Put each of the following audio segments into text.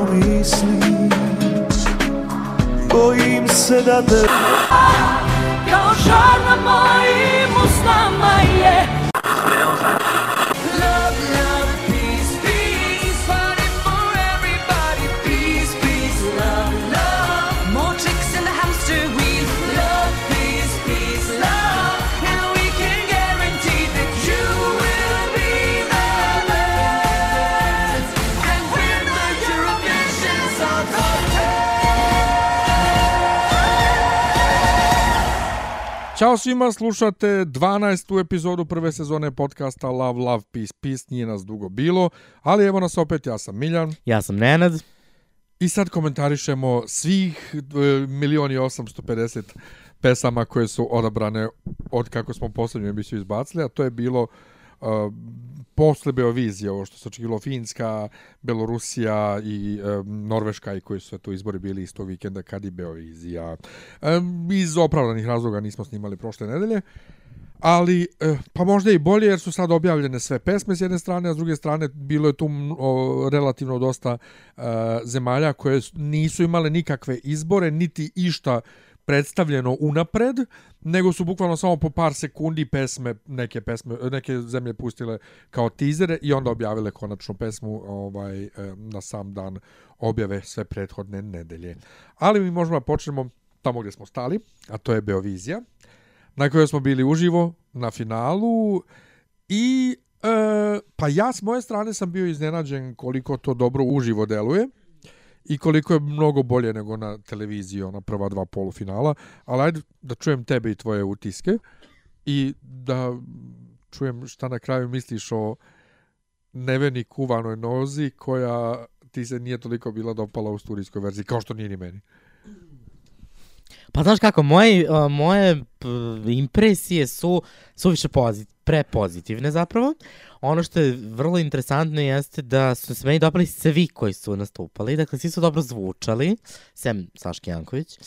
te pomislim Bojim se da te Kao žar na mojim Ćao svima, slušate 12. epizodu prve sezone podcasta Love, Love, Peace, Peace. Nije nas dugo bilo, ali evo nas opet, ja sam Miljan. Ja sam Nenad. I sad komentarišemo svih e, milioni 850 pesama koje su odabrane od kako smo poslednju emisiju izbacili, a to je bilo uh, posle Beovizije, ovo što se očekivalo Finska, Belorusija i uh, Norveška i koji su to izbori bili istog vikenda kad i Beovizija. Um, iz opravdanih razloga nismo snimali prošle nedelje, ali eh, pa možda i bolje jer su sad objavljene sve pesme s jedne strane, a s druge strane bilo je tu o, relativno dosta uh, zemalja koje nisu imale nikakve izbore, niti išta predstavljeno unapred, nego su bukvalno samo po par sekundi pesme, neke pesme, neke zemlje pustile kao tizere i onda objavile konačnu pesmu ovaj eh, na sam dan objave sve prethodne nedelje. Ali mi možemo da počnemo tamo gdje smo stali, a to je Beovizija na kojoj smo bili uživo na finalu i e, pa ja s moje strane sam bio iznenađen koliko to dobro uživo deluje i koliko je mnogo bolje nego na televiziji ona prva dva polufinala, ali ajde da čujem tebe i tvoje utiske i da čujem šta na kraju misliš o neveni kuvanoj nozi koja ti se nije toliko bila dopala u studijskoj verziji, kao što nije ni meni. Pa znaš kako, moje, uh, moje impresije su, su više pozit, prepozitivne zapravo. Ono što je vrlo interesantno jeste da su se meni dopali svi koji su nastupali, dakle svi su dobro zvučali, sem Saški Janković.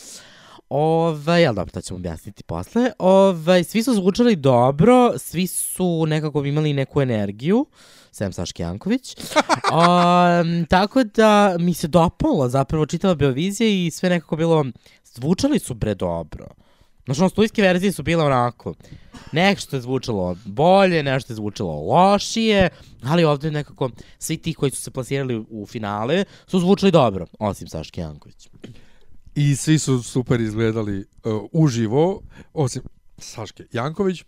Ovaj, ali dobro, to ćemo objasniti posle. Ovaj, svi su zvučali dobro, svi su nekako imali neku energiju, sem Saški Janković. um, tako da mi se dopalo zapravo čitava Beovizija i sve nekako bilo, zvučali su bre dobro. Znaš, ono, studijske verzije su bile onako, nešto je zvučalo bolje, nešto je zvučalo lošije, ali ovde nekako svi ti koji su se plasirali u finale su zvučali dobro, osim Saške Janković. I svi su super izgledali uh, uživo, osim Saške Janković,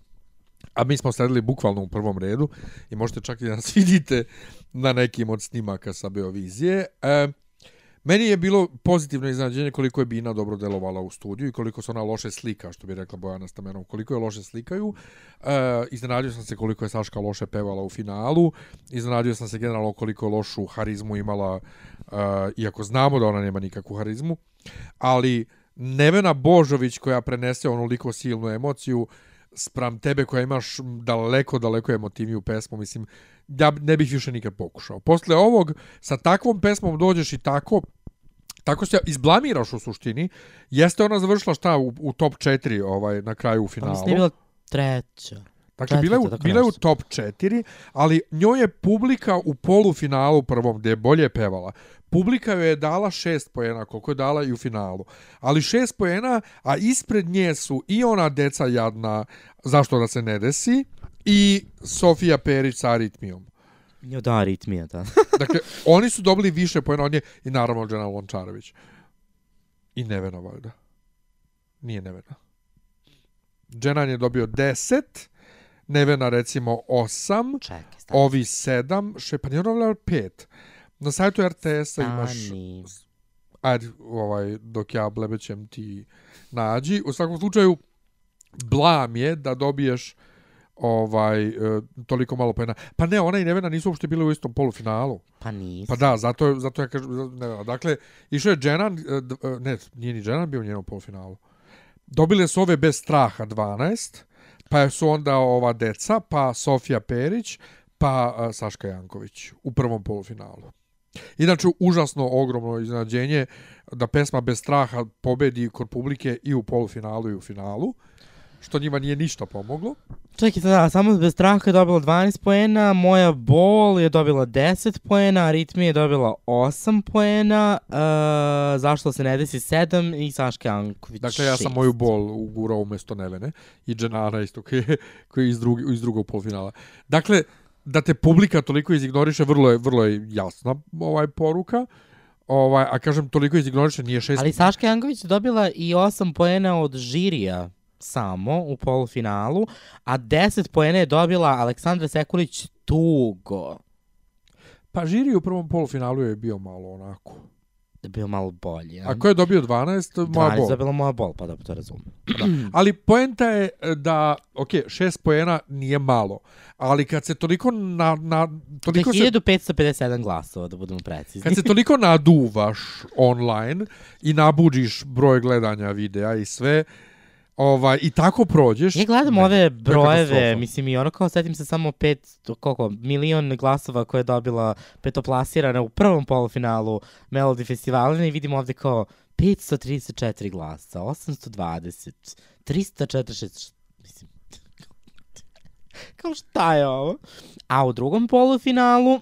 a mi smo sedeli bukvalno u prvom redu i možete čak i da nas vidite na nekim od snimaka sa Beovizije. E, meni je bilo pozitivno iznenađenje koliko je Bina dobro delovala u studiju i koliko se ona loše slika, što bi rekla Bojana Stamenov, koliko je loše slikaju. E, iznenadio sam se koliko je Saška loše pevala u finalu, iznenadio sam se generalno koliko lošu harizmu imala, e, iako znamo da ona nema nikakvu harizmu, ali Nevena Božović koja prenese onoliko silnu emociju, spram tebe koja imaš daleko, daleko emotivniju pesmu, mislim, ja ne bih više nikad pokušao. Posle ovog, sa takvom pesmom dođeš i tako, tako se izblamiraš u suštini, jeste ona završila šta u, u top 4 ovaj, na kraju u Pa finalu. mislim je bila treća. Dakle, bila je, u, bila je u top 4, ali njoj je publika u polufinalu prvom, gde je bolje pevala. Publika joj je dala šest pojena, koliko je dala i u finalu. Ali šest pojena, a ispred nje su i ona deca jadna, zašto da se ne desi, i Sofija Perić sa aritmijom. Jo, da, aritmija, da. Dakle, oni su dobili više pojena od nje i naravno Džena Lončarević. I Nevena, valjda. Nije Nevena. Dženan je dobio 10, Nevena recimo 8, Čekaj, stani. ovi 7, še, pa nije ono 5. Na sajtu RTS-a imaš, ajde, ovaj, dok ja blebećem ti nađi. U svakom slučaju, blam je da dobiješ ovaj e, toliko malo pojena. Pa ne, ona i Nevena nisu uopšte bile u istom polufinalu. Pa nisam. Pa da, zato, zato ja kažem, ne, dakle, išao je Dženan, e, e, ne, nije ni Dženan bio u njenom polufinalu. Dobile su ove bez straha 12, pa su onda ova deca, pa Sofija Perić, pa Saška Janković u prvom polufinalu. Inače, užasno ogromno iznenađenje da pesma bez straha pobedi kod publike i u polufinalu i u finalu. Što njima nije ništa pomoglo. Čekajte, da, samo bez straha je dobila 12 poena, moja bol je dobila 10 poena, aritmija je dobila 8 poena, uh, zašto se ne desi 7 i Saška Janković Dakle, ja sam moju bol ugurao umjesto Nevene i Dženara isto koji, je- koji je iz, drugi, iz drugog polufinala. Dakle, da te publika toliko izignoriše, vrlo je, vrlo je jasna ovaj poruka. Ovaj, a kažem, toliko izignoriše, nije šest... Ali Saška Janković je dobila i 8 poena od žirija samo u polufinalu, a 10 poena je dobila Aleksandra Sekulić tugo. Pa žiri u prvom polufinalu je bio malo onako. Da je bio malo bolji. Ja? A ko je dobio 12? Moja 12 bol. dobila moja bol, pa da to razumem. Ali poenta je e, da, ok, šest poena nije malo, ali kad se toliko na, na toliko se 1557 glasova, da budemo precizni. Kad se toliko naduvaš online i nabuđiš broj gledanja videa i sve, ovaj, i tako prođeš... Ja gledam ne, ove brojeve, mislim i ono kao setim se samo pet, koliko, milion glasova koje je dobila petoplasirana u prvom polufinalu Melody Festivalina i vidim ovde kao 534 glasa, 820, 346, mislim, kao šta je ovo? A u drugom polufinalu,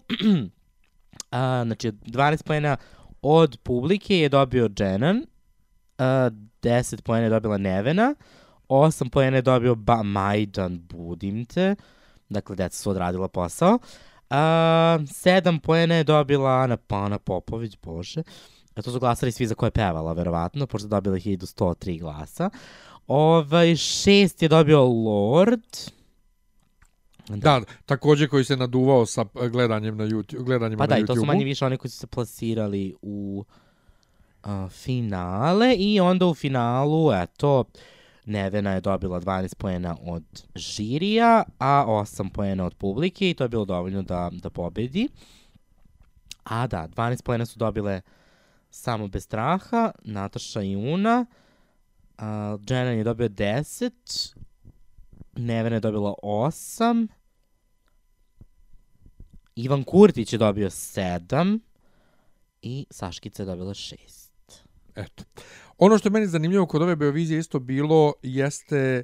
a, znači 12 pojena od publike je dobio Jenan, a, 10 pojena je dobila Nevena, 8 pojena je dobio ba Majdan Budimte, dakle deca su odradila posao, a, 7 pojena je dobila Ana Pana Popović, bože, a to su glasali svi za koje je pevala, verovatno, pošto je dobila 1103 glasa. Ovaj, šest je dobio Lord, Da, takođe koji se naduvao sa e, gledanjem na YouTube, gledanjem Pa na da, i YouTube. to su manje više oni koji su se plasirali u a, finale i onda u finalu, eto, Nevena je dobila 12 poena od žirija, a 8 poena od publike i to je bilo dovoljno da, da pobedi. A da, 12 poena su dobile samo bez straha, Nataša i Una, a, Jenan je dobio 10, Nevena je dobila 8, Ivan Kurtić je dobio 7 i Saškica je dobila 6. Eto. Ono što je meni zanimljivo kod ove Beovizije isto bilo jeste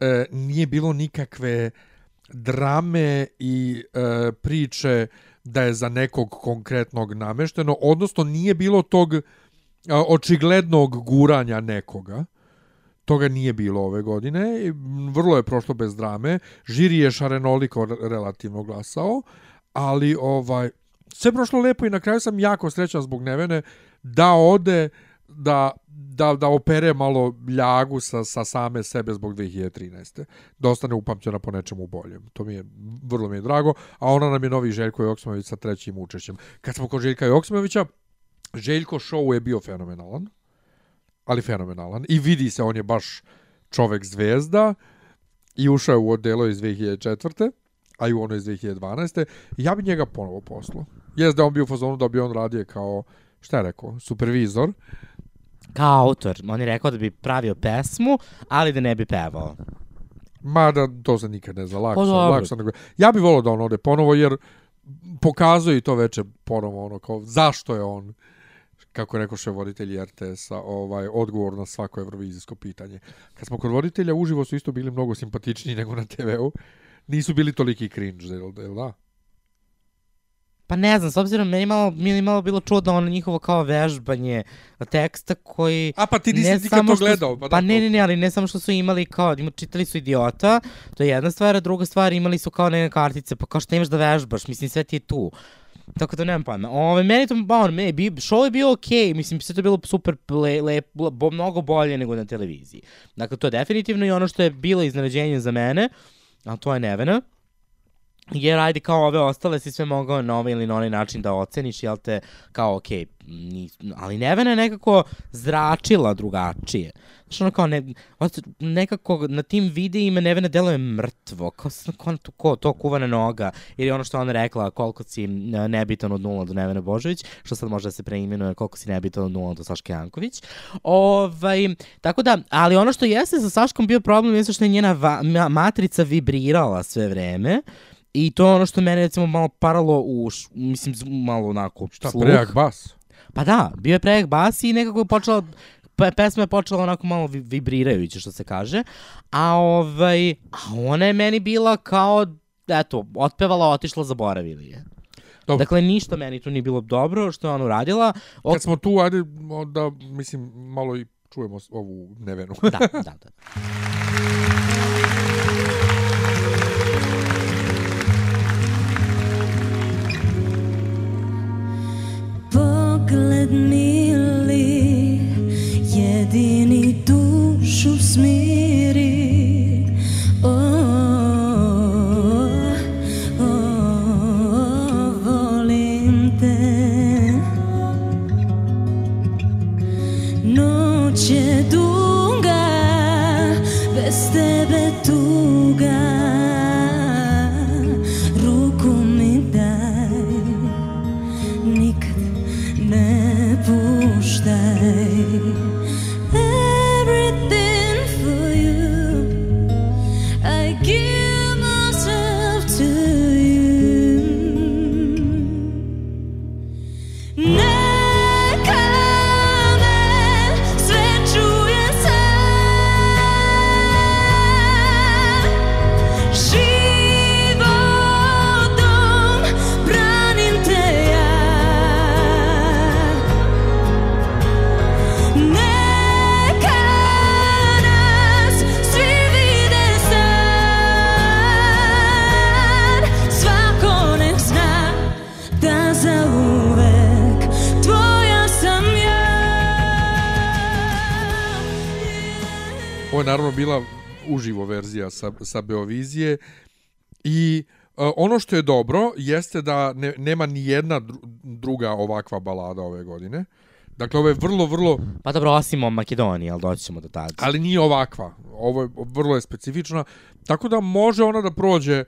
e, nije bilo nikakve drame i e, priče da je za nekog konkretnog namešteno, odnosno nije bilo tog a, očiglednog guranja nekoga. Toga nije bilo ove godine. Vrlo je prošlo bez drame. Žiri je šarenoliko re- relativno glasao, ali ovaj sve prošlo lepo i na kraju sam jako srećan zbog Nevene da ode da, da, da opere malo ljagu sa, sa same sebe zbog 2013. Da ostane upamćena po nečemu boljem. To mi je, vrlo mi je drago. A ona nam je novi Željko Joksimović sa trećim učešćem. Kad smo kod Željka Joksimovića, Željko show je bio fenomenalan. Ali fenomenalan. I vidi se, on je baš čovek zvezda i ušao je u odelo iz 2004. a i u ono iz 2012. Ja bi njega ponovo poslao. Jes da on bio u fazonu da bi on radio kao, šta je rekao, supervizor. Kao autor, on je rekao da bi pravio pesmu, ali da ne bi pevao. Mada to se nikad ne zna, lako, Pa nego. Ja bih volao da on ode ponovo, jer pokazuje i to veče ponovo ono kao zašto je on kako je rekao še voditelj RTS-a, ovaj, odgovor na svako evrovizijsko pitanje. Kad smo kod voditelja, uživo su isto bili mnogo simpatičniji nego na TV-u. Nisu bili toliki cringe, jel, jel da? Pa ne znam, s obzirom, meni malo, meni je malo bilo čudno ono njihovo kao vežbanje teksta koji... A pa ti nisi nikad to gledao. Pa, da, ne, ne, ne, ali ne samo što su imali kao, čitali su idiota, to je jedna stvar, a druga stvar imali su kao neke kartice, pa kao što imaš da vežbaš, mislim sve ti je tu. Tako da nemam pojma. Ove, meni to, on, meni, bi, show je bio okej, okay, mislim, sve to je bilo super, le, le, bo, mnogo bolje nego na televiziji. Dakle, to je definitivno i ono što je bilo iznenađenje za mene, a to je Nevena, jer ajde kao ove ostale si sve mogao na ovaj ili na onaj način da oceniš, jel te, kao okej, okay, ali Nevena je nekako zračila drugačije. Znaš, ono kao, ne, nekako na tim videima Nevena deluje mrtvo, kao, kao to, ko, to kuvana noga, ili ono što je ona rekla, koliko si nebitan od nula do Nevene Božović, što sad može da se preimenuje koliko si nebitan od nula do Saške Janković. Ovaj, tako da, ali ono što jeste sa Saškom bio problem jeste što je njena va, ma, matrica vibrirala sve vreme, I to je ono što mene recimo malo paralo u, mislim, malo onako Šta, sluh. prejak bas? Pa da, bio je prejak bas i nekako je počela pe, pesma je počela onako malo vi- vibrirajuće, što se kaže, a ovaj, a ona je meni bila kao, eto, otpevala, otišla, zaboravili je. Dobro. Dakle, ništa meni tu nije bilo dobro što je ona uradila. O, Kad smo tu, ajde da, mislim, malo i čujemo ovu nevenu. da, da, da. Pogled jedini dušu smiri. Je naravno bila uživo verzija sa, sa Beovizije i e, ono što je dobro jeste da ne, nema ni jedna dru, druga ovakva balada ove godine. Dakle, ovo je vrlo, vrlo, Pa dobro, osim o Makedoniji, ali doći ćemo do tada. ali nije ovakva. Ovo je vrlo je specifična. Tako da može ona da prođe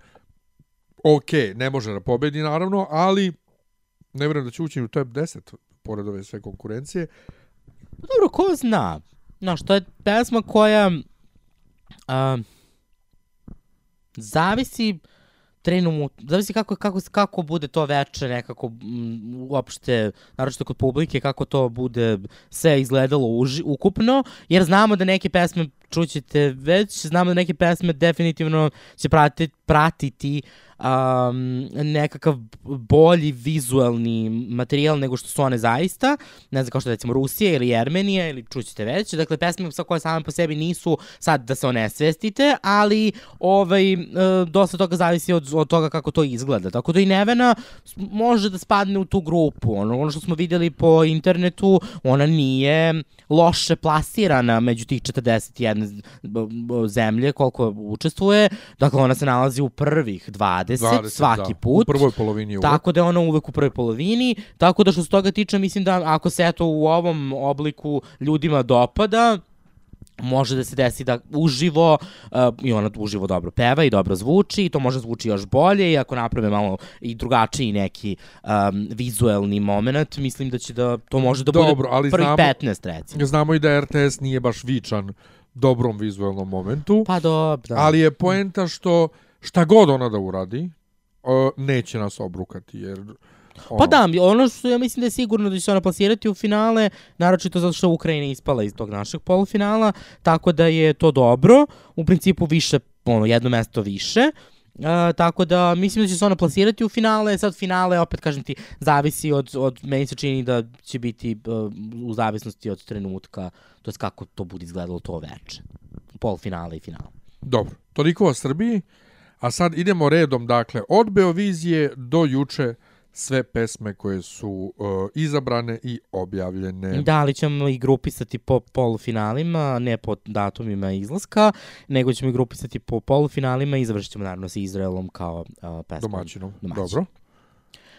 ok, ne može da pobedi naravno, ali ne vjerujem da će ući u top 10 pored ove sve konkurencije. Dobro, ko zna? Znaš, to je pesma koja... A, zavisi trenutno, zavisi kako, kako, kako bude to veče nekako uopšte, naročito kod publike, kako to bude sve izgledalo uži, ukupno, jer znamo da neke pesme čućete već, znamo da neke pesme definitivno će pratiti, pratiti um, nekakav bolji vizualni materijal nego što su one zaista, ne znam kao što recimo Rusija ili Jermenija ili čućete već, dakle pesme sa koje same po sebi nisu sad da se onesvestite, ali ovaj, e, dosta toga zavisi od, od toga kako to izgleda, tako da i Nevena može da spadne u tu grupu, ono, ono što smo vidjeli po internetu, ona nije loše plasirana među tih 41 z- b- b- zemlje koliko učestvuje, dakle ona se nalazi u prvih 20, 20, svaki da, put. U prvoj polovini uvek. Tako da je ona uvek u prvoj polovini, tako da što se toga tiče mislim da ako se eto u ovom obliku ljudima dopada, može da se desi da uživo uh, i ona uživo dobro peva i dobro zvuči i to može zvuči još bolje i ako naprave malo i drugačiji neki um, vizuelni moment, mislim da će da to može da Dobro, bude ali prvih znamo- 15 recimo. Znamo i da RTS nije baš vičan dobrom vizualnom momentu, Pa dobro. Da. ali je poenta što šta god ona da uradi, neće nas obrukati, jer... Ono, Pa da, ono što ja mislim da je sigurno da će se ona plasirati u finale, naročito zato što Ukrajina ispala iz tog našeg polufinala, tako da je to dobro, u principu više, ono, jedno mesto više, Uh, tako da mislim da će se ona plasirati u finale, sad finale opet kažem ti zavisi od, od meni se čini da će biti uh, u zavisnosti od trenutka, to je kako to bude izgledalo to veče. Polfinale i finale. Dobro, toliko o Srbiji, a sad idemo redom, dakle, od Beovizije do juče sve pesme koje su uh, izabrane i objavljene. Da, ali ćemo i grupisati po polufinalima, ne po datumima izlaska, nego ćemo i grupisati po polufinalima i završit ćemo naravno sa Izraelom kao uh, pesmom. Domaćinom. Domaćin. Dobro.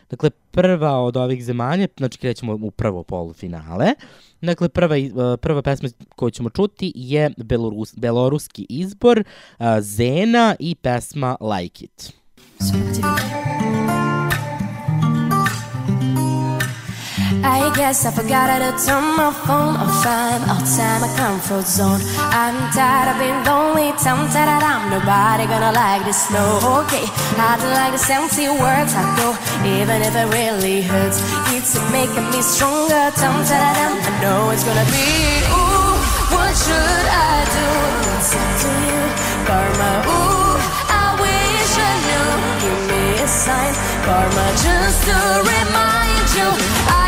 Dakle, prva od ovih zemalja, znači krećemo u prvo polufinale. Dakle, prva, uh, prva pesma koju ćemo čuti je Belorus, beloruski izbor uh, Zena i pesma Like It. I guess I forgot how to turn my phone off. I'm outside my comfort zone. I'm tired of being lonely, tempted that I'm nobody gonna like this. No, okay. I don't like the empty words I go, even if it really hurts. It's making me stronger, tempted that I'm. I know it's gonna be ooh. What should I do? It's to you, karma. Ooh, I wish I knew. Give me a sign, karma, just to remind you I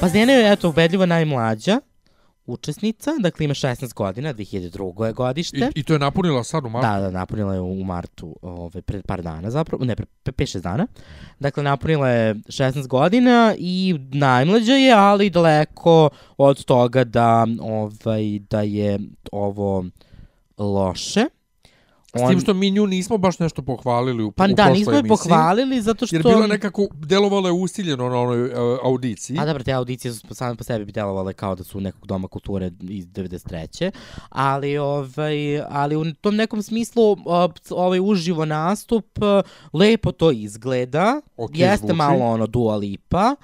Pa Zdena je, eto, ubedljivo najmlađa učesnica, dakle ima 16 godina, 2002. je godište. I, I to je napunila sad u martu. Da, da, napunila je u martu, ove, pred par dana zapravo, ne, pre 5-6 dana. Dakle, napunila je 16 godina i najmlađa je, ali daleko od toga da, ovaj, da je ovo loše. S tim što mi nju nismo baš nešto pohvalili u, Pa u da, prošloj nismo je emisiji. pohvalili zato što... Jer bila nekako, delovalo je usiljeno na onoj uh, audiciji. A dobro, te audicije su same po sebi bi delovale kao da su nekog doma kulture iz 93. Ali, ovaj, ali u tom nekom smislu ovaj uživo nastup e, lepo to izgleda. Ok, Jeste zvuči. malo ono Dua Lipa,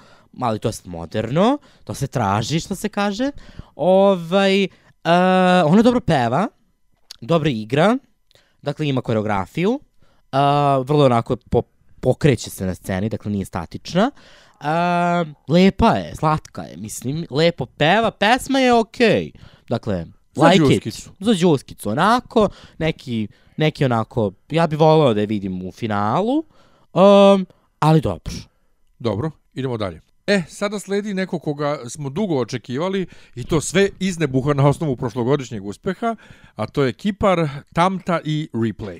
ali to je moderno, to se traži što se kaže. Ovaj, uh, ona dobro peva, dobro igra, dakle ima koreografiju, uh, vrlo onako po, pokreće se na sceni, dakle nije statična. Uh, lepa je, slatka je, mislim, lepo peva, pesma je okej. Okay. Dakle, Za like đuskicu. it. Za džuskicu. Onako, neki, neki onako, ja bih voleo da je vidim u finalu, um, ali dobro. Dobro, idemo dalje. E, sada sledi neko koga smo dugo očekivali i to sve iz nebuha na osnovu prošlogodišnjeg uspeha, a to je Kipar, Tamta i Replay.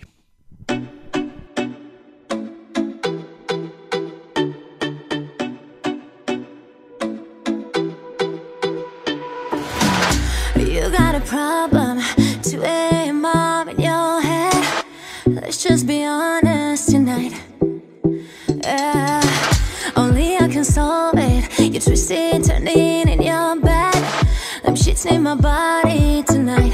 You got a problem, 2 a.m. mom in your head. Let's just be honest tonight. Yeah, only I can solve it. You're twisting, turning in your bed. Them shits in my body tonight.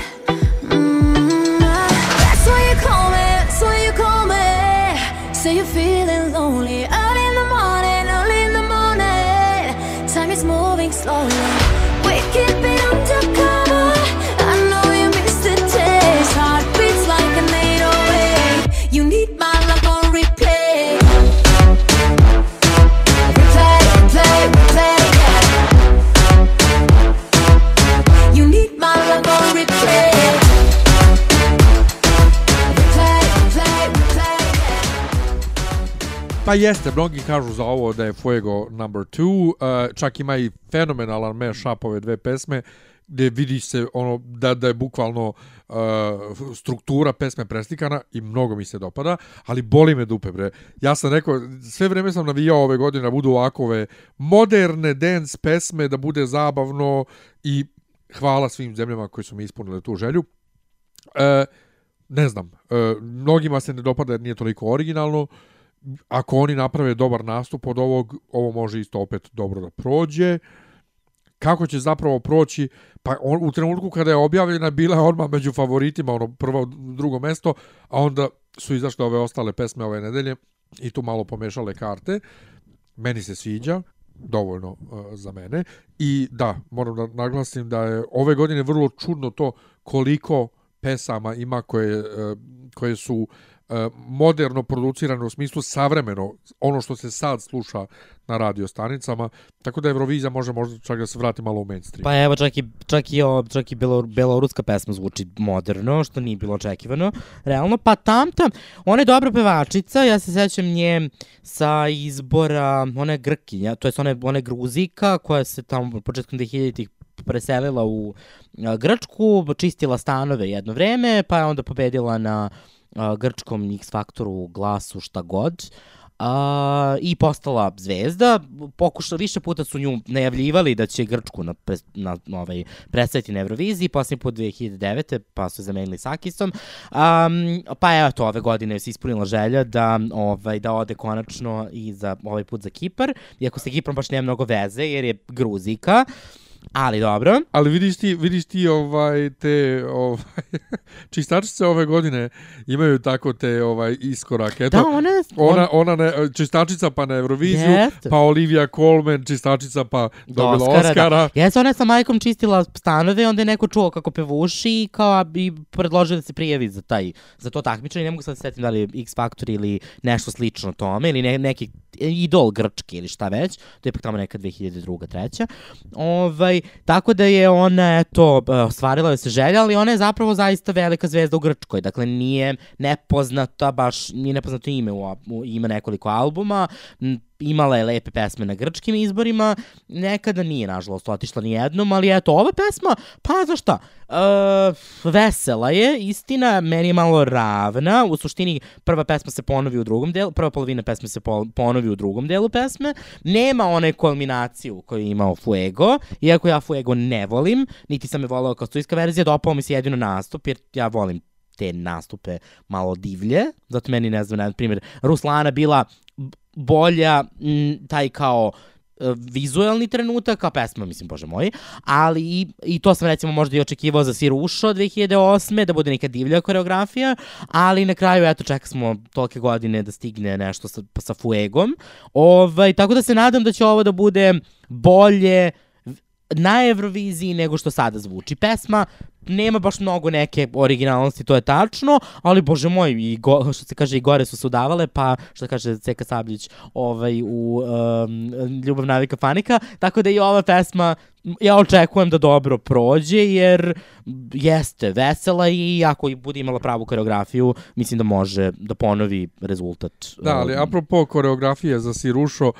Pa jeste, mnogi kažu za ovo da je Fuego number 2, uh, čak ima i fenomenalan mashup ove dve pesme, gde vidi se ono da, da je bukvalno uh, struktura pesme preslikana i mnogo mi se dopada, ali boli me dupe bre. Ja sam rekao, sve vreme sam navijao ove godine da budu ovakove moderne dance pesme, da bude zabavno i hvala svim zemljama koji su mi ispunile tu želju. E, ne znam, e, mnogima se ne dopada jer nije toliko originalno, ako oni naprave dobar nastup od ovog, ovo može isto opet dobro da prođe. Kako će zapravo proći? Pa on, u trenutku kada je objavljena bila je odmah među favoritima, ono prvo, drugo mesto, a onda su izašle ove ostale pesme ove nedelje i tu malo pomešale karte. Meni se sviđa, dovoljno uh, za mene. I da, moram da naglasim da je ove godine vrlo čudno to koliko pesama ima koje, uh, koje su uh, moderno producirane u smislu savremeno, ono što se sad sluša na radio stanicama, tako da Eurovizija može možda čak da se vrati malo u mainstream. Pa evo, čak i, čak i, o, čak i belo, beloruska pesma zvuči moderno, što nije bilo očekivano. Realno, pa Tamta, ona je dobra pevačica, ja se sećam nje sa izbora, ona je Grkinja, to je ona, je- ona je Gruzika, koja se tamo početkom 2000-ih preselila u Grčku, čistila stanove jedno vreme, pa je onda pobedila na a, grčkom X Faktoru, glasu, šta god. A, i postala zvezda. Pokušala, više puta su nju najavljivali da će Grčku na, pres, na, na ovaj, predstaviti na Euroviziji, posljednji put 2009. pa su zamenili Sakisom. Um, pa evo to, ove godine se ispunila želja da, ovaj, da ode konačno i za ovaj put za Kipar, iako sa Kiprom baš nema mnogo veze, jer je Gruzika. Ali dobro. Ali vidiš ti, vidiš ti ovaj te ovaj čistačice ove godine imaju tako te ovaj iskorake. Eto, Da, ona ona ona ne, čistačica pa na Euroviziju, Jeste. pa Olivia Colman čistačica pa do dobila Oscara, Oscara. Da. Jeste, ona je sa majkom čistila stanove, onda je neko čuo kako pevuši i kao i predložio da se prijavi za taj za to takmičenje. Ne mogu sad da se setim da li X Factor ili nešto slično tome ili ne, neki idol grčki ili šta već. To je ipak tamo neka 2002. treća. Ovaj, tako da je ona, eto, e, ostvarila joj se želja, ali ona je zapravo zaista velika zvezda u Grčkoj. Dakle, nije nepoznata, baš nije nepoznato ime, u, ima nekoliko albuma, imala je lepe pesme na grčkim izborima, nekada nije, nažalost, otišla ni jednom, ali eto, ova pesma, pa znaš šta, uh, vesela je, istina, meni je malo ravna, u suštini prva pesma se ponovi u drugom delu, prva polovina pesme se po, ponovi u drugom delu pesme, nema one kulminaciju koju je imao Fuego, iako ja Fuego ne volim, niti sam je volao kao studijska verzija, dopao mi se jedino nastup, jer ja volim te nastupe malo divlje, zato meni, ne znam, na primjer, Ruslana bila bolja, m, taj kao e, vizuelni trenutak, a pesma, mislim, bože moj, ali i, i to sam recimo možda i očekivao za Sirušo 2008. da bude neka divlja koreografija, ali na kraju, eto, čeka smo tolke godine da stigne nešto sa, sa Fuegom, ovaj, tako da se nadam da će ovo da bude bolje na Euroviziji nego što sada zvuči. Pesma nema baš mnogo neke originalnosti, to je tačno, ali bože moj, i go, što se kaže, i gore su se udavale, pa što kaže Ceka Sabljić ovaj, u um, Ljubav navika panika, tako da i ova pesma ja očekujem da dobro prođe, jer jeste vesela i ako i bude imala pravu koreografiju, mislim da može da ponovi rezultat. Da, ali apropo koreografije za Sirušo,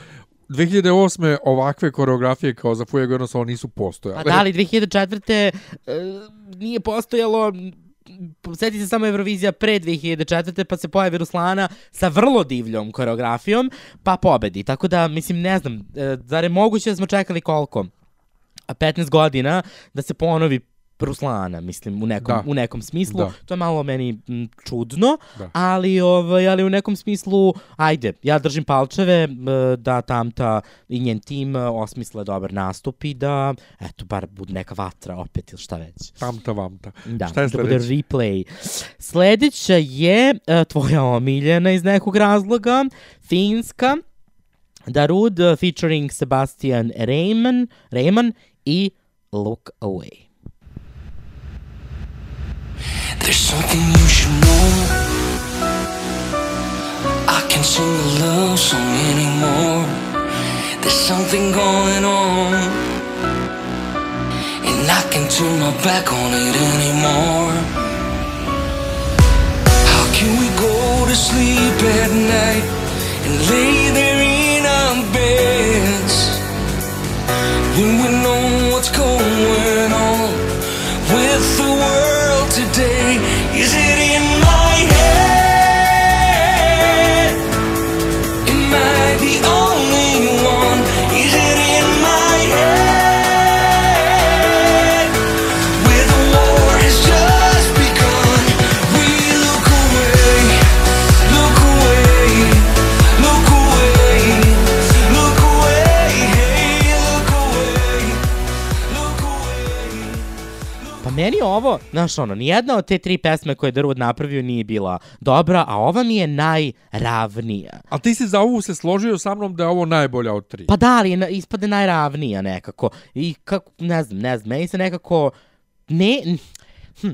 2008. ovakve koreografije kao za Fuego jednostavno nisu postojale. A da li 2004. Uh, nije postojalo Sjeti se samo Eurovizija pre 2004. pa se pojavi Ruslana sa vrlo divljom koreografijom, pa pobedi. Tako da, mislim, ne znam, e, zar je moguće da smo čekali koliko? A 15 godina da se ponovi Ruslana, mislim, u nekom, Da. u nekom smislu. Da. To je malo meni m, čudno, Da. ali, ovaj, ali u nekom smislu, ajde, ja držim palčeve e, da Tamta i njen tim e, osmisle dobar nastup i da, eto, bar bude neka vatra opet ili šta već. Tamta vamta. Da, Šta je da bude replay. Sledeća je uh, tvoja omiljena iz nekog razloga, Finska, Darud uh, featuring Sebastian Rayman, Rayman i Look Away. There's something you should know. I can't sing a love song anymore. There's something going on. And I can't turn my back on it anymore. How can we go to sleep at night and lay there meni ovo, znaš ono, nijedna od te tri pesme koje je Drwood napravio nije bila dobra, a ova mi je najravnija. Ali ti si za ovu se složio sa mnom da je ovo najbolja od tri. Pa da, ali je ispade najravnija nekako. I kako, ne znam, ne znam, meni se nekako, ne, hm,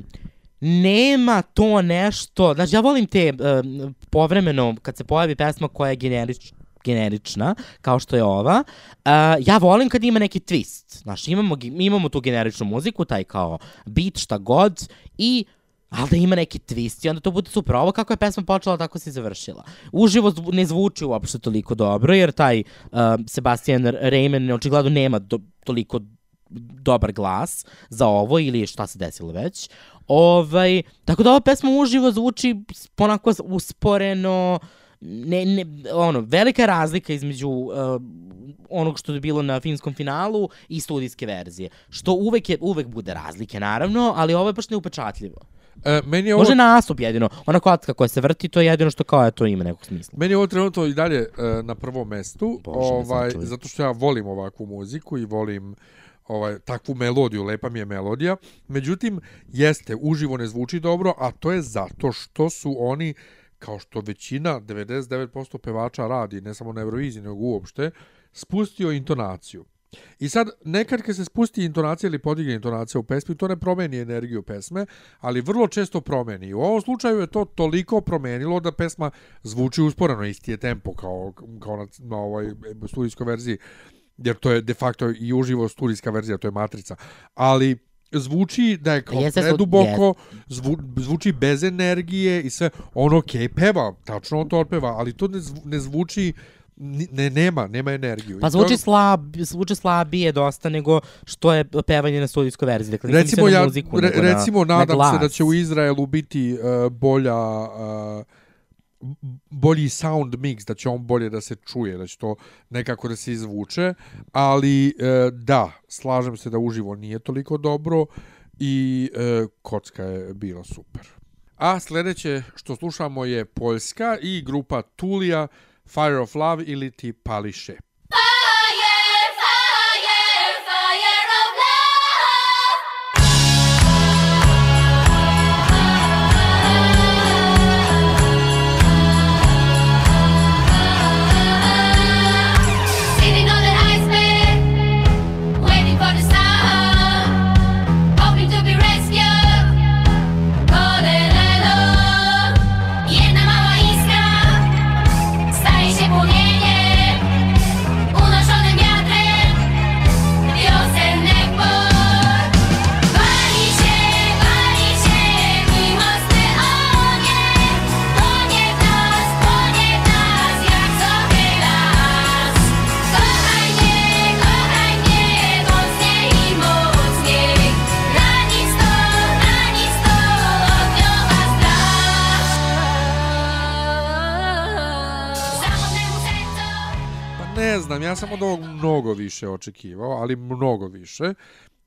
nema to nešto, znači ja volim te um, povremeno kad se pojavi pesma koja je generič, generična, kao što je ova, uh, ja volim kad ima neki twist. Znaš, imamo, imamo tu generičnu muziku, taj kao beat, šta god, i ali da ima neki twist i onda to bude super. Ovo kako je pesma počela, tako se i završila. Uživo ne zvuči uopšte toliko dobro, jer taj uh, Sebastian Rayman očigledno nema do, toliko dobar glas za ovo ili šta se desilo već. Ovaj, tako da ova pesma uživo zvuči onako usporeno, ne, ne, ono, velika razlika između uh, onog što je bilo na finskom finalu i studijske verzije. Što uvek, je, uvek bude razlike, naravno, ali ovo je baš neupečatljivo. E, meni je ovo, Može nastup jedino. Ona kocka koja se vrti, to je jedino što kao je to ima nekog smisla. meni je ovo trenutno i dalje e, na prvom mestu, Bože ovaj, zato što ja volim ovakvu muziku i volim ovaj takvu melodiju, lepa mi je melodija. Međutim, jeste, uživo ne zvuči dobro, a to je zato što su oni kao što većina 99% pevača radi, ne samo na Euroviziji, nego uopšte, spustio intonaciju. I sad, nekad kad se spusti intonacija ili podigne intonacija u pesmi, to ne promeni energiju pesme, ali vrlo često promeni. U ovom slučaju je to toliko promenilo da pesma zvuči usporeno, isti je tempo kao, kao na, na ovoj studijskoj verziji, jer to je de facto i uživo studijska verzija, to je matrica. Ali zvuči da je kao Jeste, preduboko, zvu, zvuči bez energije i sve. On okej peva, tačno on to otpeva, ali to ne, zvu, ne zvuči ne, nema, nema energiju. Pa I to- zvuči, slab, zvuči slabije dosta nego što je pevanje na studijskoj verziji. Dakle, recimo, na ja, muziku, re, recimo na, nadam na se da će u Izraelu biti uh, bolja uh, bolji sound mix, da će on bolje da se čuje, da će to nekako da se izvuče, ali uh, da, slažem se da uživo nije toliko dobro i uh, kocka je bila super. A sljedeće što slušamo je Poljska i grupa Tulija Fire of Love ili ti Pališe. Fire, znam, ja sam od ovog mnogo više očekivao, ali mnogo više.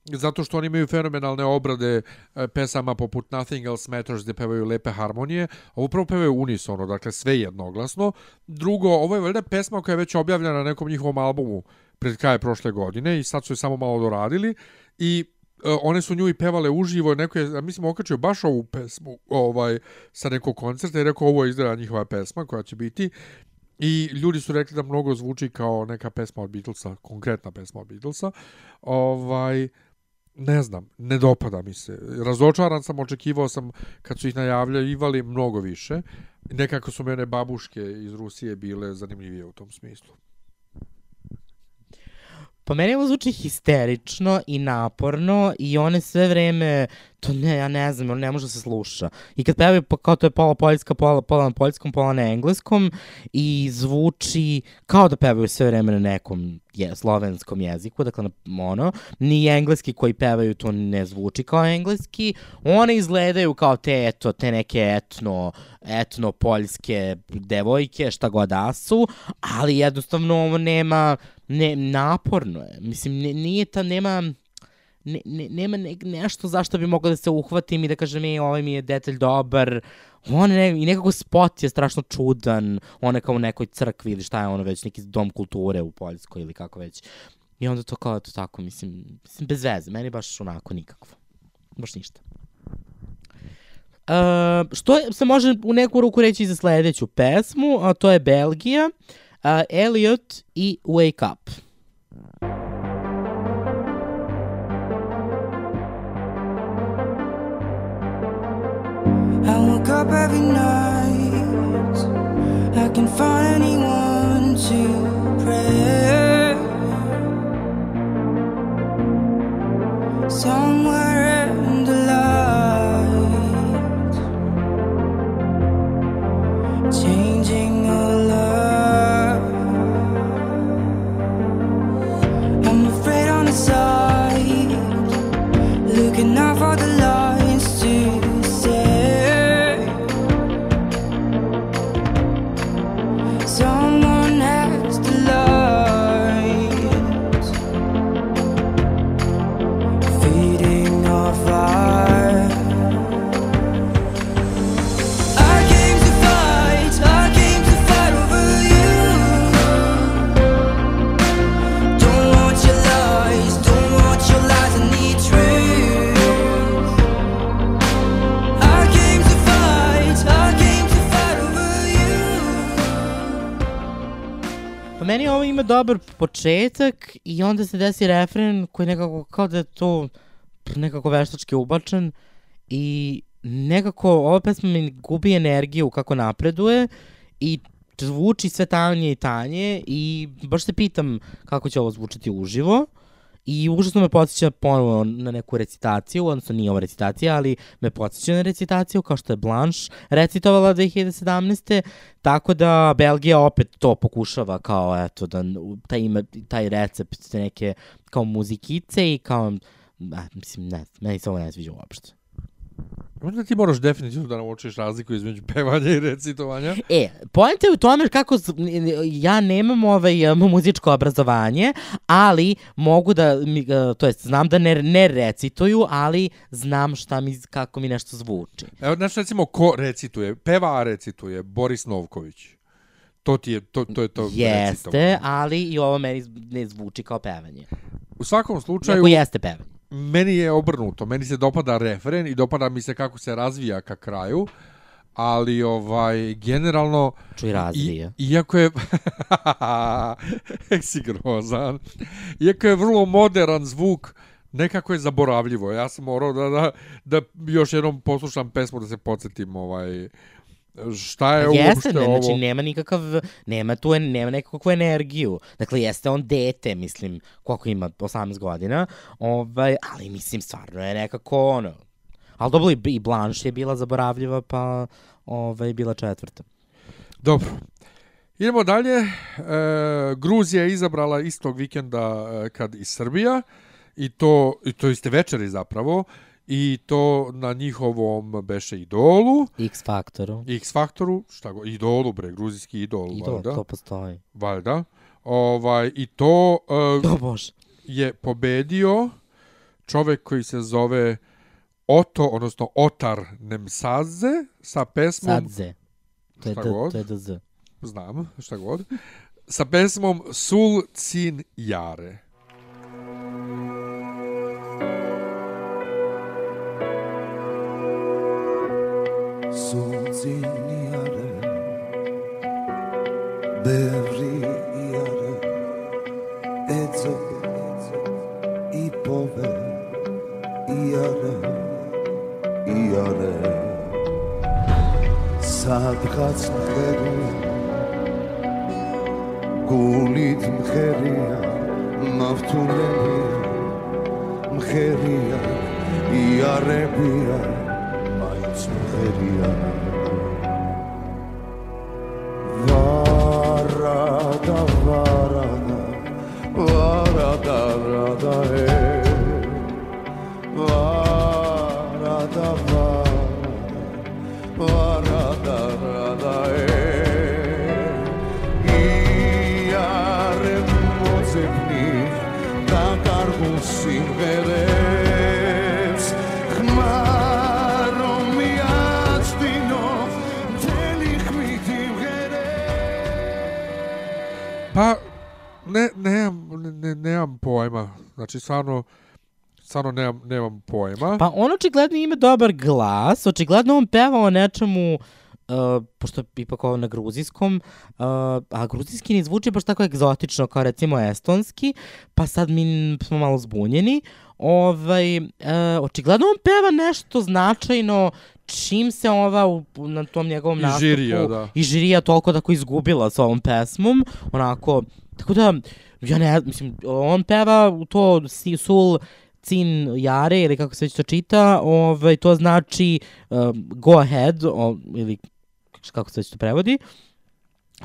Zato što oni imaju fenomenalne obrade e, pesama poput Nothing Else Matters gdje pevaju lepe harmonije. Ovo prvo pevaju unisono, dakle sve jednoglasno. Drugo, ovo je valjda pesma koja je već objavljena na nekom njihovom albumu pred kraje prošle godine i sad su je samo malo doradili. I e, one su nju i pevale uživo, neko je, mislim, okačio baš ovu pesmu ovaj, sa nekog koncerta i rekao ovo je izgleda njihova pesma koja će biti I ljudi su rekli da mnogo zvuči kao neka pesma od Beatlesa, konkretna pesma od Beatlesa. Ovaj, ne znam, ne dopada mi se. Razočaran sam, očekivao sam kad su ih najavljivali mnogo više. Nekako su mene babuške iz Rusije bile zanimljivije u tom smislu. Pa meni ovo zvuči histerično i naporno i one sve vreme, to ne, ja ne znam, ono ne može da se sluša. I kad pevaju, pa kao to je pola poljska, pola, pola na poljskom, pola na engleskom i zvuči kao da pevaju sve vreme na nekom je, slovenskom jeziku, dakle na, ono, ni engleski koji pevaju to ne zvuči kao engleski, one izgledaju kao te, eto, te neke etno, etno poljske devojke, šta god da su, ali jednostavno ovo nema, ne, naporno je. Mislim, ne, nije ta, nema, ne, ne, nema ne, nešto zašto bi mogao da se uhvatim i da kažem, ej, ovaj mi je detalj dobar, on ne, i nekako spot je strašno čudan, on je kao u nekoj crkvi ili šta je ono već, neki dom kulture u Poljskoj ili kako već. I onda to kao, to tako, mislim, mislim bez veze, meni baš onako nikakvo. Baš ništa. Uh, što se može u neku ruku reći za sledeću pesmu, a to je Belgija, uh, Uh, Elliot i Wake Up. I woke up every night. I can find anyone to pray. Somewhere ima dobar početak i onda se desi refren koji nekako kao da je to nekako veštački ubačen i nekako ova pesma mi gubi energiju kako napreduje i zvuči sve tanje i tanje i baš se pitam kako će ovo zvučati uživo. I užasno me podsjeća ponovo na neku recitaciju, odnosno nije ovo recitacija, ali me podsjeća na recitaciju kao što je Blanche recitovala 2017. Tako da Belgija opet to pokušava kao eto da taj, ima, taj recept neke kao muzikice i kao a, mislim ne, meni se ovo ne sviđa uopšte. Onda ti moraš definitivno da naučiš razliku između pevanja i recitovanja. E, pojenta je u tome kako ja nemam ovaj muzičko obrazovanje, ali mogu da, uh, to jest znam da ne, ne recituju, ali znam šta mi, kako mi nešto zvuči. Evo, znaš, recimo, ko recituje? Peva, a recituje. Boris Novković. To ti je, to, to je to Jeste, recitovanje. ali i ovo meni ne zvuči kao pevanje. U svakom slučaju, Neko jeste pevanje. Meni je obrnuto. Meni se dopada refren i dopada mi se kako se razvija ka kraju. Ali, ovaj, generalno... Čuj razvija. I, iako je... si grozan. Iako je vrlo modern zvuk, nekako je zaboravljivo. Ja sam morao da, da, da još jednom poslušam pesmu da se podsjetim ovaj, šta je Jeste, uopšte ne, ovo. znači nema nikakav, nema tu, nema nekakvu energiju. Dakle, jeste on dete, mislim, koliko ima, 18 godina, ovaj, ali mislim, stvarno je nekako ono, ali dobro, i, i Blanche je bila zaboravljiva, pa ovaj, bila četvrta. Dobro. Idemo dalje. E, Gruzija je izabrala istog vikenda e, kad i Srbija i to, i to iste večeri zapravo i to na njihovom beše idolu, X faktoru. X faktoru, šta go, idolu bre, gruzijski idol, I to, valjda. to postoji. Valjda. Ovaj, I to e, O bože. je pobedio čovek koji se zove Oto, odnosno Otar Nemsadze sa pesmom Sadze. To je, god. to je DZ. znam, šta god, sa pesmom Sul Cin Jare. სულ ძინი არა ბევრი იარა ეძობე იპოვე იარა იარა სადღაც მღერია გულით მღერია მავთულები მღერია იარებია. Eddie Znači, stvarno, stvarno nemam, nemam pojma. Pa on očigledno ima dobar glas, očigledno on peva o nečemu, uh, pošto je ipak ovo na gruzijskom, uh, a gruzijski ne zvuči baš tako egzotično kao recimo estonski, pa sad mi smo malo zbunjeni. Ovaj, uh, očigledno on peva nešto značajno čim se ova u, na tom njegovom I nastupu žirija, da. i žirija toliko tako izgubila sa ovom pesmom, onako, tako da, ja ne, mislim, on peva to si- sul cin jare ili kako se već to čita, ovaj, to znači um, go ahead o, ili kako se već to prevodi.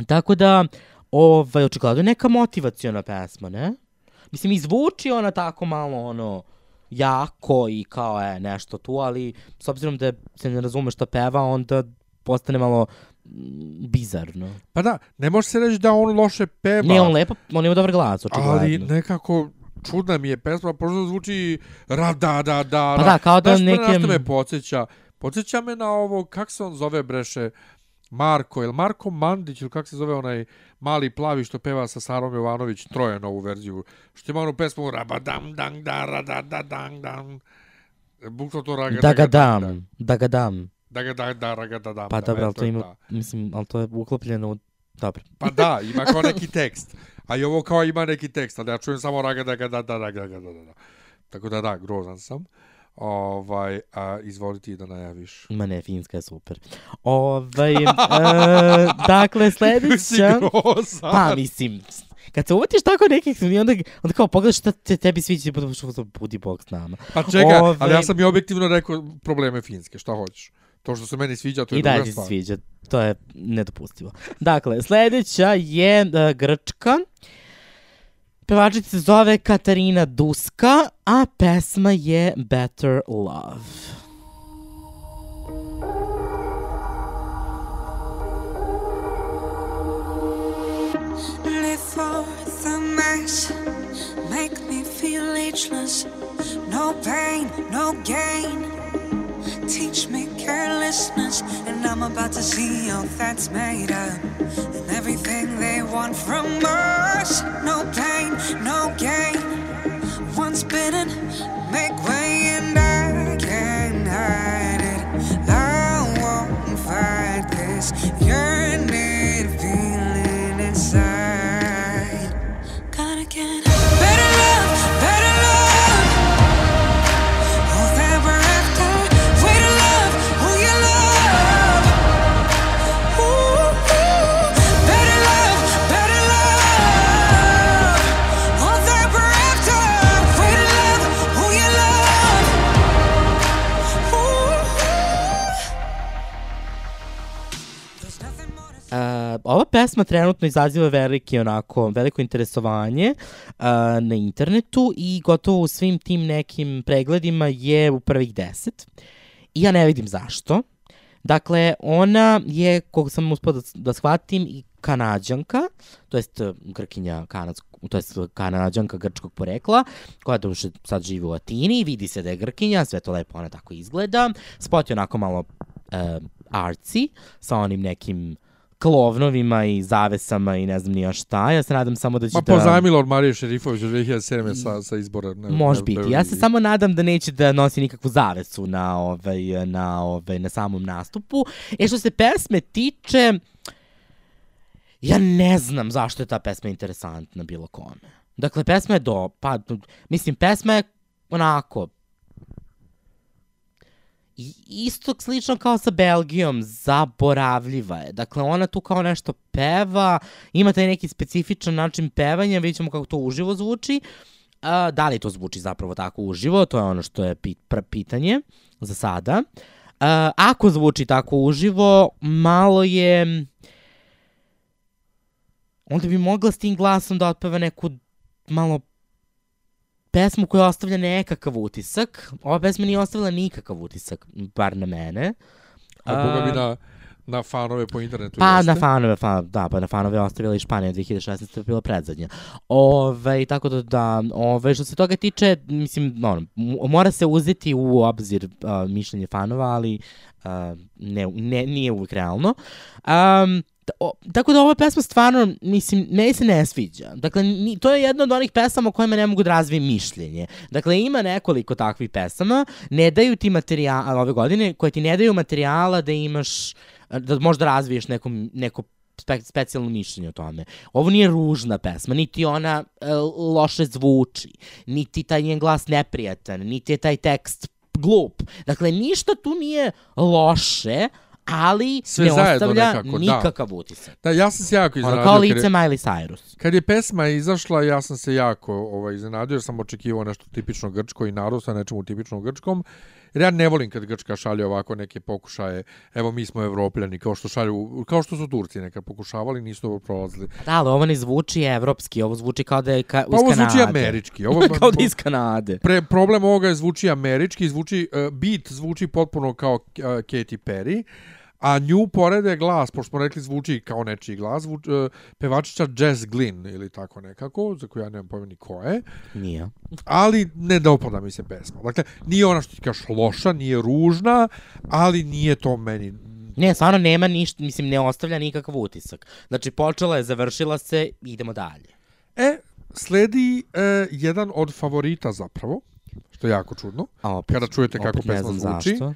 Tako da, ovaj, očigledno je neka motivaciona pesma, ne? Mislim, izvuči ona tako malo ono jako i kao je nešto tu, ali s obzirom da se ne razume šta peva, onda postane malo bizarno. Pa da, ne može se reći da on loše peva. Ne, on lepo, on ima dobar glas, očigledno. ali nekako čudna mi je pesma, pošto zvuči ra da da da. Pa da, kao da Znaš, nekem- Znaš me podsjeća? Podsjeća me na ovo, kak se on zove breše, Marko, ili Marko Mandić, ili kak se zove onaj mali plavi što peva sa Sarom Jovanović, troje novu verziju, što ima onu pesmu rabadam dang da rada da dang dang. Bukvalno to raga Da ga dam, da ga dam. Da ga da da da. Pa da, dobro, ali to ima, ta. mislim, ali to je uklopljeno u... Dobro. Pa da, ima kao neki tekst. A i ovo kao ima neki tekst, ali ja čujem samo raga da ga da da da da da da da. Tako da da, grozan sam. Ovaj, a izvoliti da najaviš. Ma ne, Finska je super. Ovaj, e, dakle, sledeća... Pa, mislim, kad se uvatiš tako nekih, i onda, onda kao pogledaš šta te, tebi sviđa, pa što što budi bog s nama. Pa čekaj, Ovaj- ali ja sam i objektivno rekao probleme Finske, šta hoćeš? To što se meni sviđa, to je I druga ti se stvar. sviđa. To je nedopustivo. Dakle, sledeća je uh, Grčka. Pevačica se zove Katarina Duska, a pesma je Better Love. For the mess, make me feel ageless. No pain, no gain. Teach me carelessness, and I'm about to see how that's made up. And everything they want from us. No pain, no gain. Once bitten, make way, and I can't hide it. I won't fight this yearning ova pesma trenutno izaziva veliki onako, veliko interesovanje uh, na internetu i gotovo u svim tim nekim pregledima je u prvih deset. I ja ne vidim zašto. Dakle, ona je, koliko sam uspio da, da shvatim, i kanadžanka, to jest grkinja kanadskog, to jest kanadžanka grčkog porekla, koja duše sad živi u Atini, vidi se da je grkinja, sve to lepo ona tako izgleda. Spot je onako malo uh, artsy, sa onim nekim klovnovima i zavesama i ne znam ni ja šta. Ja se nadam samo da će Ma da... pozajmilo od Marije Šerifović od 2007. sa, sa izbora. Ne, Može ne- biti. ne- Ja se samo nadam da neće da nosi nikakvu zavesu na, ovaj, na, ovaj, na samom nastupu. E što se pesme tiče, ja ne znam zašto je ta pesma interesantna bilo kome. Dakle, pesma je do... Pa, mislim, pesma je onako... Isto slično kao sa Belgijom, zaboravljiva je. Dakle, ona tu kao nešto peva, ima taj neki specifičan način pevanja, vidjet ćemo kako to uživo zvuči. A, da li to zvuči zapravo tako uživo, to je ono što je pit, pr- pitanje za sada. A, ako zvuči tako uživo, malo je... Onda bi mogla s tim glasom da otpeva neku malo pesmu koja ostavlja nekakav utisak. Ova pesma nije ostavila nikakav utisak, bar na mene. A boga A, na, na fanove po internetu Pa jeste. na fanove, fa, da, pa na fanove ostavila i Španija 2016. je bila predzadnja. Ove, tako da, da ove, što se toga tiče, mislim, ono, mora se uzeti u obzir uh, mišljenje fanova, ali uh, ne, ne, nije uvijek realno. Um, o, tako da ova pesma stvarno, mislim, meni se ne sviđa. Dakle, ni, to je jedna od onih pesama o kojima ne mogu da razvijem mišljenje. Dakle, ima nekoliko takvih pesama, ne daju ti materijala ove godine, koje ti ne daju materijala da imaš da možda razviješ neko, neko spe, specijalno mišljenje o tome. Ovo nije ružna pesma, niti ona e, loše zvuči, niti taj njen glas neprijatan, niti je taj tekst glup. Dakle, ništa tu nije loše, ali Sve ne ostavlja nekako, da. nikakav utisak. Da, ja sam se jako Ono iznenadio. kao kad lice je- Miley Cyrus. Kad je pesma izašla, ja sam se jako ovaj, iznenadio, jer sam očekivao nešto tipično grčko i narod sa nečemu tipično grčkom. Jer ja ne volim kad Grčka šalje ovako neke pokušaje, evo mi smo evropljani, kao što šalju, kao što su Turci nekad pokušavali, nisu dobro prolazili. Da, ali ovo ne zvuči evropski, ovo zvuči kao da je ka, Pa iz ovo Kanade. zvuči američki. Ovo, kao da je iz Kanade. Pre, problem ovoga je zvuči američki, zvuči, uh, beat zvuči potpuno kao uh, Katy Perry, a nju porede glas, pošto smo rekli zvuči kao nečiji glas, zvuči, uh, pevačica Jazz Glynn ili tako nekako, za koju ja nemam pojma ni ko je, Nije. ali ne dopada mi se pesma. Dakle, nije ona što ti kažeš loša, nije ružna, ali nije to meni Ne, stvarno nema ništa, mislim, ne ostavlja nikakav utisak. Znači, počela je, završila se, idemo dalje. E, sledi e, jedan od favorita zapravo, što je jako čudno, A opet, kada čujete kako pesma zvuči. zašto.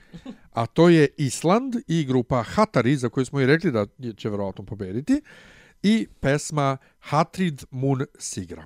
a to je Island i grupa Hatari, za koju smo i rekli da će verovatno pobediti. i pesma Hatrid Mun Sigra.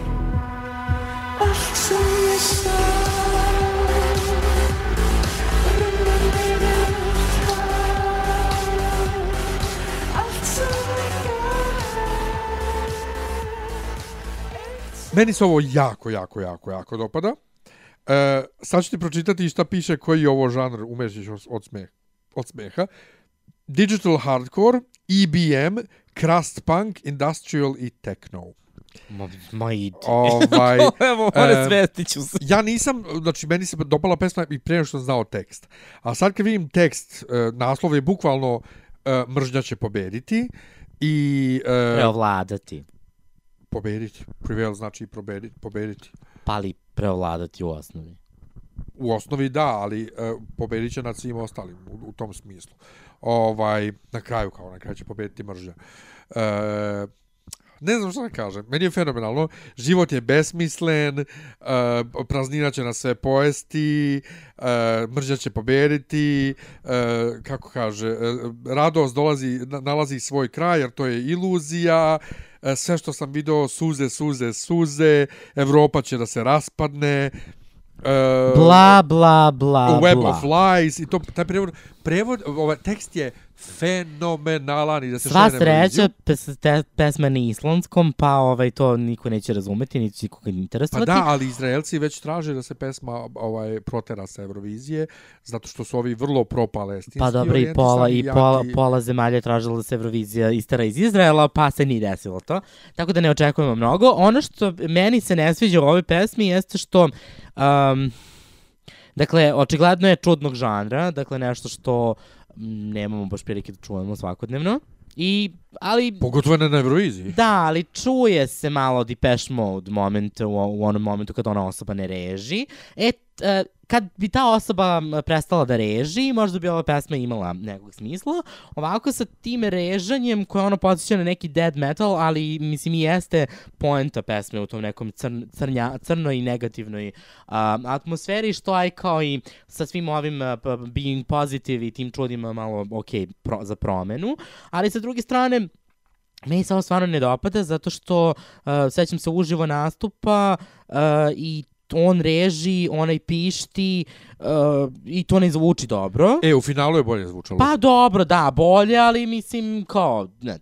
Meni se ovo jako, jako, jako, jako dopada. E, sad ću ti pročitati šta piše koji je ovo žanr, umešiš od, smeh, od smeha. Digital hardcore, EBM, crust punk, industrial i techno. Ma, ma idi. Ovaj, Evo, e, one svestiću se. ja nisam, znači meni se dopala pesma i prije nego što sam znao tekst. A sad kad vidim tekst, e, naslov je bukvalno e, mržnja će pobediti i e, Preovladati. pobediti. Prevail znači pobediti, pobediti. Pali preovladati u osnovi. U osnovi da, ali e, pobedit će nad svim ostalim u, u tom smislu. Ovaj, na kraju, kao na kraju će pobediti mržnja. E, ne znam šta da kažem, meni je fenomenalno. Život je besmislen, uh, praznina će nas sve pojesti, uh, mržnja će pobediti, uh, kako kaže, uh, radost dolazi, na- nalazi svoj kraj, jer to je iluzija, uh, sve što sam video, suze, suze, suze, Evropa će da se raspadne, uh, Bla, bla, bla, Web bla. of Lies i to taj prevod prevod ovaj tekst je fenomenalan i da se Sva sreća, pes, te, pesma na islandskom, pa ovaj, to niko neće razumeti, niti će nikoga Pa interesovati. da, ali Izraelci već traže da se pesma ovaj protera sa Eurovizije zato što su ovi vrlo pro-palestinski. Pa dobro, i pola, i pola, anti- pola zemalja je tražila da se Eurovizija istera iz Izraela, pa se nije desilo to. Tako da ne očekujemo mnogo. Ono što meni se ne sviđa u ovoj pesmi jeste što... Um, dakle, očigledno je čudnog žanra, dakle nešto što mm, nemamo baš prilike da čujemo svakodnevno. I, ali Pogotovo na Euroviziji. Da, ali čuje se malo Depeche Mode momente u, u onom momentu kad ona osoba ne reži. E, t- kad bi ta osoba prestala da reži, možda bi ova pesma imala nekog smisla. Ovako sa tim režanjem koje ono podsjeća na neki dead metal, ali mislim i jeste poenta pesme u tom nekom crn, crnja, crnoj i negativnoj a, atmosferi, što aj kao i sa svim ovim being positive i tim čudima malo ok pro, za promenu. Ali sa druge strane, Meni se ovo stvarno ne dopada zato što uh, sećam se uživo nastupa uh, i on reži, onaj pišti uh, i to ne zvuči dobro. E, u finalu je bolje zvučalo. Pa dobro, da, bolje, ali mislim kao, ne,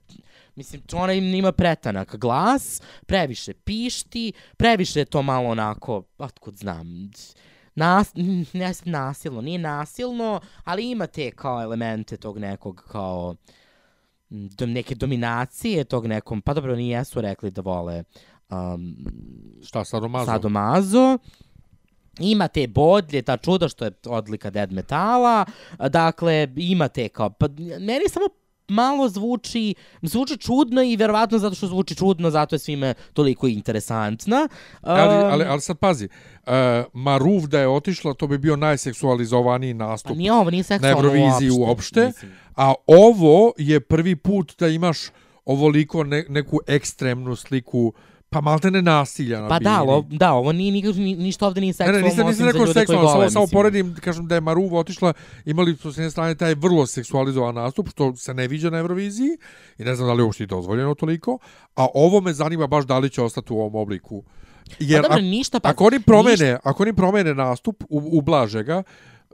mislim, ona im ima pretanak glas, previše pišti, previše je to malo onako, otkud znam, nas, ne nasilno, nije nasilno, ali ima te kao elemente tog nekog kao m, do, neke dominacije tog nekom, pa dobro, ni jesu rekli da vole um, Šta, sadomazo? sadomazo. Ima te bodlje, ta čuda što je odlika dead metala. Dakle, ima te kao... Pa, meni samo malo zvuči, zvuči čudno i verovatno zato što zvuči čudno, zato je svime toliko interesantna. Ali, Um, ali, ali sad pazi, uh, Maruv da je otišla, to bi bio najseksualizovaniji nastup Pa nije ovo, nije na Euroviziji uopšte. uopšte, Mislim. a ovo je prvi put da imaš ovoliko ne, neku ekstremnu sliku, pa malte ne nasilja na Pa da, da, ovo nije, nikak- ni, ništa ovde nije Ne, seksualno, ne, nisam, nisam za rekao seksualno, samo, samo poredim, kažem da je Maruva otišla, imali su s jedne strane taj vrlo seksualizovan nastup, što se ne viđa na Euroviziji, i ne znam da li je uopšte dozvoljeno toliko, a ovo me zanima baš da li će ostati u ovom obliku. Jer Pa dobro, ništa, pa... ako oni promene, ništa- ako oni promene nastup, u, ublaže ga,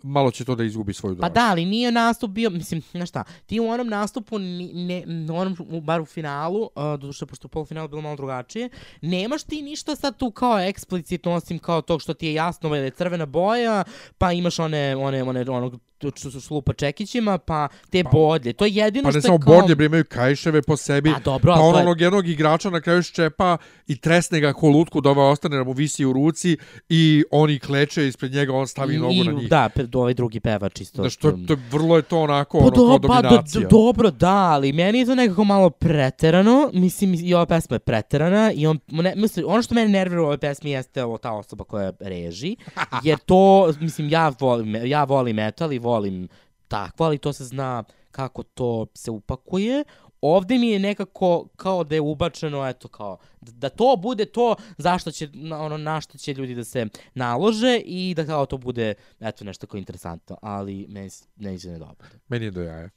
malo će to da izgubi svoju Pa draž. da, ali nije nastup bio, mislim, znaš šta, ti u onom nastupu, ne, u onom, bar u finalu, uh, doduše, pošto u polufinalu bilo malo drugačije, nemaš ti ništa sad tu kao eksplicitno, osim kao tog što ti je jasno da je crvena boja, pa imaš one, one, one, onog što se šlupa čekićima, pa te bodlje. To je jedino Pa što ne je samo kao... bodlje, bre, imaju kajševe po sebi. Pa dobro, pa ali on to je- onog jednog igrača na kraju ščepa i tresne ga ko lutku da ovaj ostane da mu visi u ruci i oni kleče ispred njega, on stavi I, nogu na njih. Da, pe- ovaj drugi pevač isto. Znaš, to, to, vrlo je to onako, Pa, ono, do, kao pa do, dominacija. do, dobro, da, ali meni je to nekako malo preterano. Mislim, i ova pesma je preterana i on, ne, mislim, ono što mene nervira u ovoj pesmi jeste ovo, ta osoba koja reži. Jer to, mislim, ja volim, ja volim metal i volim takvo, ali to se zna kako to se upakuje. Ovde mi je nekako kao da je ubačeno, eto kao, da, to bude to zašto će, ono, na što će ljudi da se nalože i da kao to bude, eto, nešto kao interesantno, ali meni, meni se ne dopada. Meni je do jaja.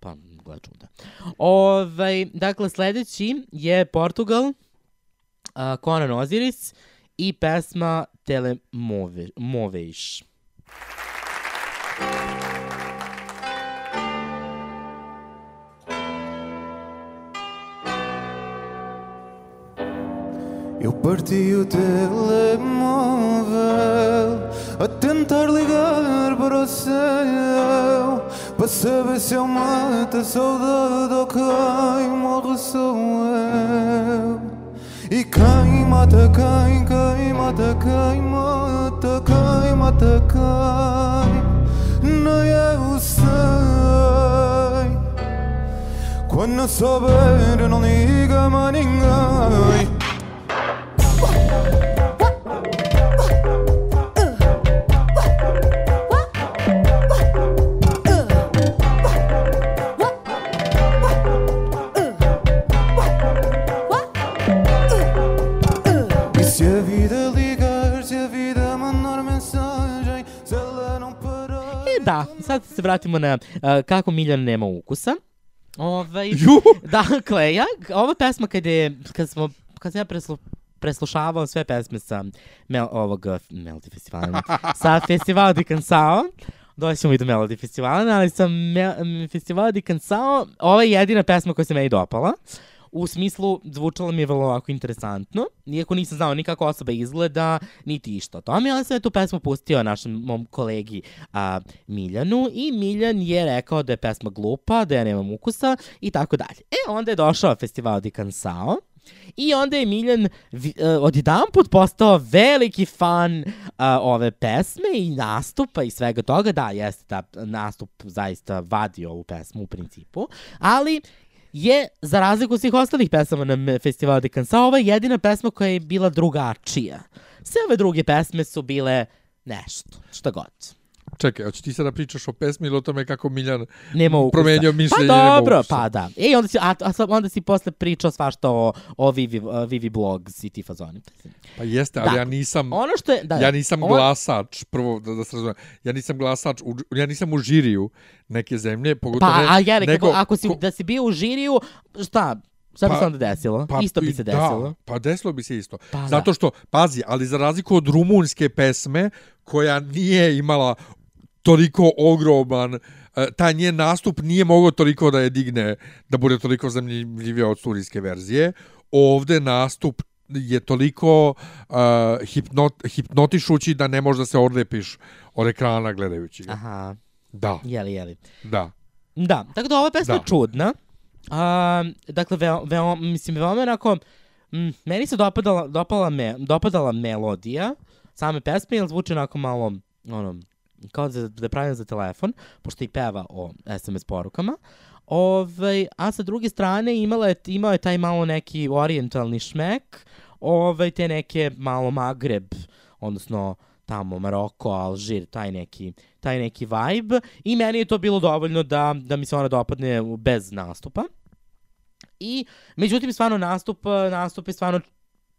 Pa, gleda čuda. Ovaj, dakle, sledeći je Portugal, uh, Conan Osiris i pesma Telemoveš. Eu parti o telemóvel a tentar ligar para o céu para saber se eu mato a saudade ou quem morre sou eu. E quem mata quem, quem mata quem, mata quem, mata quem, nem eu sei. Quando souber, não liga mais ninguém. Da, sad se vratimo na uh, kako Miljan nema ukusa. Ovaj, dakle, ja, ova pesma kad je, kad smo, kad sam ja preslu, preslušavao sve pesme sa mel, ovog uh, Melody festivala, sa festivala di Cansao, doćemo i do Melody festivala, ali sa me, m, festivala di Cansao, ova je jedina pesma koja se meni dopala. U smislu, zvučalo mi je vrlo ovako interesantno, iako nisam znao ni kako osoba izgleda, niti išta o tome, ali sam je tu pesmu pustio našem mom kolegi a, Miljanu i Miljan je rekao da je pesma glupa, da ja nemam ukusa i tako dalje. E, onda je došao festival di Cansao I onda je Miljan vi- uh, odjedan put postao veliki fan uh, ove pesme i nastupa i svega toga. Da, jeste da nastup zaista vadio ovu pesmu u principu, ali je, za razliku od svih ostalih pesama na festivalu de Cansao, ovo je jedina pesma koja je bila drugačija. Sve ove druge pesme su bile nešto, šta god. Čekaj, hoćeš ti sada pričaš o pesmi ili o tome kako Miljan Nema ukusa. promenio mišljenje? Pa dobro, pa da. E, onda si, a, a, onda si posle pričao svašta o, o Vivi, uh, Vivi Blogs i ti fazoni. Pa jeste, ali Da. ja nisam... Ono što je, da, ja nisam on- glasač, prvo da, da se razumem, ja nisam glasač, u, ja nisam u žiriju neke zemlje, pogotovo Pa, ne, a ja rekao, ako si, ko- da si bio u žiriju, šta, šta bi Pa- se onda desilo? Isto bi se desilo. Da, pa desilo bi se isto. Pa da. Zato što, pazi, ali za razliku od rumunske pesme, koja nije imala toliko ogroman, e, taj njen nastup nije mogao toliko da je digne, da bude toliko zanimljivije od studijske verzije. Ovde nastup je toliko uh, hipnot, hipnotišući da ne možeš da se odlepiš od ekrana gledajući ga. Aha, Da, jeli, jeli. da. Da, tako da ova pesma Da. je čudna. A, dakle, veo, veo, mislim, veoma onako, mm, meni se dopadala, dopala me, dopadala melodija same pesme, jer zvuči onako malo, ono, kao da, da pravljena za telefon, pošto i peva o SMS porukama. Ovaj, a sa druge strane imala je, imao je taj malo neki orientalni šmek, ovaj, te neke malo Magreb, odnosno tamo Maroko, Alžir, taj neki, taj neki vibe i meni je to bilo dovoljno da, da mi se ona dopadne bez nastupa. I, međutim, stvarno nastup, nastup je stvarno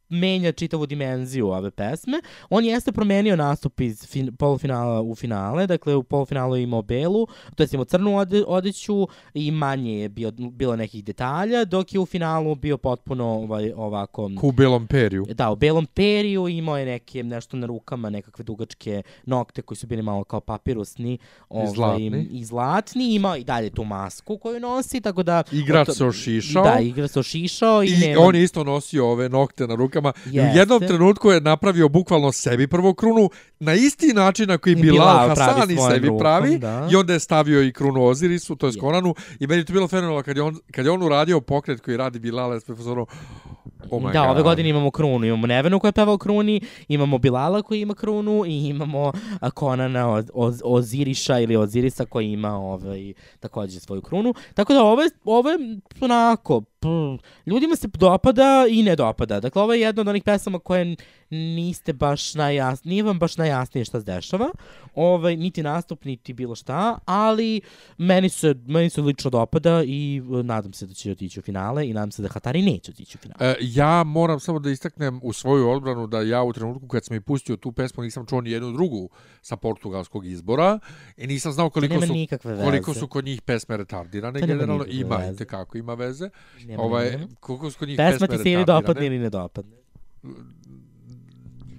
menja čitavu dimenziju ove pesme. On jeste promenio nastup iz fin, polufinala u finale, dakle u polufinalu je imao belu, to je imao crnu ode, odeću i manje je bio, bilo nekih detalja, dok je u finalu bio potpuno ovaj, ovako... Ko u Belom periju. Da, u belom periju imao je neke, nešto na rukama, nekakve dugačke nokte koji su bili malo kao papirusni. Ovaj, zlatni. I zlatni. Imao i dalje tu masku koju nosi, tako da... Igrač se ošišao. Da, igra se ošišao i, I nema... on je isto nosio ove nokte na rukama devojkama. I u Jeste. jednom trenutku je napravio bukvalno sebi prvo krunu na isti način na koji Bilal Hasani sebi rukom, pravi. da. I onda je stavio i krunu Ozirisu, to je Je. Konanu. I meni je to bilo fenomenalno kad je on, kad je on uradio pokret koji radi Bilal, sam ono, oh da, God. ove godine imamo krunu. Imamo Nevenu koja peva o kruni, imamo Bilala koji ima krunu i imamo Konana od, od, Oziriša ili Ozirisa koji ima ovaj, takođe svoju krunu. Tako da ovo je, ovo je onako, p, ljudima se dopada i ne dopada. Dakle, ovo je jedna od onih pesama koje niste baš najjasnije, nije vam baš najjasnije šta se dešava, ovaj, niti nastup, niti bilo šta, ali meni se, meni se lično dopada i e, nadam se da će otići u finale i nadam se da Hatari neće otići u finale. E, ja moram samo da istaknem u svoju odbranu da ja u trenutku kad sam i pustio tu pesmu nisam čuo ni jednu drugu sa portugalskog izbora i nisam znao koliko su koliko su kod njih pesme retardirane generalno ima veze. i kako ima veze. Nema, ovaj koliko su kod njih Pesma pesme ti se ili retardirane. dopadne ili ne dopadne.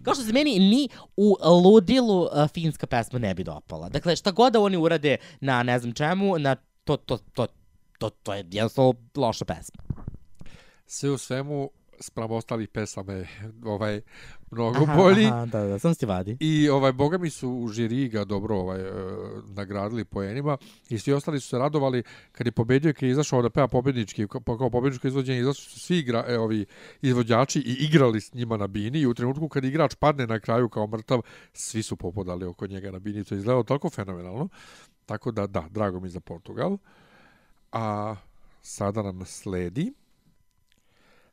Kao što se meni ni u ludilu uh, finska pesma ne bi dopala. Dakle, šta god da oni urade na ne znam čemu, na to, to, to, to, to je jednostavno loša pesma. Sve u svemu sprem ostalih pesama je ovaj mnogo bolji. Aha, da, da, sam ti vadi. I ovaj boga mi su u žiriji ga dobro ovaj e, nagradili poenima i svi ostali su se radovali kad je pobedio kad je izašao da peva pobednički kao, kao pobedničko izvođenje izašli su svi igra, e, ovi izvođači i igrali s njima na bini i u trenutku kad igrač padne na kraju kao mrtav svi su popodali oko njega na bini to je izgledalo toliko fenomenalno tako da da drago mi za Portugal a sada nam sledi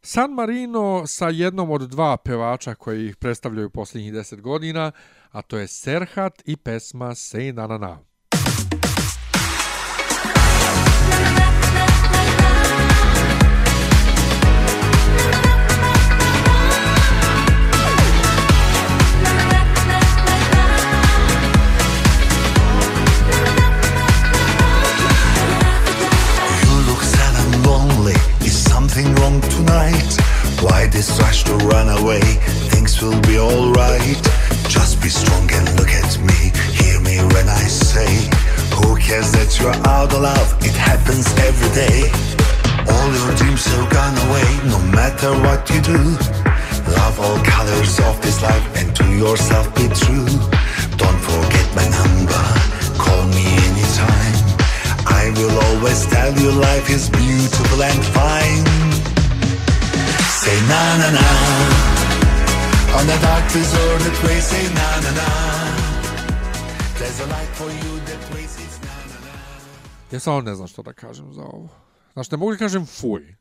San Marino sa jednom od dva pevača koji ih predstavljaju posljednjih deset godina, a to je Serhat i pesma Say Na Na Na. Tonight? Why this rush to run away? Things will be alright. Just be strong and look at me. Hear me when I say, Who cares that you're out of love? It happens every day. All your dreams have gone away, no matter what you do. Love all colors of this life and to yourself be true. Don't forget my number. Call me anytime. I will always tell you life is beautiful and fine. Say na na na. On the dark deserted way, say na na na. There's a light for you that it's na na na. Ja samo ne znam što da kažem za ovo. Znaš, ne mogu da kažem fuj,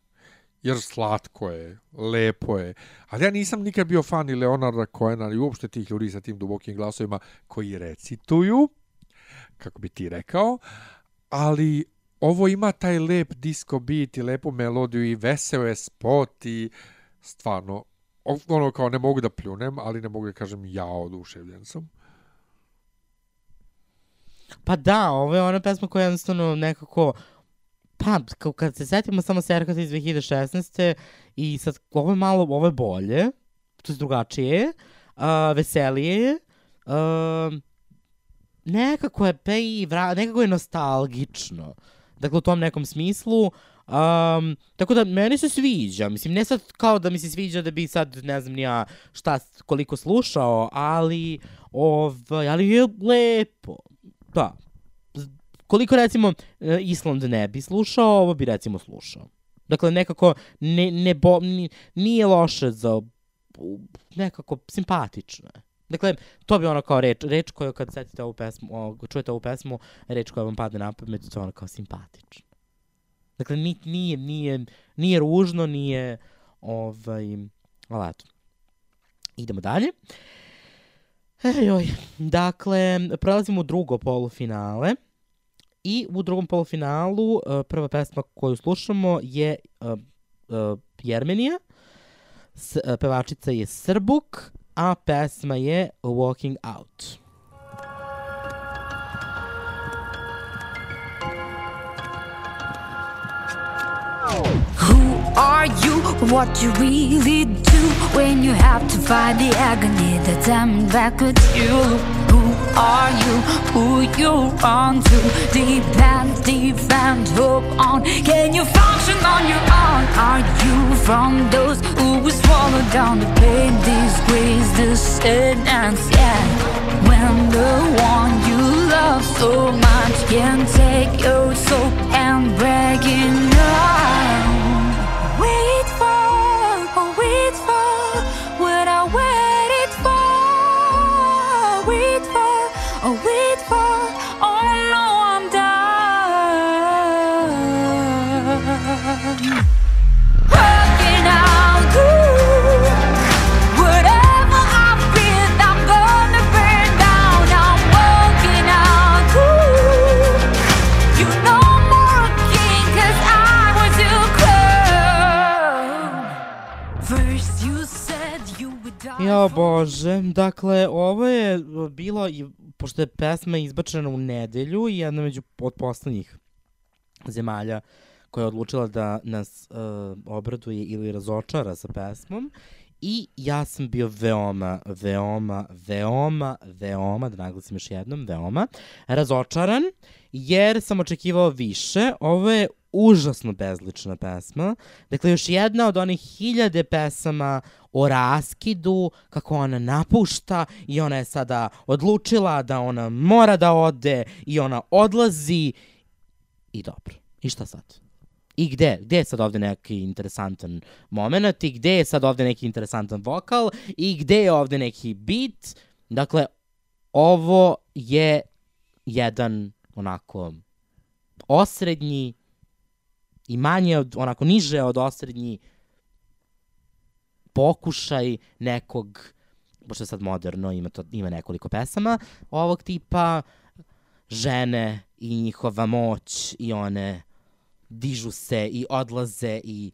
jer slatko je, lepo je, ali ja nisam nikad bio fan ni Leonarda Cohena i uopšte tih ljudi sa tim dubokim glasovima koji recituju, kako bi ti rekao, ali ovo ima taj lep disco beat i lepu melodiju i veseo je spot i stvarno, ono kao ne mogu da pljunem, ali ne mogu da kažem ja oduševljen sam. Pa da, ovo je ona pesma koja jednostavno nekako pa, kao kad se setimo samo Serkata iz 2016. i sad, ovo je malo, ovo je bolje, to je drugačije, uh, veselije je, uh, nekako je, pa i vra, nekako je nostalgično. Dakle, u tom nekom smislu, Um, tako da meni se sviđa, mislim ne sad kao da mi se sviđa da bi sad ne znam ja šta koliko slušao, ali ovaj, ali je lepo. Da. Koliko recimo e, Island ne bi slušao, ovo bi recimo slušao. Dakle nekako ne, ne bo, ni, nije loše za nekako simpatično je. Dakle, to bi ono kao reč, reč koju kad setite ovu pesmu, o, čujete ovu pesmu, reč koja vam padne na pamet, to je ono kao simpatično. Dakle, ni, nije, nije, nije ružno, nije, ovaj, ali eto. Idemo dalje. Ej, oj. Dakle, prelazimo u drugo polufinale. I u drugom polufinalu uh, prva pesma koju slušamo je uh, uh, Jermenija. S, uh, pevačica je Srbuk, a pesma je Walking Out. Who are you? What you really do when you have to fight the agony that's coming back at you? Who are you? Who you run to? Depend, defend, hope on. Can you function on your own? Are you from those who will swallow down the pain, disgrace, the sentence? Yeah. When the one you love so much can take your soul and break it dakle, ovo je bilo, i- pošto je pesma izbačena u nedelju i jedna među od poslednjih zemalja koja je odlučila da nas uh, obraduje ili razočara sa pesmom. I ja sam bio veoma, veoma, veoma, veoma, da naglasim još jednom, veoma, razočaran, jer sam očekivao više. Ovo je užasno bezlična pesma. Dakle, još jedna od onih hiljade pesama o raskidu, kako ona napušta i ona je sada odlučila da ona mora da ode i ona odlazi i dobro. I šta sad? I gde? Gde je sad ovde neki interesantan moment i gde je sad ovde neki interesantan vokal i gde je ovde neki beat? Dakle, ovo je jedan onako osrednji i manje od, onako niže od osrednji pokušaj nekog, pošto je sad moderno, ima, to, ima nekoliko pesama ovog tipa, žene i njihova moć i one dižu se i odlaze i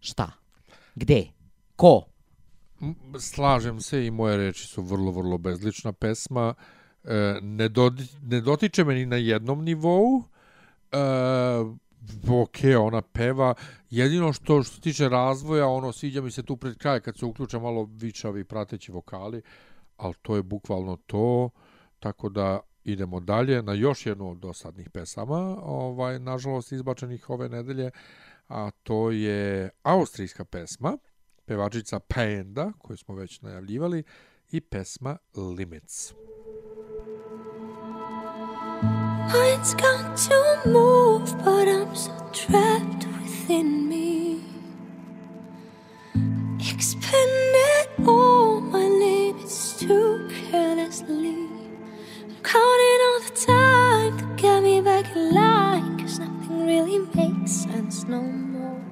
šta? Gde? Ko? Slažem se i moje reči su vrlo, vrlo bezlična pesma. E, ne, dodi, ne dotiče me ni na jednom nivou. E, ok, ona peva. Jedino što, što se tiče razvoja, ono, sviđa mi se tu pred kraj kad se uključe malo vičavi prateći vokali, ali to je bukvalno to. Tako da idemo dalje na još jednu od dosadnih pesama, ovaj, nažalost izbačenih ove nedelje, a to je austrijska pesma pevačica Panda, koju smo već najavljivali, i pesma Limits. Mine's got to move, but I'm so trapped within me. Expended all my limits too carelessly. I'm counting all the time to get me back in line, cause nothing really makes sense no more.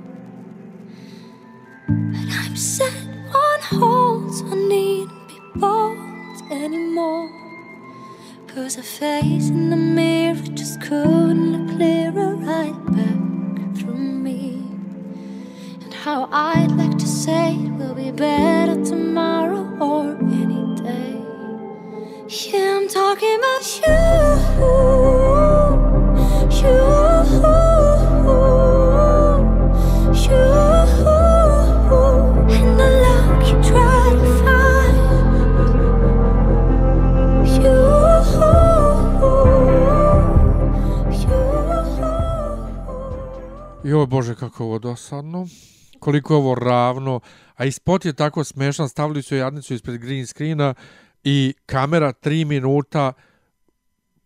But I'm set on hold, I needn't be bold anymore. Cause a face in the mirror just couldn't look clearer right back through me. And how I'd like to say it will be better tomorrow or any day. Yeah, I'm talking about. You. Joj bože, kako ovo dosadno. Koliko je ovo ravno. A i spot je tako smešan. Stavili su jadnicu ispred green screena i kamera 3 minuta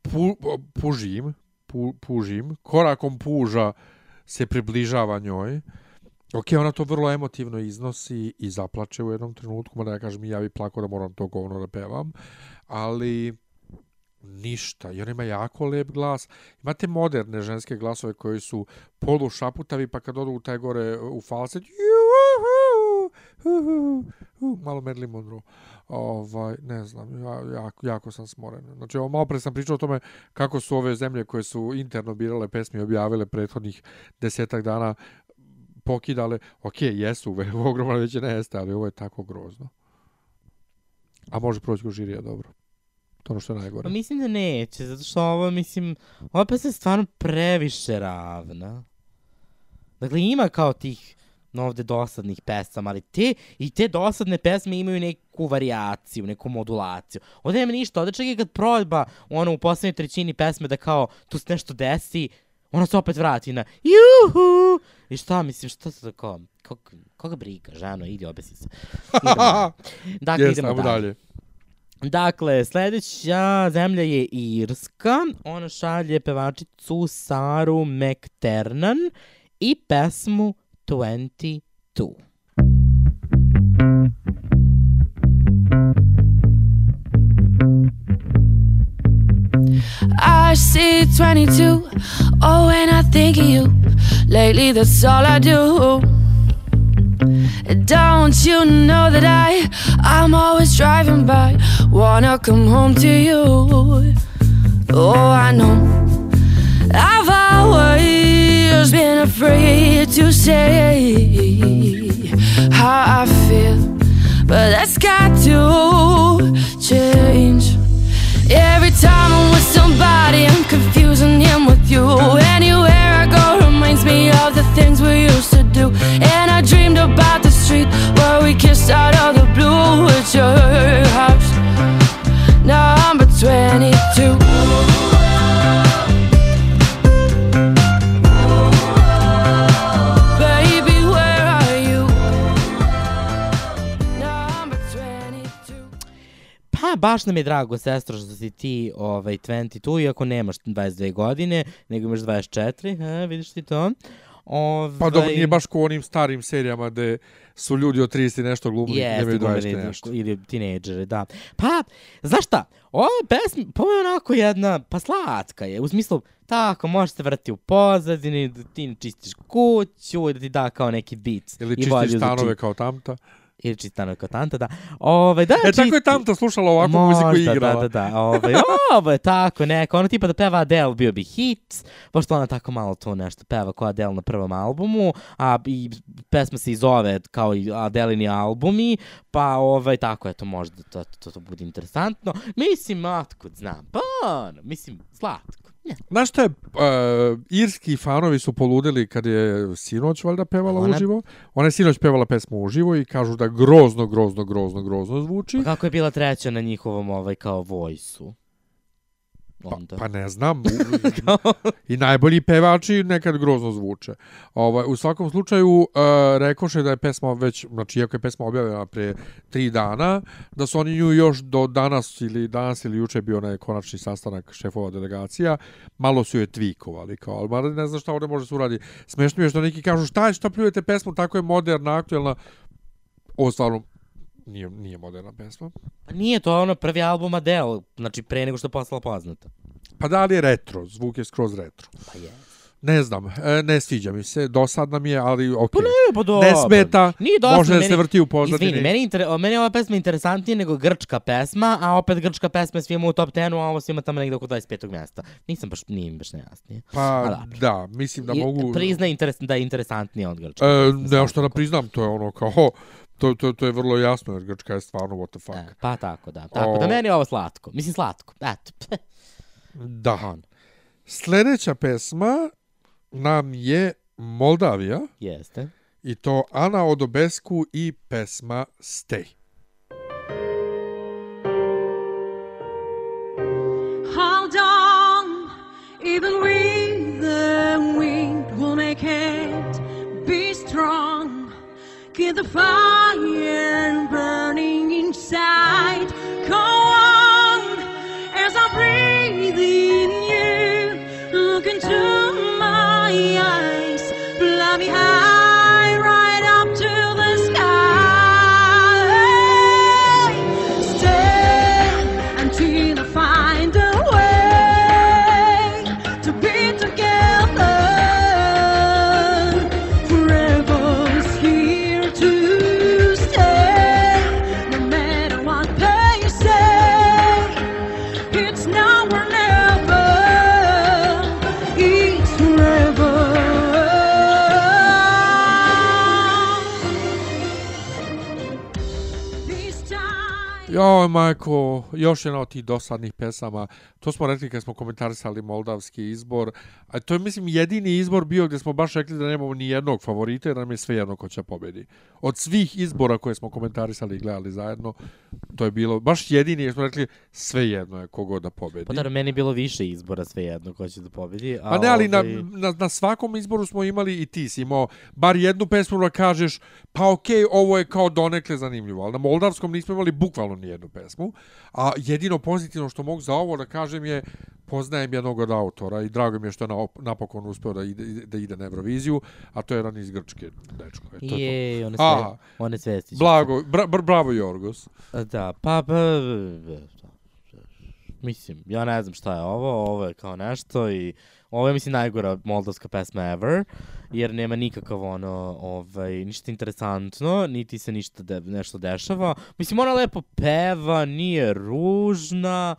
pu, pužim, pu, pužim, korakom puža se približava njoj. Ok, ona to vrlo emotivno iznosi i zaplače u jednom trenutku, mada ja kažem i ja bi plako da moram to govno da pevam, ali ništa. I ona ima jako lep glas. Imate moderne ženske glasove koji su polu šaputavi, pa kad odu u taj gore u falset, juhu, uhu, uh, malo Marilyn Monroe. Ovaj, ne znam, ja, jako, jako sam smoren. Znači, ovo malo pre sam pričao o tome kako su ove zemlje koje su interno birale pesme i objavile prethodnih desetak dana pokidale. Ok, jesu, ve- ogromna većina jeste, ali ovo je tako grozno. A može proći ko žirija, dobro. To ono što je najgore. Pa mislim da neće, zato što ovo, mislim, ova pesma je stvarno previše ravna. Dakle, ima kao tih ovde dosadnih pesama, ali te, i te dosadne pesme imaju neku varijaciju, neku modulaciju. Ovde nema ništa, ovde čak i kad proba ono u poslednjoj trećini pesme da kao tu se nešto desi, ona se opet vrati na juhu! I šta, mislim, šta se tako, kog, koga briga, ženo, idi obesi se. Idemo. dakle, Jes, idemo dalje. dalje. Dakle, sledeća zemlja je Irska. Ona šalje pevačicu Saru McTernan i pesmu 22. I see 22. Oh, and I think of you. Lately, that's all I do. Don't you know that I, I'm always driving by, wanna come home to you. Oh, I know. I've always been afraid to say how I feel, but that's got to change. Every time I'm with somebody, I'm confusing him with you. Anywhere I go reminds me of the things we used to do. And I dreamed about the street where we kissed out of the blue at your house. Number 22. Pa, baš nam je drago, sestro, što si ti ovaj, 22, iako nemaš 22 godine, nego imaš 24, a, vidiš ti to? Ovaj, Pa dobro, nije baš ko onim starim serijama gde su ljudi od 30 i nešto glumili, Jeste, nemaju 20 i glumili nešto. Ili tinejdžere, da. Pa, znaš šta, ova pesma, pa je onako jedna, pa slatka je, u smislu, tako, možeš se vrati u pozadini, da ti čistiš kuću, da ti da kao neki beat. Ili čistiš stanove kao tamta. Ili čisti stanove kao tanta, da. Ove, da, E, tako je tamta slušala ovakvu muziku i igrala. Da, da, da. Ovo je tako neko. Ono tipa da peva Adele bio bi hit, pošto ona tako malo to nešto peva kao Adele na prvom albumu, a i pesma se i zove kao i Adelini albumi, pa ovaj, tako eto možda to, to, to bude interesantno. Mislim, otkud znam, pa ono, mislim, slatko. Ne. Znaš šta je, uh, irski fanovi su poludeli kad je sinoć valjda pevala Ona- uživo. Ona je sinoć pevala pesmu uživo i kažu da grozno, grozno, grozno, grozno zvuči. Pa kako je bila treća na njihovom ovaj kao vojsu? Onda. Pa ne znam. I najbolji pevači nekad grozno zvuče. Ovaj, u svakom slučaju, uh, rekoše da je pesma već, znači iako je pesma objavljena pre tri dana, da su oni nju još do danas ili danas ili juče bio onaj konačni sastanak šefova delegacija, malo su je tvikovali, kao, ali mada ne znam šta ovde može se uradi. Smešno je što neki kažu šta je, šta pljujete pesmu, tako je moderna, aktuelna. Ovo stvarno nije, nije moderna pesma. Pa nije to ono prvi album Adele, znači pre nego što je postala poznata. Pa da li je retro, zvuk je skroz retro. Pa je. Ne znam, e, ne sviđa mi se, dosadna mi je, ali okej. Pa ne, pa dobro. Ne smeta, Nije dosadno, može da meni- se vrti u pozadini. Izvini, meni, inter, meni je ova pesma interesantnija nego grčka pesma, a opet grčka pesma je svima u top 10 a ovo svima tamo negde oko 25. mjesta. Nisam baš, nije mi baš nejasnije. Pa A da, mislim da I mogu... Prizna interes, da je interesantnija od grčke. E, ne, što da priznam, to je ono kao... To, to, to je vrlo jasno, jer Grčka je stvarno what the fuck. E, pa tako, da. Tako da O- meni je ovo slatko. Mislim slatko. Eto. Da. On. Sljedeća pesma nam je Moldavija Jeste. i to Ana Odobesku i pesma Stay. Hold on, even with keep the fire burning inside. On, as I breathe in you. Look into my eyes, fly me Joj, majko, još jedna od tih dosadnih pesama. To smo rekli kad smo komentarisali moldavski izbor. A to je, mislim, jedini izbor bio gdje smo baš rekli da nemamo ni jednog favorita, jer nam je sve jedno ko će pobedi. Od svih izbora koje smo komentarisali i gledali zajedno, to je bilo baš jedini, jer smo rekli sve jedno je kogod da pobedi. Pa da, meni je bilo više izbora sve jedno ko će da pobedi. A Pa ne, ali na, ovaj- na, na svakom izboru smo imali i ti si imao bar jednu pesmu da kažeš pa okej, ovo je kao donekle zanimljivo, ali na moldavskom nismo imali bukvalno ni jednu pesmu, a jedino pozitivno što mogu za ovo da kažem je poznajem jednog od autora i drago mi je što je na, napokon uspeo da ide, da ide na Euroviziju, a to je jedan iz Grčke, dečko. E, to je to. Je, one, Aha. sve, one svestiće. Blago, bra, bra, bravo Jorgos. Da, pa, pa, mislim, ja ne znam šta je ovo, ovo je kao nešto i ovo je, mislim, najgora moldavska pesma ever, jer nema nikakav ono, ovaj, ništa interesantno, niti se ništa de, nešto dešava. Mislim, ona lepo peva, nije ružna,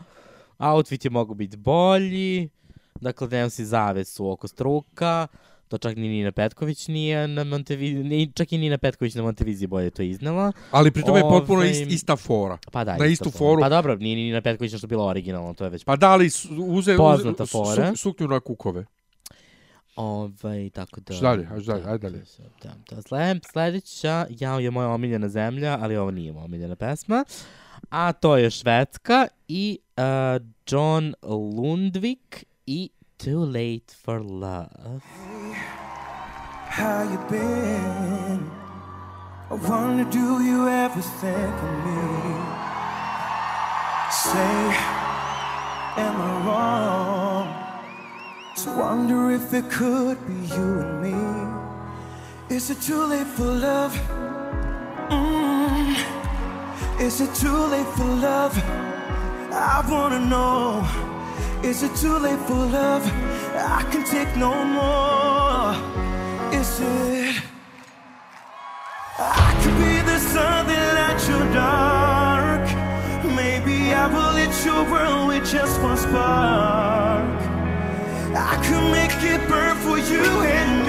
outfit je mogu biti bolji, dakle, nemam si zavesu oko struka, to čak ni Nina Petković nije na Monteviziji, ni, čak i Nina Petković na Monteviziji bolje to iznala. Ali pritom je potpuno Ovaj, ist, ista fora. Pa da, na istu to. foru. Pa dobro, nije ni Nina Petković nešto bilo originalno, to je već Pa da li su- uze, uze Poznata su- fora. su, suknju na kukove? Ovaj, tako da... Šta dalje? Hajde dalje, da, ajde dalje. Da, da, sled, sledeća, ja je moja omiljena zemlja, ali ovo nije moja omiljena pesma. A to je Švedska i uh, John Lundvik i Too Late for Love. How you been? I wonder, do you ever think of me? Say, am I wrong? To wonder if it could be you and me. Is it too late for love? Mm. Is it too late for love? I wanna know. Is it too late for love? I can take no more. Is it? I could be the sun that lights your dark. Maybe I will lit your world with just one spark. I could make it burn for you and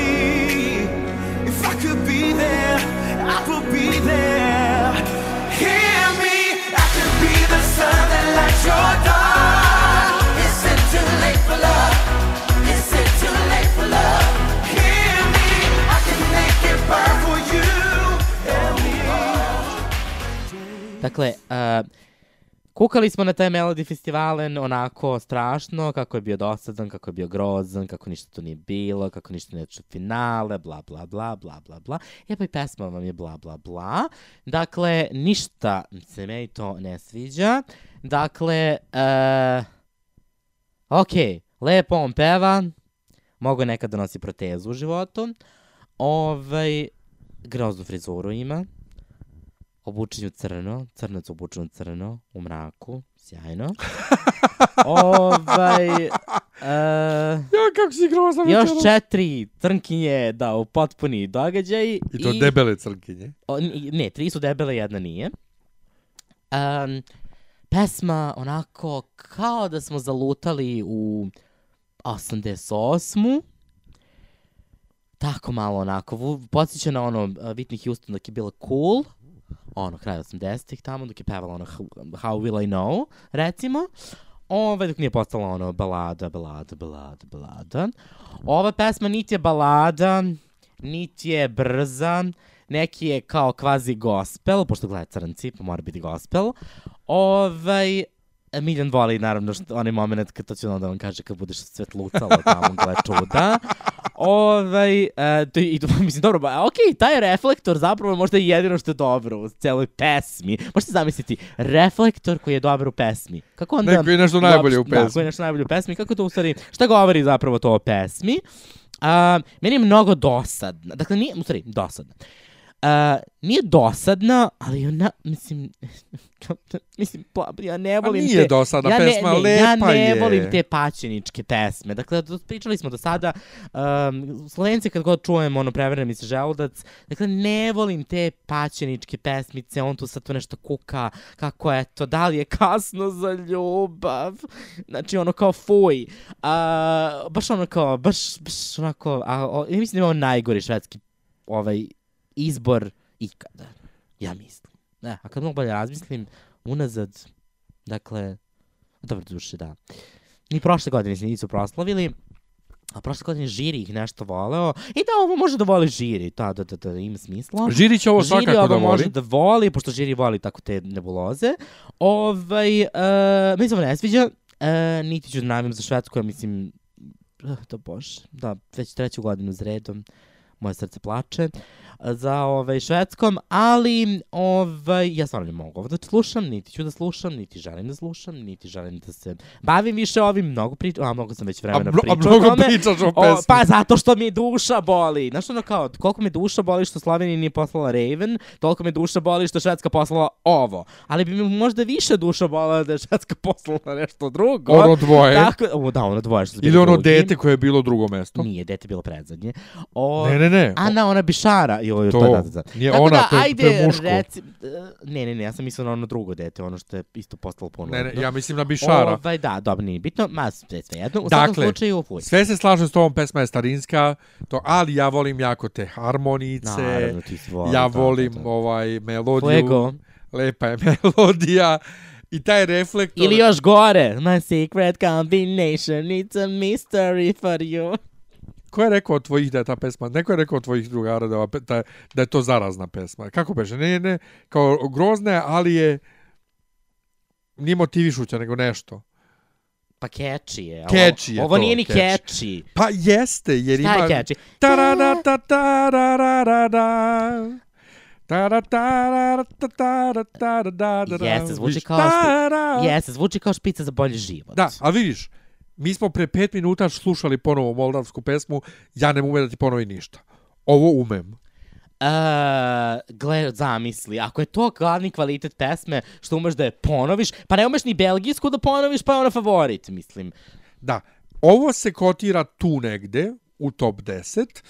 Dakle, uh, kukali smo na taj Melody Festivalen onako strašno, kako je bio dosadan, kako je bio grozan, kako ništa to nije bilo, kako ništa došlo finale, bla, bla, bla, bla, bla, bla. E pa i pesma vam je bla, bla, bla. Dakle, ništa se meni to ne sviđa. Dakle, uh, ok, lepo on peva, mogu nekad da nosi protezu u životu, ovaj, groznu frizuru ima, obučen u crno, crnac obučen u crno, u mraku, sjajno. ovaj, uh, Ja, kako si grozna još večeras. četiri crnkinje da u potpuni događaj. I to debele crnkinje. O, ne, tri su debele, jedna nije. Um, pesma onako kao da smo zalutali u 88. Tako malo onako, podsjeća na ono uh, Whitney Houston dok je bila cool, ono, kraj 80-ih tamo, dok je pevala ono How, Will I Know, recimo. Ove, dok nije postala ono balada, balada, balada, balada. Ova pesma niti je balada, niti je brza, neki je kao kvazi gospel, pošto gleda crnci, pa mora biti gospel. Ovaj, Miljan voli naravno što, onaj moment kad to će ono da vam kaže kad budeš svetlucalo tamo, gle čuda. Ovaj, e, to, i, mislim, dobro, ba, ok, taj reflektor zapravo je možda i jedino što je dobro u celoj pesmi. Možete zamisliti, reflektor koji je dobar u pesmi. Kako onda... Neko je nešto najbolje u Da, pesmi. koji je nešto najbolje u pesmi. Kako to u stvari, šta govori zapravo to o pesmi? A, meni je mnogo dosadna. Dakle, nije, u stvari, dosadna. A, nije dosadna, ali ona, mislim, mislim, pa, ja ne volim nije te... dosadna ja pesma, ne, ne, Ja lepa ne je. volim te paćeničke pesme. Dakle, pričali smo do sada, um, Slovenci kad god čujemo ono prevrne mi se želudac, dakle, ne volim te paćeničke pesmice, on tu sad tu nešto kuka, kako je to, da li je kasno za ljubav, znači ono kao fuj. A, baš ono kao, baš, baš onako, a, o, ja mislim da imamo najgori švedski ovaj izbor ikada. Ja mislim. Ne, a kad mnogo bolje razmislim, unazad. Dakle, dobro duše, da. Ni prošle godine se nisu proslavili, a prošle godine žiri ih nešto voleo. I da, ovo može da voli žiri, da, da, da, da ima smisla. Žiri će ovo Žiri svakako ovo da može voli. da voli, pošto žiri voli tako te nebuloze. Ovaj, uh, mi se ovo ne sviđa, uh, niti ću da navim za Švedsku, ja mislim, uh, to bože, da, već treću godinu za redom, moje srce plače uh, za ovaj, švedskom, ali ovaj, ja stvarno ne mogu ovo da slušam, niti ću da slušam, niti želim da slušam, niti želim da se bavim više ovim, mnogo pričam, a mnogo sam već vremena a pričao mnogo o tome. pričaš o O, pesmi. pa zato što mi duša boli. Znaš ono kao, koliko me duša boli što Slovenija nije poslala Raven, toliko me duša boli što Švedska poslala ovo. Ali bi mi možda više duša bolila da je Švedska poslala nešto drugo. Ono dvoje. Tako, o, da, ono dvoje što su Ili ono drugi. dete koje je bilo drugo mesto. Nije, dete bilo predzadnje. O, Ne, ne, ne. Ana, ona Bišara. Jo, To, to, da, da, da. nije Tako ona, da, to je- ajde, to je muško. Reci, ne, ne, ne, ja sam mislio na ono drugo dete, ono što je isto postalo puno. Ne, ne, ja mislim na Bišara. Ovaj, da, dobro, nije bitno, ma, sve, sve jedno. U svakom Dakle, slučaju, fuj. sve se slažem s tobom, pesma je starinska, to, ali ja volim jako te harmonice, Naravno, ti si voli, ja da, volim da, da. ovaj melodiju, Fuego. lepa je melodija i taj reflektor. Ili još gore, my secret combination, it's a mystery for you. Ko je rekao od tvojih da je ta pesma, neko je rekao od tvojih drugara da, da, da je to zarazna pesma. Kako beže? Ne, ne, kao grozna ali je nije motivišuća, nego nešto. Pa catchy je. Catchy je Ovo to, nije ni catchy. Pa jeste, jer Šta ima... je catchy? Tarara ta tarara da. Tara tara ta tara tara da da da. Jeste, zvuči kao, tara. jeste, zvuči kao špica za bolji život. Da, a vidiš, mi smo pre pet minuta slušali ponovo moldavsku pesmu, ja ne umem da ti ponovim ništa. Ovo umem. Uh, gle, zamisli, ako je to glavni kvalitet pesme, što umeš da je ponoviš, pa ne umeš ni belgijsku da ponoviš, pa je ona favorit, mislim. Da, ovo se kotira tu negde, u top 10,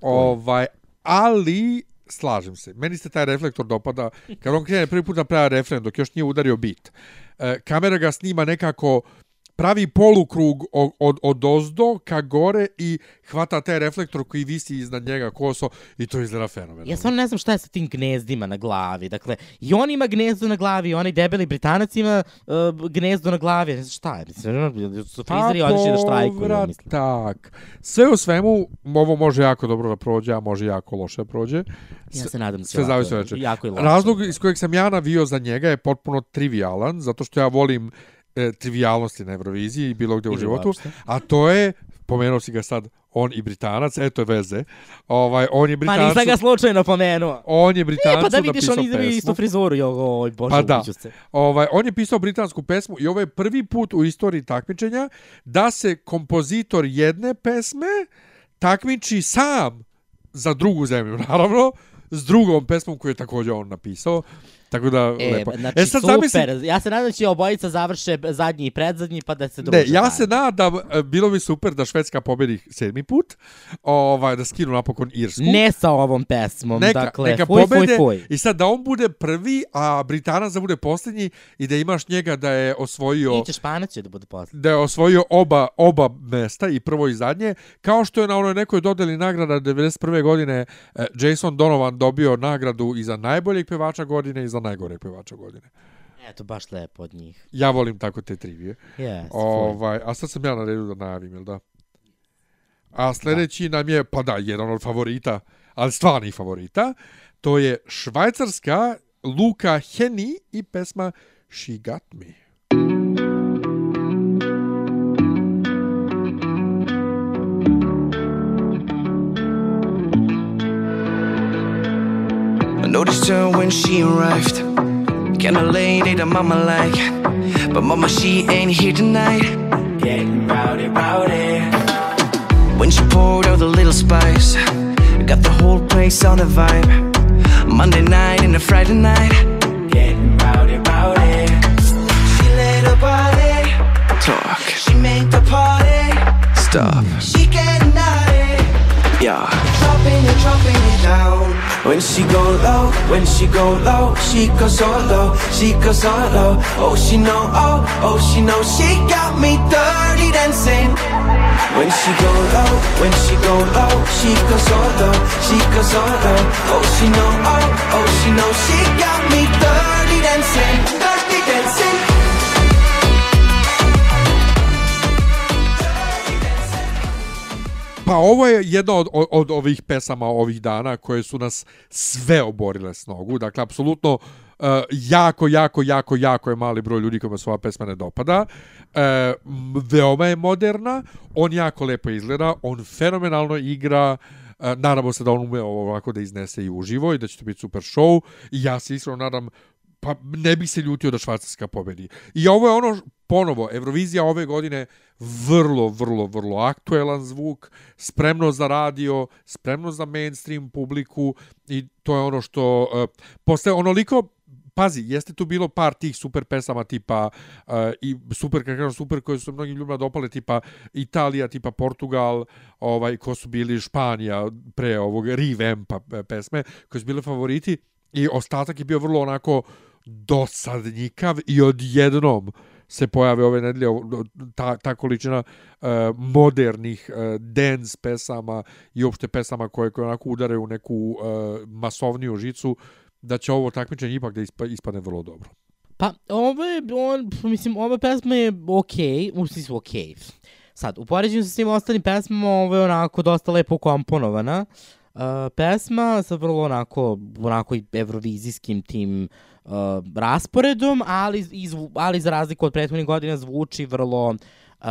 ovaj, ali slažem se. Meni se taj reflektor dopada, kad on krene prvi put da pravi refren, dok još nije udario bit. E, kamera ga snima nekako pravi polukrug od, od, od ozdo ka gore i hvata taj reflektor koji visi iznad njega koso i to izgleda fenomenalno. Ja stvarno ne znam šta je sa tim gnezdima na glavi. Dakle, i on ima gnezdo na glavi, i onaj debeli Britanac ima uh, gnezdo na glavi. Ne znam šta je. Mislim, su frizeri otišli da štrajkuju. Mislim. tak. Sve u svemu, ovo može jako dobro da prođe, a može jako loše da prođe. Ja se nadam da će Sve zavisi od nečega. jako i loše. Razlog iz kojeg sam ja navio za njega je potpuno trivialan, zato što ja volim e, trivialnosti na Euroviziji i bilo gde u životu, uopšte. a to je, pomenuo si ga sad, on i Britanac, eto je veze, ovaj, on je Pa Britanac, nisam ga slučajno pomenuo. on je E, Britancu pa da vidiš, napisao imaju pesmu. istu frizuru. Jo, oj, bože, Pa da. se. Ovaj, on je pisao britansku pesmu i ovo je prvi put u istoriji takmičenja da se kompozitor jedne pesme takmiči sam za drugu zemlju, naravno, s drugom pesmom koju je također on napisao. Tako da, E, lepo. znači, sad super. zamisli- Ja se nadam da će obojica završe zadnji i predzadnji, pa da se druže. Ne, ja se nadam, e, bilo bi super da Švedska pobedi sedmi put, ovaj, da skinu napokon Irsku. Ne sa ovom pesmom, neka, dakle, neka fuj, pobede fuj, fuj. i sad da on bude prvi, a Britanac da bude posljednji i da imaš njega da je osvojio Iće Španac da bude posle. da je osvojio oba oba mesta i prvo i zadnje, kao što je na onoj nekoj dodeli nagrada 91. godine eh, Jason Donovan dobio nagradu i za najboljeg pevača godine i za najgoreg pevača godine. Eto, baš lepo od njih. Ja volim tako te trivije. Yes, ovaj, a sad sam ja na redu da najavim, jel da? A sljedeći nam je, pa da, jedan od favorita, ali stvarnih favorita, to je švajcarska Luka Heni i pesma She Got Me. Noticed her when she arrived. Kinda late, that mama like. But mama, she ain't here tonight. Getting rowdy, rowdy. When she poured out the little spice, got the whole place on the vibe. Monday night and a Friday night. Getting rowdy, rowdy. She let her body talk. She made the party stop. She getting naughty. Yeah. Dropping it, dropping it down. When she go low, when she go low, she goes so low, she goes so low. Oh, she know, oh, oh, she know, she got me dirty dancing. When she go low, when she go low, she goes so low, she goes so low. Oh, she know, oh, oh, she know, she got me dirty dancing, dirty dancing. Pa ovo je jedna od, od, od ovih pesama ovih dana koje su nas sve oborile s nogu. Dakle, apsolutno uh, jako, jako, jako, jako je mali broj ljudi kojima se ova pesma ne dopada. Uh, veoma je moderna, on jako lepo izgleda, on fenomenalno igra, Uh, nadamo se da on ume ovako da iznese i uživo i da će to biti super show. I ja se iskreno nadam pa ne bih se ljutio da Švajcarska pobedi. I ovo je ono, ponovo, Eurovizija ove godine vrlo, vrlo, vrlo aktuelan zvuk, spremno za radio, spremno za mainstream publiku i to je ono što uh, postaje onoliko Pazi, jeste tu bilo par tih super pesama tipa uh, i super, kako kažem, super koje su mnogim ljudima dopale tipa Italija, tipa Portugal, ovaj ko su bili Španija pre ovog revampa e, pesme, koji su bile favoriti i ostatak je bio vrlo onako dosadnjikav i odjednom se pojave ove nedelje ta, ta količina uh, modernih uh, dance pesama i uopšte pesama koje, koje onako udaraju u neku uh, masovniju žicu, da će ovo takmičenje ipak da ispa, ispadne vrlo dobro. Pa, ovo je, on, mislim, ova pesma je okej, okay, u smislu okej. Okay. Sad, u poređenju sa svim ostalim pesmama, ovo je onako dosta lepo komponovana. Uh, pesma sa vrlo onako, onako evrovizijskim tim uh, rasporedom, ali, izvu, ali za razliku od prethodnih godina zvuči vrlo uh,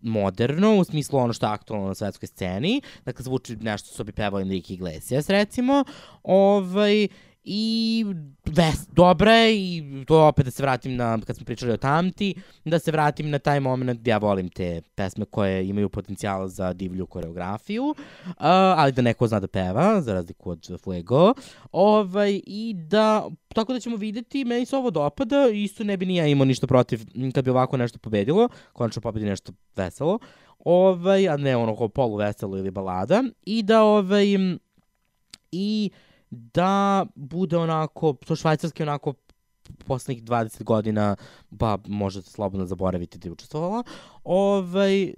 moderno, u smislu ono što je aktualno na svetskoj sceni. Dakle, zvuči nešto što bi pevao Enrique Iglesias, recimo. Ovaj, i ves, dobra je i to opet da se vratim na, kad smo pričali o Tamti, da se vratim na taj moment gdje ja volim te pesme koje imaju potencijal za divlju koreografiju, uh, ali da neko zna da peva, za razliku od Fuego, ovaj, i da, tako da ćemo videti, meni se ovo dopada, isto ne bi ni ja imao ništa protiv kad bi ovako nešto pobedilo, konačno pobedi nešto veselo, ovaj, a ne ono kao polu veselo ili balada, i da ovaj, i da bude onako, to švajcarski onako poslednjih 20 godina, pa možete slobodno zaboraviti da je učestvovala. Ovaj,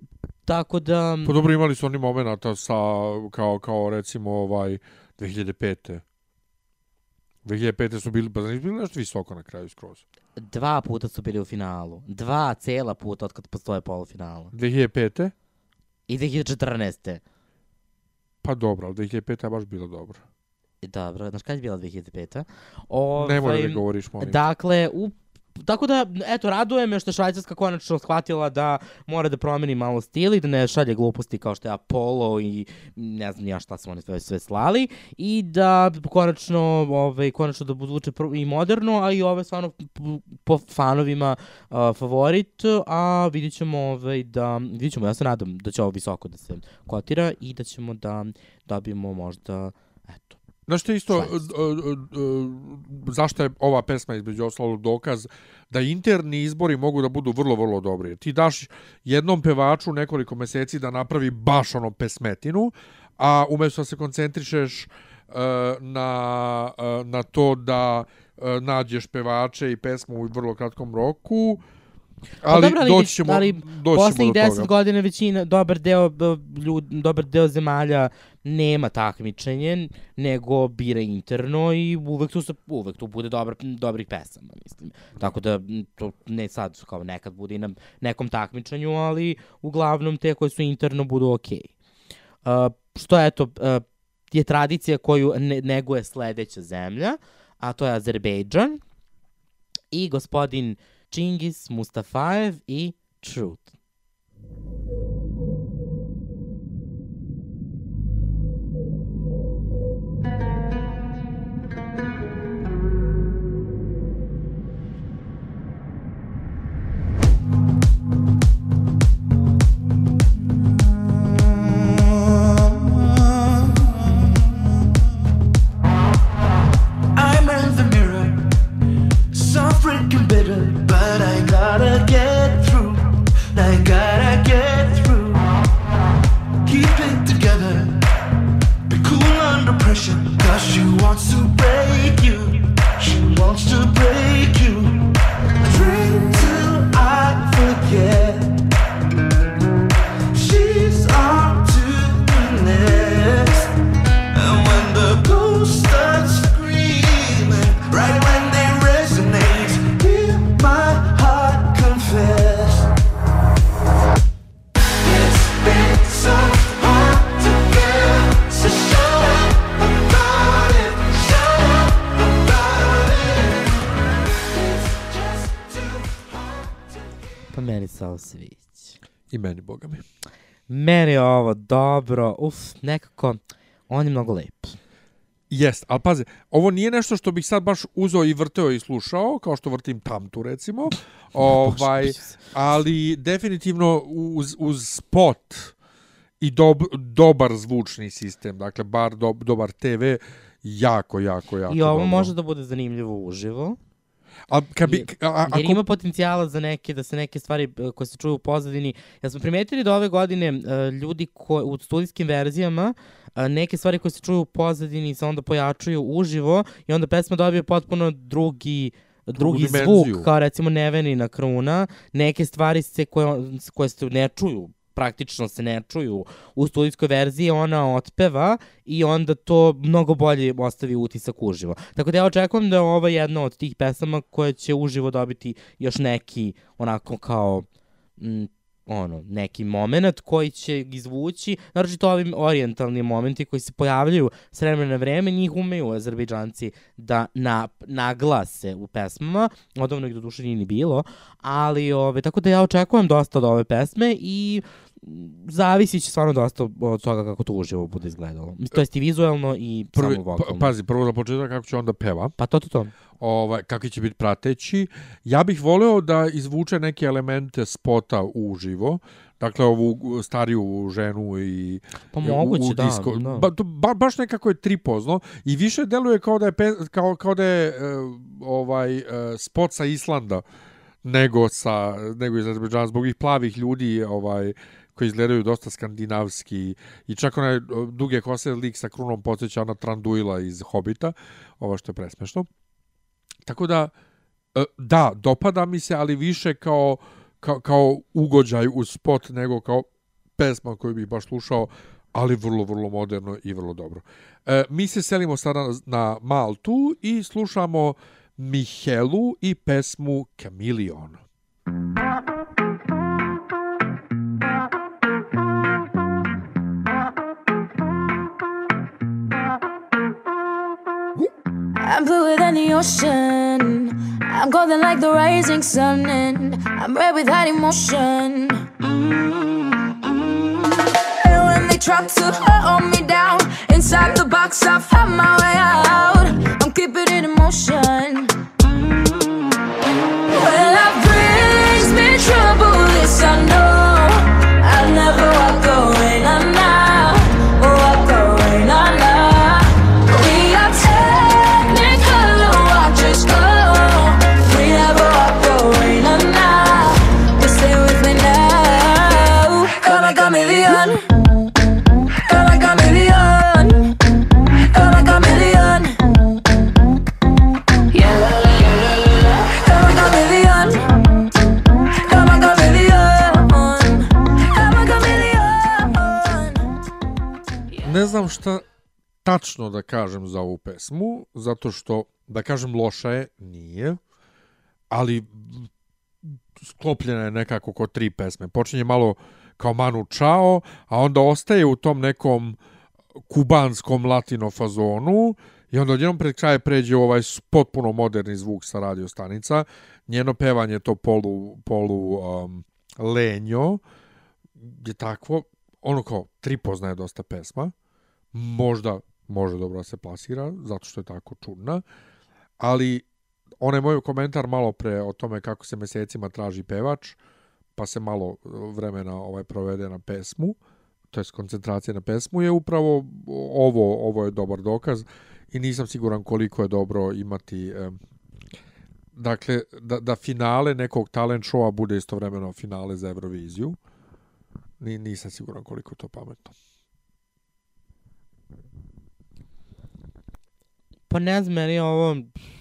tako da... Pa dobro, imali su oni momenta sa, kao, kao recimo ovaj 2005. 2005. su bili, pa znači bili nešto visoko na kraju skroz. Dva puta su bili u finalu. Dva cela puta od kad postoje polufinala. 2005. I 2014. Pa dobro, ali 2005. je baš bilo dobro. Dobro, znaš kada je bila 2005. Ovaj, Ne mora da govoriš, molim. Dakle, u Tako da, eto, raduje me što je Švajcarska konačno shvatila da mora da promeni malo stil i da ne šalje gluposti kao što je Apollo i ne znam ja šta su oni sve, sve slali i da konačno, ovaj, konačno da prvo i moderno, a i ovo je stvarno po fanovima uh, favorit, a vidit ćemo ovaj, da, vidit ćemo, ja se nadam da će ovo visoko da se kotira i da ćemo da dobijemo možda, eto, Znaš što isto, uh, Švajcarska. uh, uh, zašto je ova pesma između ostalog dokaz da interni izbori mogu da budu vrlo, vrlo dobri. Ti daš jednom pevaču nekoliko meseci da napravi baš ono pesmetinu, a umesto da se koncentrišeš uh, na, uh, na to da uh, nađeš pevače i pesmu u vrlo kratkom roku, ali, Pa dobro, ali, doći ćemo, ali doći ćemo poslednjih deset godina većina, dobar deo b- ljud, dobar deo zemalja nema takmičenje, nego bira interno i uvek tu, se, uvek tu bude dobar, dobrih pesama, mislim. Tako da, to ne sad, kao nekad bude i na nekom takmičenju, ali uglavnom te koje su interno budu okej. Okay. Uh, što eto, uh, je tradicija koju ne, neguje sledeća zemlja, a to je Azerbejdžan i gospodin Chingiz Mustafaev e Truth. Je ovo dobro, uf, nekako, on je mnogo lep. Jest, ali pazi, ovo nije nešto što bih sad baš uzeo i vrteo i slušao, kao što vrtim tamtu recimo, ovaj, ali definitivno uz, uz spot i dob, dobar zvučni sistem, dakle bar do, dobar TV, jako, jako, jako I ovo dobro. može da bude zanimljivo uživo. A, kad bi, a, a, Jer ako- ima potencijala za neke, da se neke stvari e, koje se čuju u pozadini. Ja smo primetili da ove godine e, ljudi ko, u studijskim verzijama e, neke stvari koje se čuju u pozadini se onda pojačuju uživo i onda pesma dobije potpuno drugi drugi zvuk, kao recimo Nevenina kruna, neke stvari se koje, koje se ne čuju praktično se ne čuju u studijskoj verziji, ona otpeva i onda to mnogo bolje ostavi utisak uživo. Tako da ja očekujem da je ovo jedna od tih pesama koja će uživo dobiti još neki onako kao mm, ono, neki moment koji će izvući, naročito ovi orijentalni momenti koji se pojavljaju s vremena na vreme, njih umeju Azerbejdžanci da na, naglase u pesmama, odavno ih do duše nije ni bilo, ali ove, tako da ja očekujem dosta od ove pesme i mm, zavisi će stvarno dosta od toga kako to uživo bude izgledalo. To jest i vizuelno i prvi, samo pa, vokalno. pazi, prvo za početak kako će onda peva. Pa to, to, to. Ovaj, kakvi će biti prateći. Ja bih voleo da izvuče neke elemente spota uživo, dakle ovu stariju ženu i Pa moguće, da, da. Ba, to, ba, baš nekako je tripozno i više deluje kao da je, pe, kao, kao da je e, ovaj e, spot sa Islanda nego sa nego iz Azerbejdžana zbog ih plavih ljudi ovaj koji izgledaju dosta skandinavski i čak onaj e, duge kose lik sa krunom podsjeća na Tranduila iz Hobita, ovo što je presmešno. Tako da, e, da, dopada mi se, ali više kao, kao, kao ugođaj u spot nego kao pesma koju bih baš slušao, ali vrlo, vrlo moderno i vrlo dobro. E, mi se selimo sada na Maltu i slušamo Mihelu i pesmu Chameleon. I'm bluer than the ocean. I'm golden like the rising sun, and I'm red with hot emotion. Mm-hmm. And when they try to hold me down inside the box, I found my way out. I'm keeping it in motion. Mm-hmm. Well, life brings me trouble, this I know. Tačno da kažem za ovu pesmu, zato što, da kažem loša je, nije, ali sklopljena je nekako ko tri pesme. Počinje malo kao Manu Chao, a onda ostaje u tom nekom kubanskom latino fazonu i onda odjednom pred kraje pređe ovaj potpuno moderni zvuk sa radio stanica. Njeno pevanje to polu, polu um, lenjo je takvo, ono kao tri poznaje dosta pesma, možda može dobro da se plasira, zato što je tako čudna, ali onaj moj komentar malo pre o tome kako se mesecima traži pevač, pa se malo e, vremena ovaj provede na pesmu, to je koncentracija na pesmu, je upravo ovo, ovo je dobar dokaz i nisam siguran koliko je dobro imati e, dakle, da, da finale nekog talent showa bude istovremeno finale za Euroviziju. Ni, nisam siguran koliko je to pametno. Pa ne znam, meni je ovo,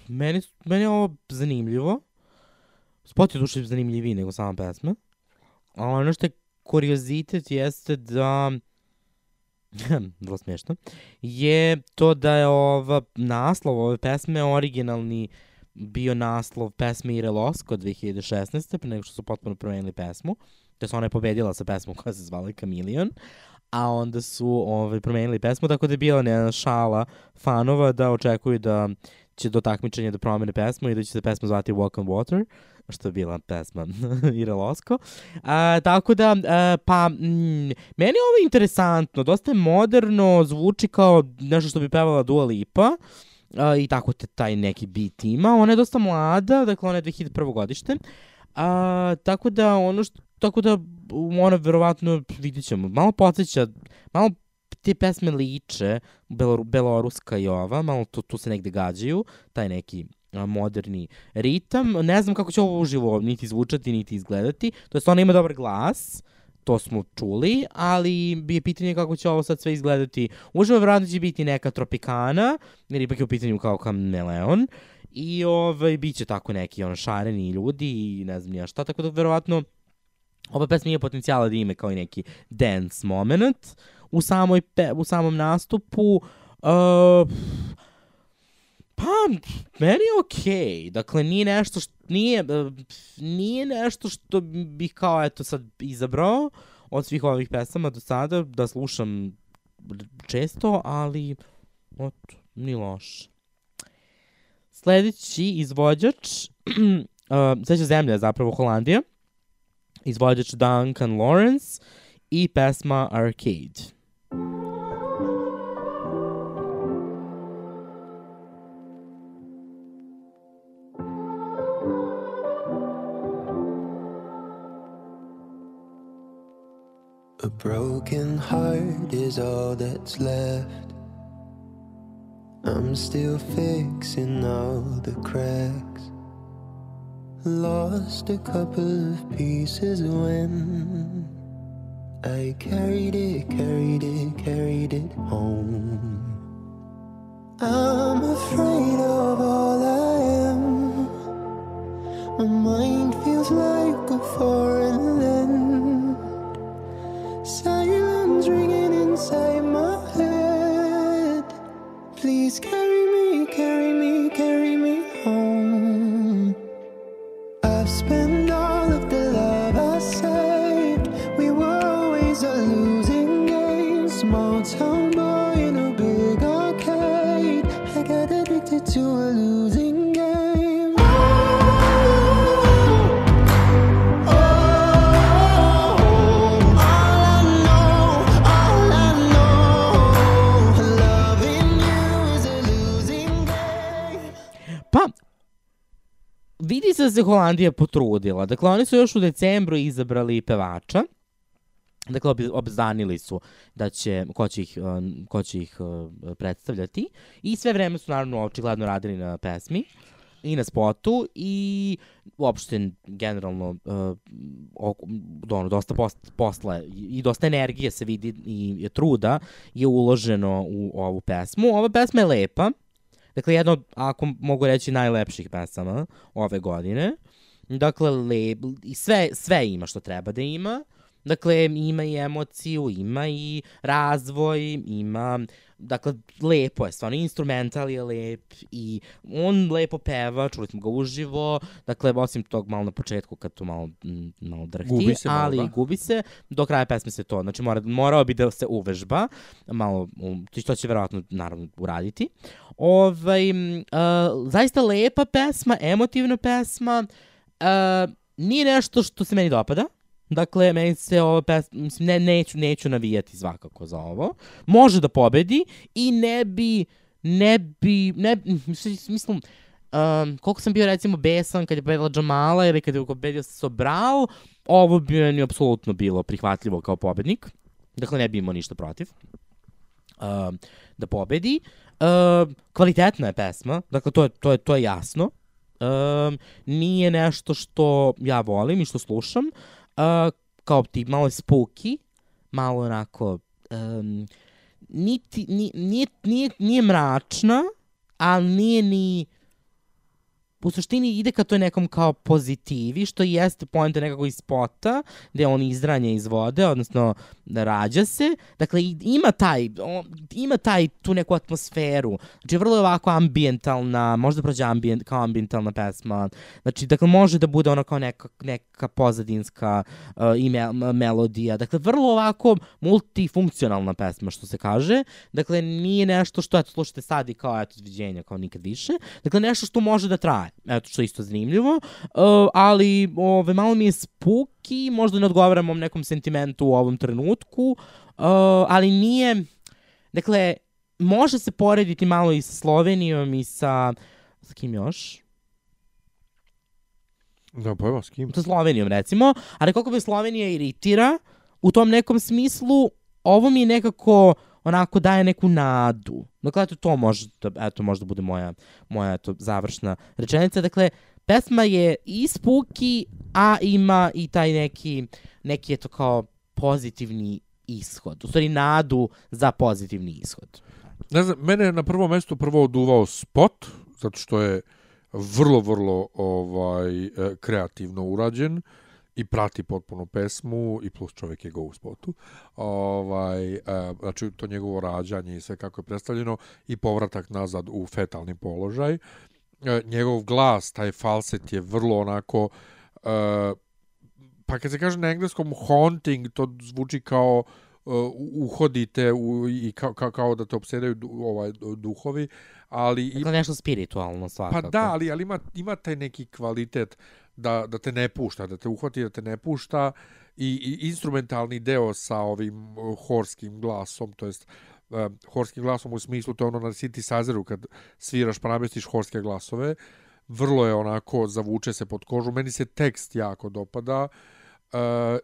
meni, meni je ovo zanimljivo. Spot je duše zanimljiviji nego sama pesma. A ono što je kuriozitet jeste da vrlo smiješno, je to da je ova naslov ove pesme originalni bio naslov pesme Ire Losko 2016. pre nego što su potpuno promenili pesmu. To je ona je pobedila sa pesmom koja se zvala Chameleon, a onda su ovaj, promenili pesmu, tako da je bila jedna šala fanova da očekuju da će do takmičenja da promene pesmu i da će se pesma zvati Walk on Water, što je bila pesma Ire Losko. A, tako da, a, pa, mm, meni je ovo interesantno, dosta je moderno, zvuči kao nešto što bi pevala Dua Lipa, a, i tako te taj neki beat ima. Ona je dosta mlada, dakle ona je 2001. godište. A, tako da ono što tako da ona verovatno vidit ćemo. Malo podsjeća, malo te pesme liče, Belor, beloruska i ova, malo tu, tu se negde gađaju, taj neki moderni ritam. Ne znam kako će ovo uživo niti zvučati, niti izgledati. To jest ona ima dobar glas, to smo čuli, ali bi je pitanje kako će ovo sad sve izgledati. Uživo verovatno će biti neka tropikana, jer ipak je u pitanju kao kameleon. I ovaj, bit će tako neki ono, šareni ljudi i ne znam nija šta, tako da verovatno ova pesma ima potencijala da ima kao i neki dance moment u, samoj pe, u samom nastupu. Uh, pa, meni je okej. Okay. Dakle, nije nešto što, nije, uh, nije nešto što bih kao, eto, sad izabrao od svih ovih pesama do sada, da slušam često, ali, ot, ni loš. Sledeći izvođač, uh, sledeća zemlja je zapravo Holandija, izvođač Duncan Lawrence i pesma Arcade. A broken heart is all that's left. I'm still fixing all the cracks. Lost a couple of pieces when I carried it, carried it, carried it home. Se Holandija potrudila. Dakle, oni su još u decembru izabrali pevača. Dakle, ob- obznanili su da će, ko će ih, uh, ko će ih uh, predstavljati. I sve vreme su naravno očigledno radili na pesmi i na spotu i uopšte generalno uh, ono, dosta post, posla i dosta energije se vidi i truda je uloženo u ovu pesmu. Ova pesma je lepa. Dakle, jedno, ako mogu reći, najlepših pesama ove godine. Dakle, lep, i sve, sve ima što treba da ima. Dakle, ima i emociju, ima i razvoj, ima... Dakle, lepo je, stvarno, instrumental je lep i on lepo peva, čuli smo ga uživo, dakle, osim tog malo na početku kad to malo, m, malo drhti, Gubi se malo, ali da. gubi se, do kraja pesme se to, znači mora, morao bi da se uvežba, malo, što će verovatno, naravno, uraditi. Ovaj, uh, zaista lepa pesma, emotivna pesma, uh, nije nešto što se meni dopada, Dakle, meni se ovo pes, mislim, ne, neću, neću navijati svakako za ovo. Može da pobedi i ne bi, ne bi, ne, mislim, um, koliko sam bio recimo besan kad je pobedila Jamala ili kad je pobedio Sobral, ovo bi meni apsolutno bilo prihvatljivo kao pobednik. Dakle, ne bi imao ništa protiv um, da pobedi. Um, kvalitetna je pesma, dakle, to je, to je, to je jasno. Um, nije nešto što ja volim i što slušam. Kao ti malo spooky, malo onako um, niti, ni, nije, nije, nije mračna, ali nije ni u suštini ide ka toj nekom kao pozitivi, što i jeste poenta nekako iz spota, gde on izranje iz vode, odnosno rađa se. Dakle, ima taj, ima taj, tu neku atmosferu. Znači, vrlo je ovako ambientalna, možda prođe ambient, kao ambientalna pesma. Znači, dakle, može da bude ono kao neka, neka pozadinska uh, i me, melodija. Dakle, vrlo ovako multifunkcionalna pesma, što se kaže. Dakle, nije nešto što, eto, slušate sad i kao, eto, izviđenja, kao nikad više. Dakle, nešto što može da traje. Eto, što je isto zanimljivo. Uh, ali, ove, malo mi je spooky, možda ne odgovara mom nekom sentimentu u ovom trenutku, uh, ali nije... Dakle, može se porediti malo i sa Slovenijom i sa... Sa kim još? Da, pojma, s kim? sa Slovenijom recimo, ali koliko me Slovenija iritira u tom nekom smislu, ovo mi nekako onako daje neku nadu. Dakle, eto, to može da, eto, možda bude moja, moja eto, završna rečenica. Dakle, pesma je i spooky, a ima i taj neki, neki eto kao pozitivni ishod. U stvari, nadu za pozitivni ishod. Ne znam, mene je na prvom mestu prvo oduvao spot, zato što je vrlo, vrlo ovaj, e, kreativno urađen i prati potpuno pesmu i plus čovjek je go u spotu. Ovaj, e, znači to njegovo rađanje i sve kako je predstavljeno i povratak nazad u fetalni položaj. E, njegov glas, taj falset je vrlo onako e, pa kad se kaže na engleskom haunting, to zvuči kao uh, uhodite u, i kao, kao, kao da te obsedaju ovaj, duhovi, ali... Dakle, nešto spiritualno svakako. Pa da, ali, ali ima, ima taj neki kvalitet da, da te ne pušta, da te uhvati, da te ne pušta i, i instrumentalni deo sa ovim uh, horskim glasom, to jest uh, horskim glasom u smislu, to je ono na synthesizeru kad sviraš pa namestiš horske glasove, vrlo je onako, zavuče se pod kožu. Meni se tekst jako dopada uh,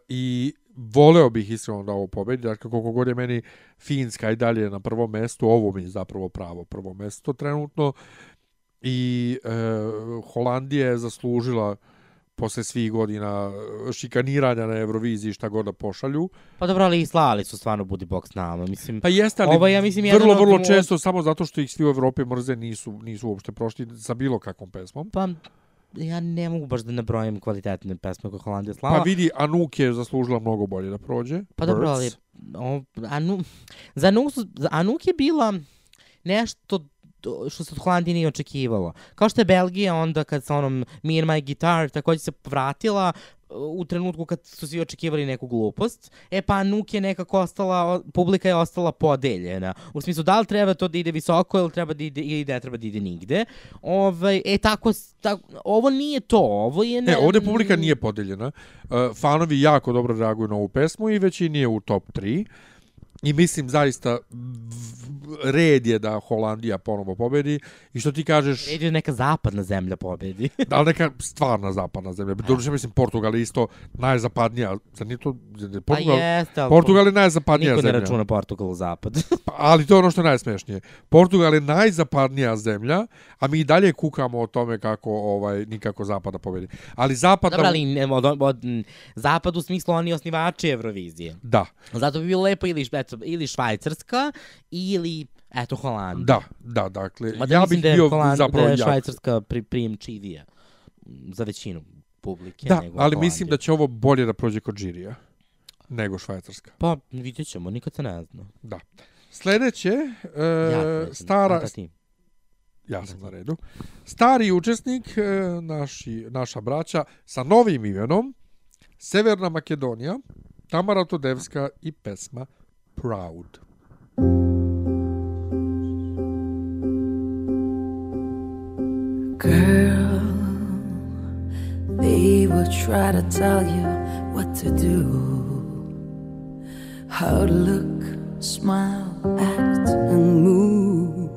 i voleo bih iskreno da ovo pobedi, dakle koliko god je meni Finska i dalje na prvom mestu, ovo mi je zapravo pravo prvo mesto trenutno i e, Holandija je zaslužila posle svih godina e, šikaniranja na Euroviziji šta god da pošalju. Pa dobro, ali i slali su stvarno Budi Bog s nama. Mislim, Pa jeste, ali ovo ja mislim, vrlo, vrlo od- često samo zato što ih svi u Evropi mrze nisu, nisu uopšte prošli sa bilo kakvom pesmom. Pa, ja ne mogu baš da nabrojim kvalitetne pesme koje Holandija slava. Pa vidi, Anuk je zaslužila mnogo bolje da prođe. Pa dobro, ali o, Anu, za, Anuk, za Anuk je bila nešto što se od Holandije nije očekivalo. Kao što je Belgija onda kad sa onom Me and My Guitar takođe se vratila u trenutku kad su svi očekivali neku glupost, e pa Anuk je nekako ostala, publika je ostala podeljena. U smislu, da li treba to da ide visoko ili treba da ide, ili ne treba da ide nigde. Ovaj, e, tako, tako, ovo nije to, ovo je... Ne, ovdje publika nije podeljena. Uh, fanovi jako dobro reaguju na ovu pesmu i većini je u top 3. I mislim zaista red je da Holandija ponovo pobedi. I što ti kažeš, Red je neka zapadna zemlja pobedi. da li neka stvarna zapadna zemlja. Doduše mislim Portugal je isto najzapadnija. Zar nije to Portugal? Pa jeste, ali Portugal je najzapadnija Niko ne zemlja. računa Portugal u zapad. Pa, ali to je ono što je najsmešnije. Portugal je najzapadnija zemlja, a mi i dalje kukamo o tome kako ovaj nikako zapada pobedi. Ali zapadna Dobro, ali od, od, m, zapad u smislu oni osnivači Eurovizije. Da. Zato bi bilo lepo ili, eto, ili Švajcarska ili eto Holandija. Da, da, dakle, Mada ja bih da bio Holand- zapravo da je. Švajcarska pri, prijemčivija za većinu publike. Da, nego ali Holandija. mislim da će ovo bolje da prođe kod žirija nego Švajcarska. Pa, vidjet ćemo, nikad se ne zna. Da. Sledeće, e, Ja stara... Ja sam na redu. Stari učesnik, e, naši, naša braća, sa novim imenom, Severna Makedonija, Tamara Todevska i pesma Proud. Girl, they will try to tell you what to do, how to look, smile, act, and move.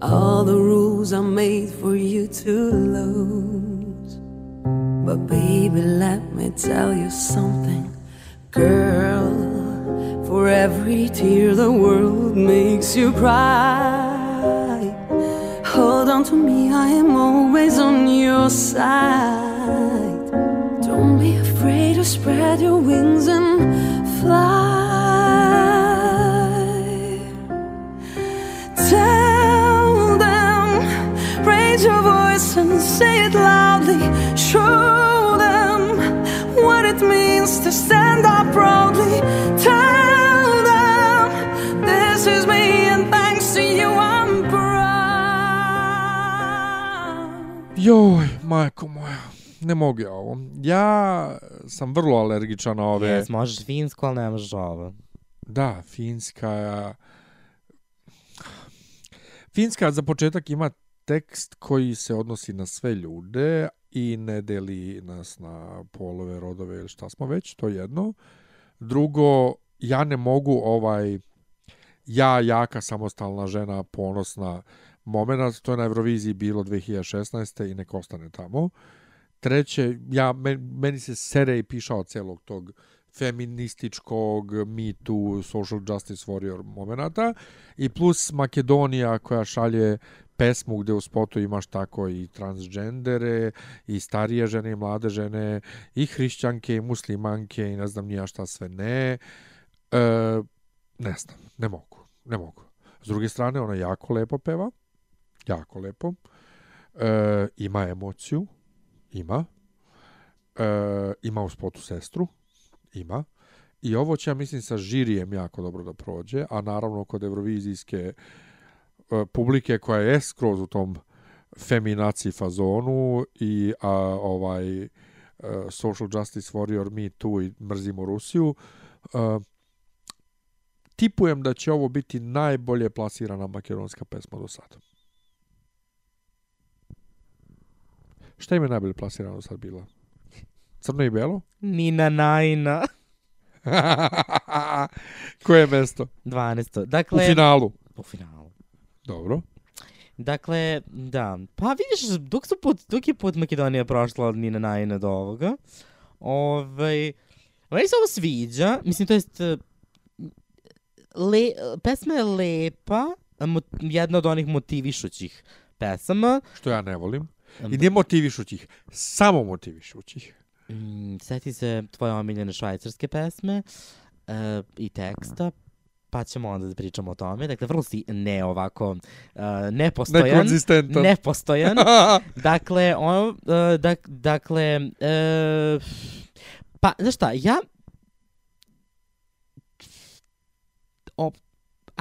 All the rules are made for you to lose. But baby, let me tell you something, girl. For every tear the world makes you cry. Hold on to me, I am always on your side. Don't be afraid to spread your wings and fly. Tell them, raise your voice and say it loudly. Show them what it means to stand up proudly. Tell Joj, majko moja, ne mogu ja ovo. Ja sam vrlo alergičan na ove... Jes, možeš finsko, ali ne možeš ovo. Da, Finska... Finska za početak ima tekst koji se odnosi na sve ljude i ne deli nas na polove, rodove ili šta smo već, to je jedno. Drugo, ja ne mogu ovaj ja, jaka, samostalna žena, ponosna moment, to je na Euroviziji bilo 2016. i nek ostane tamo. Treće, ja, men- meni se sere i piša od celog tog feminističkog Too, social justice warrior momenata i plus Makedonija koja šalje pesmu gde u spotu imaš tako i transgendere i starije žene i mlade žene i hrišćanke i muslimanke i ne znam nija šta sve ne. E, ne znam, ne mogu, ne mogu. S druge strane, ona jako lepo peva, jako lepo. E, ima emociju, ima. E, ima u spotu sestru, ima. I ovo će, ja mislim, sa žirijem jako dobro da prođe, a naravno kod evrovizijske e, publike koja je skroz u tom feminaciji fazonu i a, ovaj e, social justice warrior me too i mrzimo Rusiju e, tipujem da će ovo biti najbolje plasirana makedonska pesma do sada. Šta im je najbolje plasirano sad bila? Crno i belo? Nina Najna. Koje je mesto? 12. U Dakle, finalu. U finalu. Dobro. Dakle, da. Pa vidiš, dok, su put, dok je put Makedonija prošla od Nina Najna do ovoga, ovaj, meni se ovo sviđa, mislim, to jest, le, pesma je lepa, jedna od onih motivišućih pesama. Što ja ne volim. I nije motivišućih, samo motivišućih. Mm, seti se tvoje omiljene švajcarske pesme uh, i teksta, pa ćemo onda da pričamo o tome. Dakle, vrlo si ne ovako uh, nepostojan. Nekonzistentan. Nepostojan. dakle, on, uh, dak, dakle, uh, pa, znaš šta, ja o,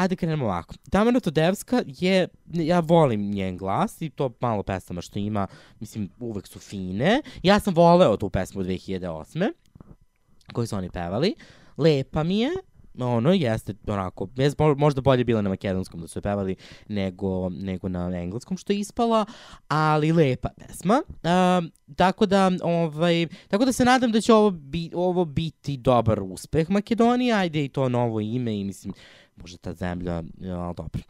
ajde krenemo ovako. Tamara Todevska je, ja volim njen glas i to malo pesama što ima, mislim, uvek su fine. Ja sam voleo tu pesmu 2008. koju su oni pevali. Lepa mi je, ono, jeste onako, jest mo- možda bolje bila na makedonskom da su je pevali nego, nego na engleskom što je ispala, ali lepa pesma. Um, tako da, ovaj, tako da se nadam da će ovo, bi, ovo biti dobar uspeh Makedonije, ajde i to novo ime i mislim, možda ta zemlja, ja, ali dobro.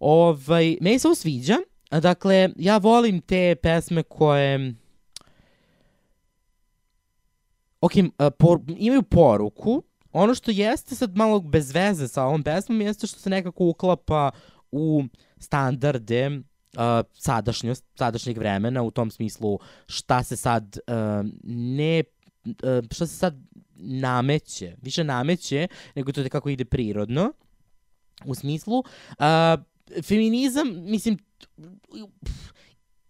Ovaj, meni se ovo sviđa, dakle, ja volim te pesme koje ok, por, imaju poruku, ono što jeste sad malo bez veze sa ovom pesmom jeste što se nekako uklapa u standarde uh, sadašnjost, sadašnjeg vremena u tom smislu šta se sad uh, ne uh, šta se sad nameće, više nameće nego to kako ide prirodno u smislu uh, feminizam, mislim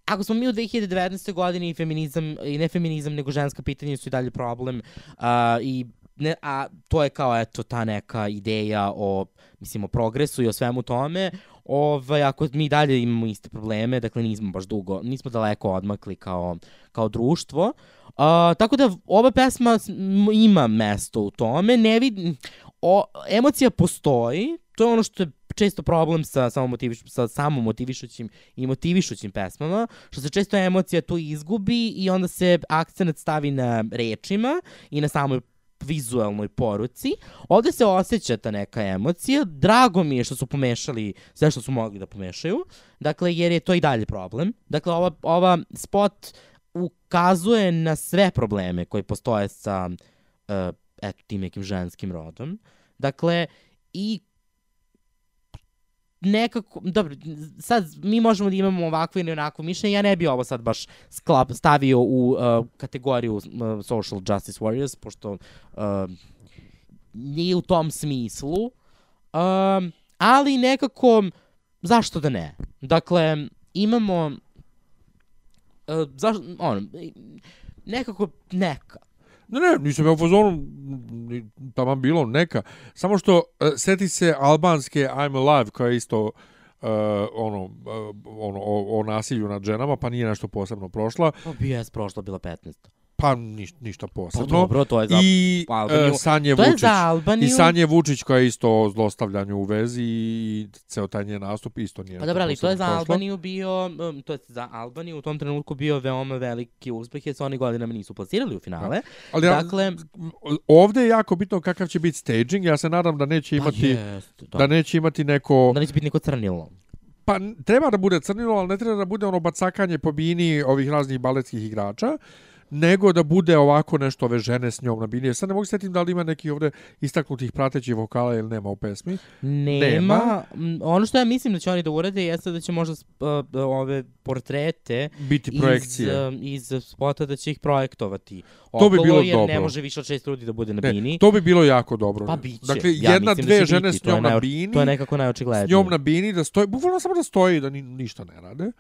ako smo mi u 2019. godini feminizam, i ne feminizam, nego ženska pitanja su i dalje problem uh, i ne, a to je kao eto ta neka ideja o mislim o progresu i o svemu tome ovaj, ako mi dalje imamo iste probleme, dakle nismo baš dugo, nismo daleko odmakli kao, kao društvo. Uh, tako da ova pesma ima mesto u tome, ne vidim, o, emocija postoji, to je ono što je često problem sa samo motiviš, sa samo motivišućim i motivišućim pesmama, što se često emocija tu izgubi i onda se akcenat stavi na rečima i na samoj vizualnoj poruci. Ovde se osjeća ta neka emocija. Drago mi je što su pomešali sve što su mogli da pomešaju. Dakle, jer je to i dalje problem. Dakle, ova, ova spot ukazuje na sve probleme koji postoje sa uh, eto, tim nekim ženskim rodom. Dakle, i nekako, dobro, sad mi možemo da imamo ovakvo ili onako mišljenje, ja ne bi ovo sad baš sklap, stavio u uh, kategoriju uh, social justice warriors, pošto uh, nije u tom smislu, um, ali nekako, zašto da ne? Dakle, imamo, uh, zašto, ono, nekako neka. Ne, ne, nisam ja u fazonu, taman bilo neka. Samo što, uh, seti se albanske I'm Alive, koja je isto ono, uh, ono o, o nasilju nad ženama, pa nije nešto posebno prošla. Pa BS prošla bila 15. Pa niš, ništa posebno. Pa dobro, to je za I Albaniju. e, Sanje To je Vučić. za Albaniju. I Sanje Vučić koja je isto o zlostavljanju u vezi i ceo taj njen nastup isto nije Pa dobro, ali to je za prošlo. Albaniju bio, um, to je za Albaniju u tom trenutku bio veoma veliki uspeh jer se oni godinama nisu plasirali u finale. Ali ja- dakle, Ovde je jako bitno kakav će biti staging. Ja se nadam da neće Pa imati jest, da. da neće imati neko da neće biti neko crnilo. Pa treba da bude crnilo, ali ne treba da bude ono bacakanje po bini ovih raznih baletskih igrača, nego da bude ovako nešto ove žene s njom na bini. Sad ne mogu setim da li ima neki ovde istaknutih pratećih vokala ili nema u pesmi. Nema. M, Ono što ja mislim da će oni da urade jeste da će možda uh, ove portrete Biti projekcije. iz, uh, iz spota da će ih projektovati. To bi okolo, bilo jer ne dobro. može više od šest ljudi da bude na Ne, bini. to bi bilo jako dobro. Pa biće. Dakle, Ja jedna, da dve će žene biti, s njom na bini. to je nekako S najočiglednije. njom na bini da stoji, bukvalno samo da stoji da ni, ništa ne rade.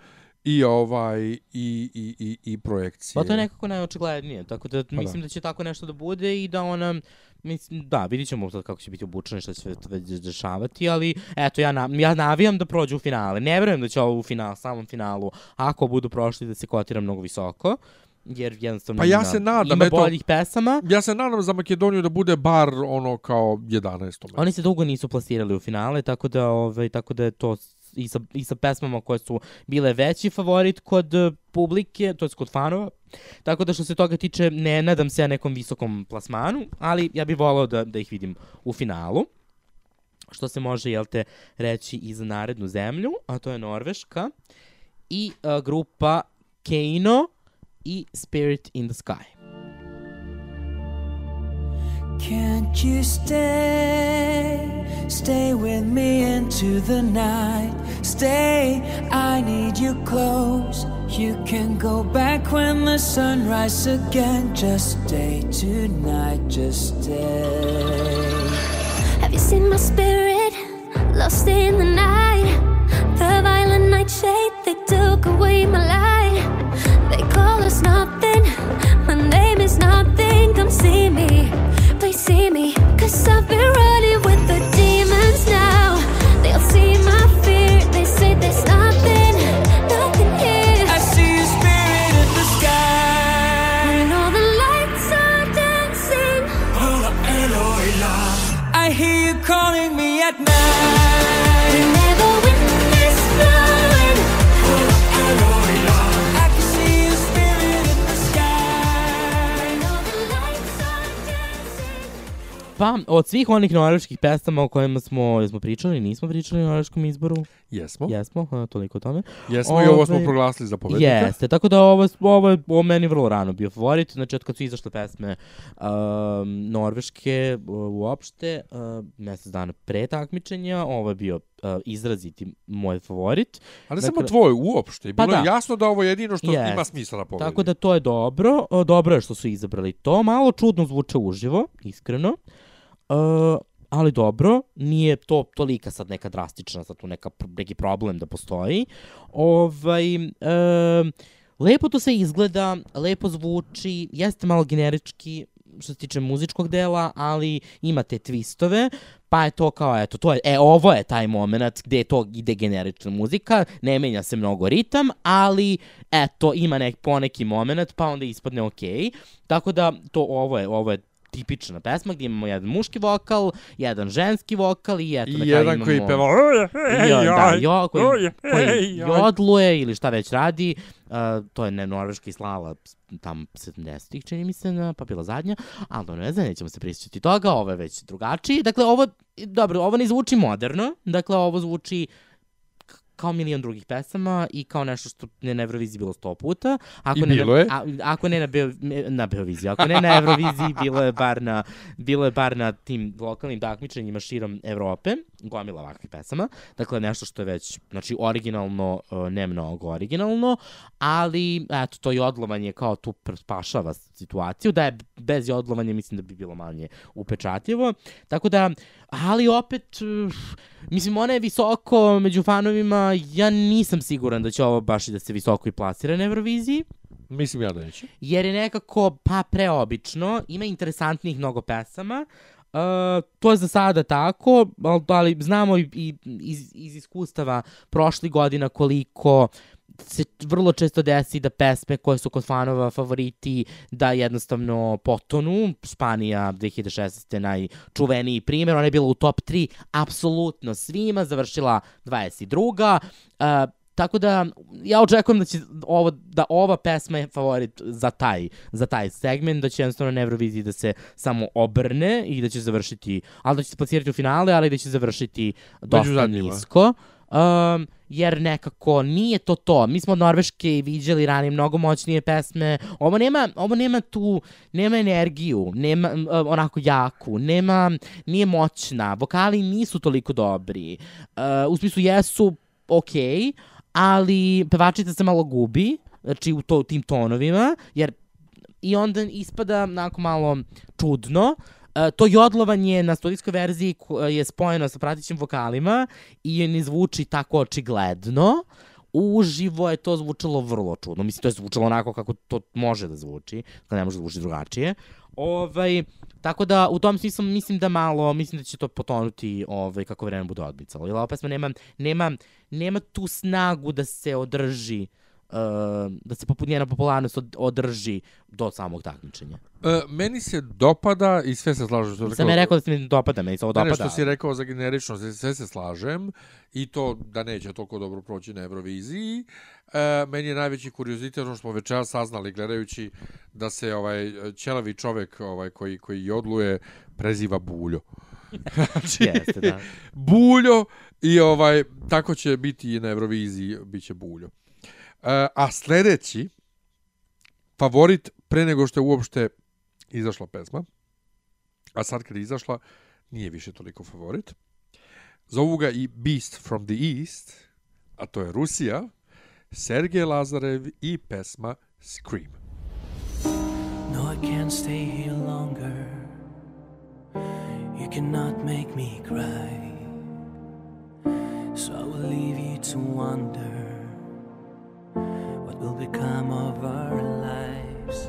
I ovaj i i i i projekcije. Pa to je nekako najočiglednije, tako da Pa mislim da. će tako nešto da bude i da ona Mislim, da, vidit ćemo sad kako će biti obučena i šta će sve to već dešavati, ali eto, ja, na, ja navijam da prođu u finale. Ne verujem da će ovo u final, samom finalu, ako budu prošli, da se kotira mnogo visoko, jer jednostavno Pa ja ima, se nadam, ima eto, boljih pesama. Ja se nadam za Makedoniju da bude bar ono kao 11. mesto. Oni se dugo nisu plasirali u finale, tako da, ovaj, tako da je to i sa, i sa pesmama koje su bile veći favorit kod eh, publike, to je kod fanova. Tako da što se toga tiče, ne nadam se ja nekom visokom plasmanu, ali ja bih volao da, da ih vidim u finalu. Što se može, jel te, reći i za narednu zemlju, a to je Norveška i uh, grupa Keino i Spirit in the Sky. Can't you stay? Stay with me into the night. Stay, I need you close. You can go back when the sun rises again. Just stay tonight, just stay. Have you seen my spirit lost in the night? The violent nightshade, they took away my light. They call us nothing. My name is nothing. Come see me, please see me. Cause I've been running with the demons now. They'll see my fear. They say there's nothing, nothing here. I see your spirit in the sky. When all the lights are dancing. I hear you calling me at night. Pa, od svih onih norveških pesama o kojima smo, smo pričali, nismo pričali o norveškom izboru. Jesmo. Jesmo, a, toliko o tome. Jesmo i ovo smo Ovaj, proglasili za pobednika. Jeste, tako da ovo, ovo je po meni vrlo rano bio favorit. Znači, od kad su izašle pesme um, norveške uh, uopšte, uh, mesec dana pre takmičenja, ovo je bio uh, izraziti moj favorit. Ali Dakle- samo tvoj, uopšte. Pa Bilo je da. jasno da ovo je jedino što Jest. ima smisla da pobedi. Tako da to je dobro. O, Dobro je što su izabrali to. Malo čudno zvuče uživo, iskreno. Uh, ali dobro, nije to tolika sad neka drastična, sad tu neka, neki problem da postoji. Ovaj, e, lepo to se izgleda, lepo zvuči, jeste malo generički što se tiče muzičkog dela, ali ima te twistove, pa je to kao, eto, to je, e, ovo je taj moment gde to ide generična muzika, ne menja se mnogo ritam, ali, eto, ima nek, poneki moment, pa onda ispadne okej. Tako da, to, ovo je, ovo je tipična pesma gdje imamo jedan muški vokal, jedan ženski vokal i eto I jedan imamo... koji peva, I on, da, jo, koji, oj, koji jodluje ili šta već radi. Uh, to je ne norveški slala tam 70-ih, čini mi se, pa bila zadnja, ali dobro, ne znam, nećemo se prisjećati toga, ovo je već drugačiji. Dakle, ovo, dobro, ovo ne zvuči moderno, dakle, ovo zvuči k- kao milion drugih pesama i kao nešto što je na Euroviziji bilo sto puta. Ako I ne bilo na, je. A, ako ne na, Beo, na Beoviziji, ako ne na Euroviziji, bilo je bar na, bilo je bar na tim lokalnim takmičenjima širom Evrope, gomila ovakvih pesama. Dakle, nešto što je već, znači, originalno, uh, ne mnogo originalno, ali, eto, to jodlovanje kao tu spašava situaciju, da je bez jodlovanja mislim da bi bilo manje upečatljivo. Tako da, ali opet, uh, mislim, ona je visoko među fanovima, ja nisam siguran da će ovo baš da se visoko i plasira na Euroviziji Mislim ja da neće. jer je nekako pa preobično, ima interesantnih mnogo pesama, Uh, to je za sada tako, ali, ali znamo i, i iz, iz iskustava prošlih godina koliko se vrlo često desi da pesme koje su kod fanova favoriti da jednostavno potonu. Španija 2016. najčuveniji primjer, ona je bila u top 3 apsolutno svima, završila 22. Uh, tako da ja očekujem da će ovo da ova pesma je favorit za taj za taj segment da će jednostavno na Euroviziji da se samo obrne i da će završiti ali da će se plasirati u finale ali da će završiti dosta nisko um, jer nekako nije to to. Mi smo od Norveške viđali ranije mnogo moćnije pesme. Ovo nema, ovo nema tu, nema energiju, nema um, onako jaku, nema, nije moćna. Vokali nisu toliko dobri. Uh, u smislu jesu okej, ali pevačica se malo gubi, znači u, to, tim tonovima, jer i onda ispada onako malo čudno. E, to jodlovanje na studijskoj verziji ko- je spojeno sa pratićim vokalima i ne zvuči tako očigledno. Uživo je to zvučalo vrlo čudno. Mislim, to je zvučalo onako kako to može da zvuči, kada ne može da zvuči drugačije. Ovaj, tako da, u tom smislu mislim da malo, mislim da će to potonuti ovaj, kako vreme bude odmicalo. Jer ova pesma nema, nema, nema tu snagu da se održi uh, da se poput njena popularnost od, održi do samog takmičenja. E, meni se dopada i sve se slažem. što Sam je rekao da se mi dopada, meni se ovo Ne, ne, dopada. što si rekao za generičnost, sve se slažem i to da neće toliko dobro proći na Euroviziji. E, meni je najveći kuriozitet ono što smo večera saznali gledajući da se ovaj ćelavi čovek ovaj koji koji jodluje preziva Buljo. znači, Jeste, da. Buljo i ovaj tako će biti i na Euroviziji biće Buljo. E, a sledeći favorit pre nego što je uopšte izašla pesma, a sad kad je izašla, nije više toliko favorit. Zovu ga i Beast from the East, a to je Rusija, Sergej Lazarev i pesma Scream. No, I can't stay here longer. You cannot make me cry. So I will leave you to wonder will become of our lives.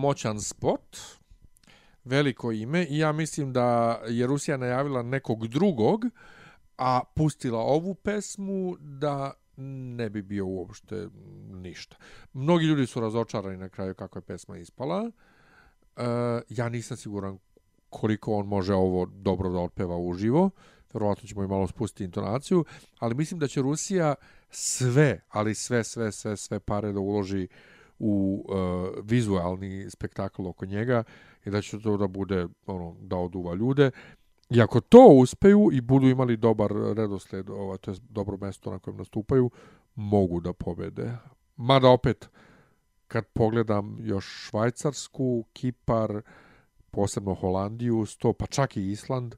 Moćan spot, veliko ime i ja mislim da je Rusija najavila nekog drugog, a pustila ovu pesmu da ne bi bio uopšte ništa. Mnogi ljudi su razočarani na kraju kako je pesma ispala. E, ja nisam siguran koliko on može ovo dobro da otpeva uživo. Verovatno ćemo i malo spustiti intonaciju, ali mislim da će Rusija sve, ali sve, sve, sve, sve pare da uloži u uh, vizualni spektakl oko njega i da će to da bude ono da oduva ljude. I ako to uspeju i budu imali dobar redosled, ovaj, to je dobro mesto na kojem nastupaju, mogu da pobede. Mada opet, kad pogledam još Švajcarsku, Kipar, posebno Holandiju, sto, pa čak i Island,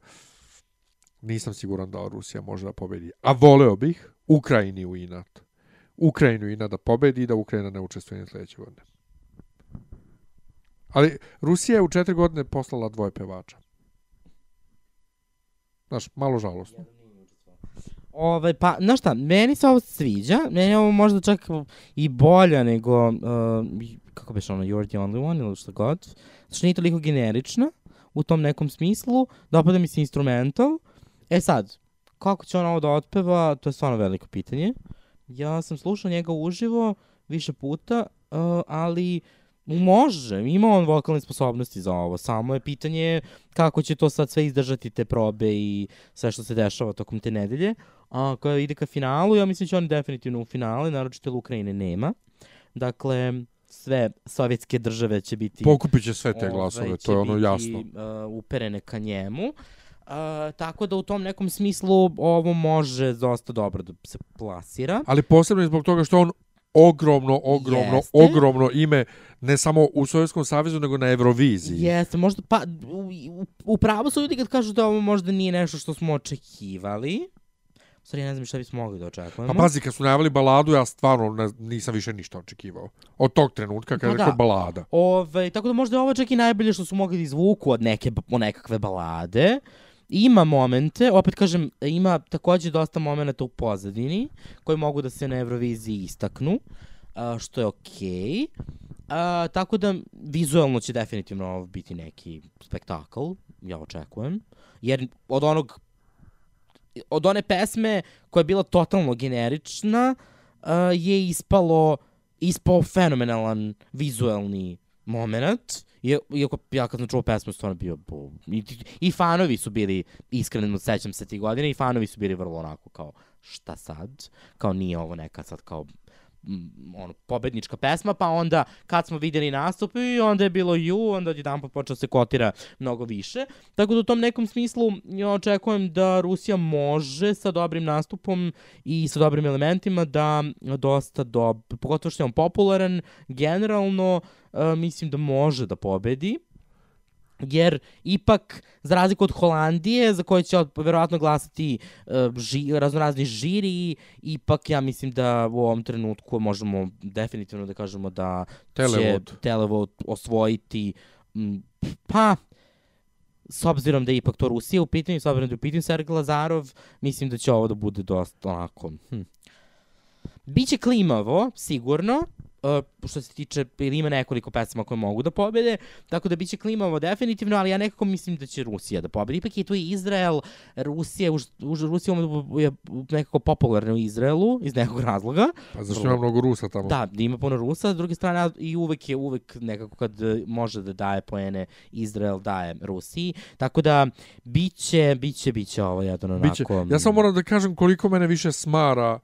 nisam siguran da Rusija može da pobedi. A voleo bih Ukrajini u inat. Ukrajinu i da pobedi i da Ukrajina ne učestvuje ni sledeće godine. Ali Rusija je u četiri godine poslala dvoje pevača. Znaš, malo žalostno. Ovaj, pa, znaš šta, meni se ovo sviđa, meni ovo možda čak i bolja nego, uh, kako biš ono, You're the only one ili što god, što nije toliko generična u tom nekom smislu, dopada mi se instrumental. E sad, kako će on ovo da otpeva, to je stvarno veliko pitanje. Ja sam slušao njega uživo više puta, uh, ali Može, ima on vokalne sposobnosti za ovo, samo je pitanje kako će to sad sve izdržati te probe i sve što se dešava tokom te nedelje. A koja ide ka finalu, ja mislim da će oni definitivno u finale, naročito Ukrajine nema. Dakle, sve sovjetske države će biti... Pokupit će sve te glasove, to je ono biti, jasno. uh, uperene ka njemu. Uh, tako da u tom nekom smislu ovo može dosta dobro da se plasira. Ali posebno je zbog toga što on ogromno, ogromno, Jeste. ogromno ime ne samo u Sovjetskom savezu, nego na Euroviziji. Jeste, možda, pa, u, pravu su ljudi kad kažu da ovo možda nije nešto što smo očekivali. U stvari, ja ne znam šta bismo mogli da očekujemo. Pa pazi, kad su najavili baladu, ja stvarno ne, nisam više ništa očekivao. Od tog trenutka kad Pa je da. rekao balada. Ove, tako da možda je ovo čak i najbolje što su mogli da izvuku od neke, nekakve balade. Ima momente, opet kažem, ima takođe dosta momenta u pozadini koji mogu da se na Euroviziji istaknu, što je okej. A, tako da vizualno će definitivno ovo biti neki spektakl, ja očekujem. Jer od onog od one pesme koja je bila totalno generična je ispalo ispao fenomenalan vizuelni moment. Iako ja kad sam čuo pesmu stvarno bio bo, i, i fanovi su bili iskreno sećam se tih godina i fanovi su bili vrlo onako kao šta sad? Kao nije ovo neka sad kao ono, pobednička pesma, pa onda kad smo vidjeli nastup i onda je bilo ju, onda jedan put počeo se kotira mnogo više. Tako da u tom nekom smislu ja očekujem da Rusija može sa dobrim nastupom i sa dobrim elementima da dosta dobro, pogotovo što je on popularan, generalno uh, mislim da može da pobedi jer ipak, za razliku od Holandije, za koje će verovatno glasati uh, ži, raznorazni žiri, ipak ja mislim da u ovom trenutku možemo definitivno da kažemo da Televote. će Televote osvojiti, m, pa, s obzirom da je ipak to Rusija u pitanju, s obzirom da je u pitanju Sergej Lazarov, mislim da će ovo da bude dosta onako, hm. Biće klimavo, sigurno, uh, što se tiče, ili ima nekoliko pesama koje mogu da pobede, tako da biće klimavo definitivno, ali ja nekako mislim da će Rusija da pobedi. Ipak je tu i Izrael, Rusija, už, už, Rusija je nekako popularna u Izraelu, iz nekog razloga. Pa zašto ima mnogo Rusa tamo? Da, ima puno Rusa, s druge strane i uvek je uvek nekako kad može da daje poene Izrael daje Rusiji. Tako da biće biće biće ovo jedan onako. Biće. Ja samo moram da kažem koliko mene više smara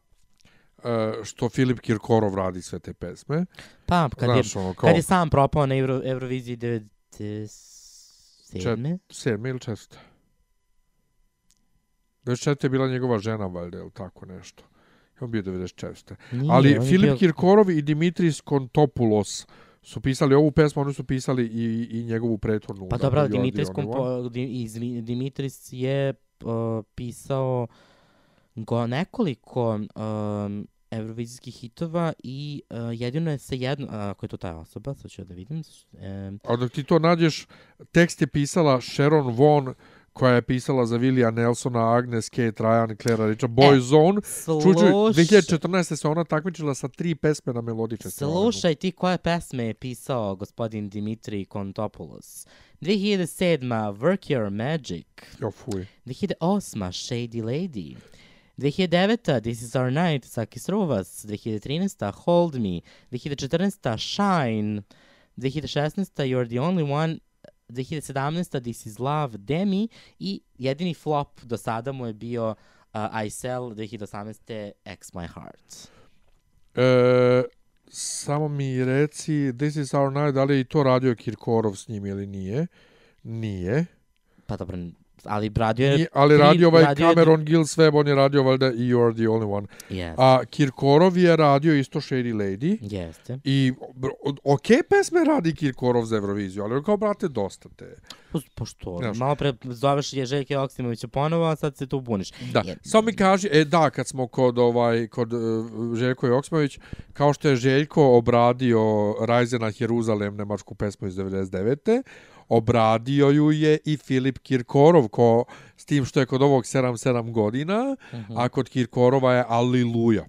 što Filip Kirkorov radi sve te pesme. Pa, kad, Znaš, je, ono, kao- kad je sam propao na Euro, Euroviziji 97. Čet, sedme ili četvrte? 94. je bila njegova žena, valjda, ili tako nešto. Je on bio 94. Nije, Ali Filip bio- Kirkorov i Dimitris Kontopoulos su pisali ovu pesmu, oni su pisali i, i njegovu prethodnu. Pa dobro, the Dimitris, kompo, Dimitris je uh, pisao go, nekoliko um, evrovizijskih hitova i uh, jedino je sa jednom, ako je to ta osoba, sad ću da vidim. Um, A dok ti to nađeš, tekst je pisala Sharon Vaughn, koja je pisala za Vilija Nelsona, Agnes, Kate Ryan, Clara Richard, Boyzone. Čuj, sluš- 2014. se ona takmičila sa tri pesme na melodične strane. Slušaj ti koje pesme je pisao gospodin Dimitri Kontopoulos. 2007. Work Your Magic. Jo, fuj. 2008. Shady Lady. 2009. This is Our Night, Sakis Ruvas. 2013. Hold Me. 2014. Shine. 2016. You're the Only One. 2017. This is Love, Demi. I jedini flop do sada mu je bio uh, I Sell 2018. X My Heart. E, samo mi reci, This is our night, da li je i to radio Kirkorov s njim ili nije? Nije. Pa dobro, ali radio je... Nije, ali tri- radio ovaj radio je- Cameron Gills Webb, on je radio valjda i You are the only one. Yes. A Kirkorov je radio isto Shady Lady. Jeste. I ok pesme radi Kirkorov za Euroviziju, ali on kao, brate, dosta te. Po, pošto, Znaš. malo pre zoveš je Željke Oksimovića ponovo, a sad se tu buniš. Da, Jer- samo mi kaži, e da, kad smo kod ovaj kod uh, Željko Joksmović, kao što je Željko obradio Rajzena Jeruzalem, nemačku pesmu iz 99. Obradio ju je i Filip Kirkorov, ko, s tim što je kod ovog 7-7 godina, Mhm. a kod Kirkorova je Aliluja.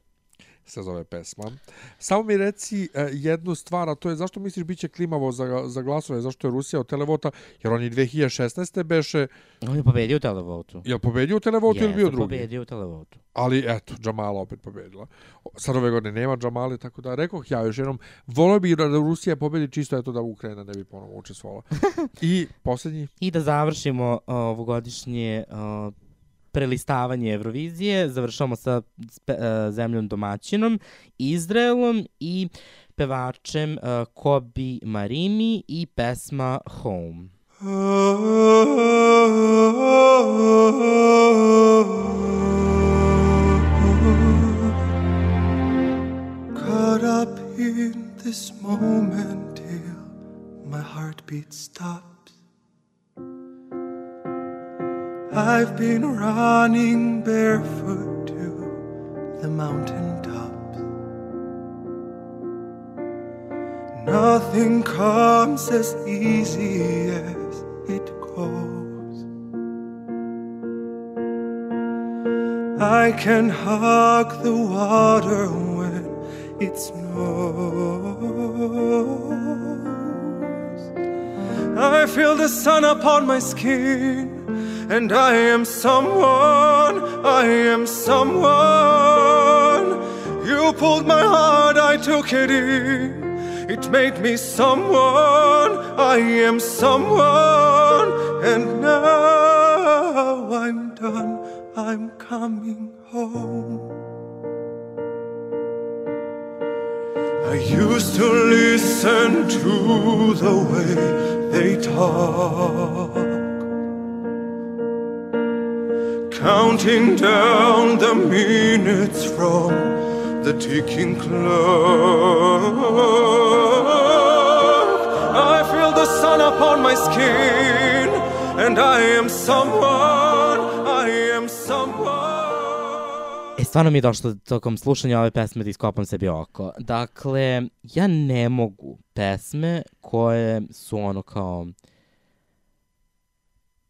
Se zove pesma. Samo mi reci e, jednu stvar, a to je zašto misliš biće klimavo za, za glasove, zašto je Rusija od televota, jer oni 2016. beše, On je pobedio u televotu. je li pobedio u televotu ili bio drugi? pobedio u televotu. Ali eto, Džamala opet pobedila. Sad ove godine nema Džamali, tako da rekoh ja još jednom, volio bi da Rusija pobedi čisto eto da Ukrajina ne bi ponovo učestvovala. I posljednji, I da završimo uh, ovogodišnje uh, prelistavanje Eurovizije, završamo sa spe, uh, zemljom domaćinom, Izraelom i pevačem uh, Kobi Marimi i pesma Home. Caught up in this moment till my heartbeat stops. I've been running barefoot to the mountain tops. Nothing comes as easy as it goes. I can hug the water when it snows. I feel the sun upon my skin, and I am someone, I am someone. You pulled my heart, I took it in. It made me someone, I am someone, and now I'm done, I'm coming home. I used to listen to the way they talk, counting down the minutes from the ticking clock. I feel the sun upon my skin, and I am someone, I am someone. E, stvarno mi je došlo tokom slušanja ove pesme da iskopam sebi oko. Dakle, ja ne mogu pesme koje su ono kao...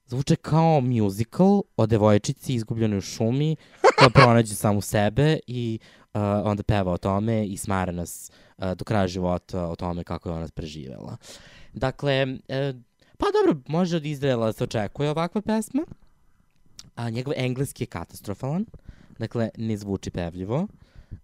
Zvuče kao musical o devojčici izgubljenoj u šumi koja pronađe samu sebe i uh, onda peva o tome i smara nas uh, do kraja života o tome kako je ona preživela. Dakle, uh, pa dobro, može od Izraela da se očekuje ovakva pesma, a njegov engleski je katastrofalan. Dakle, ne zvuči pevljivo,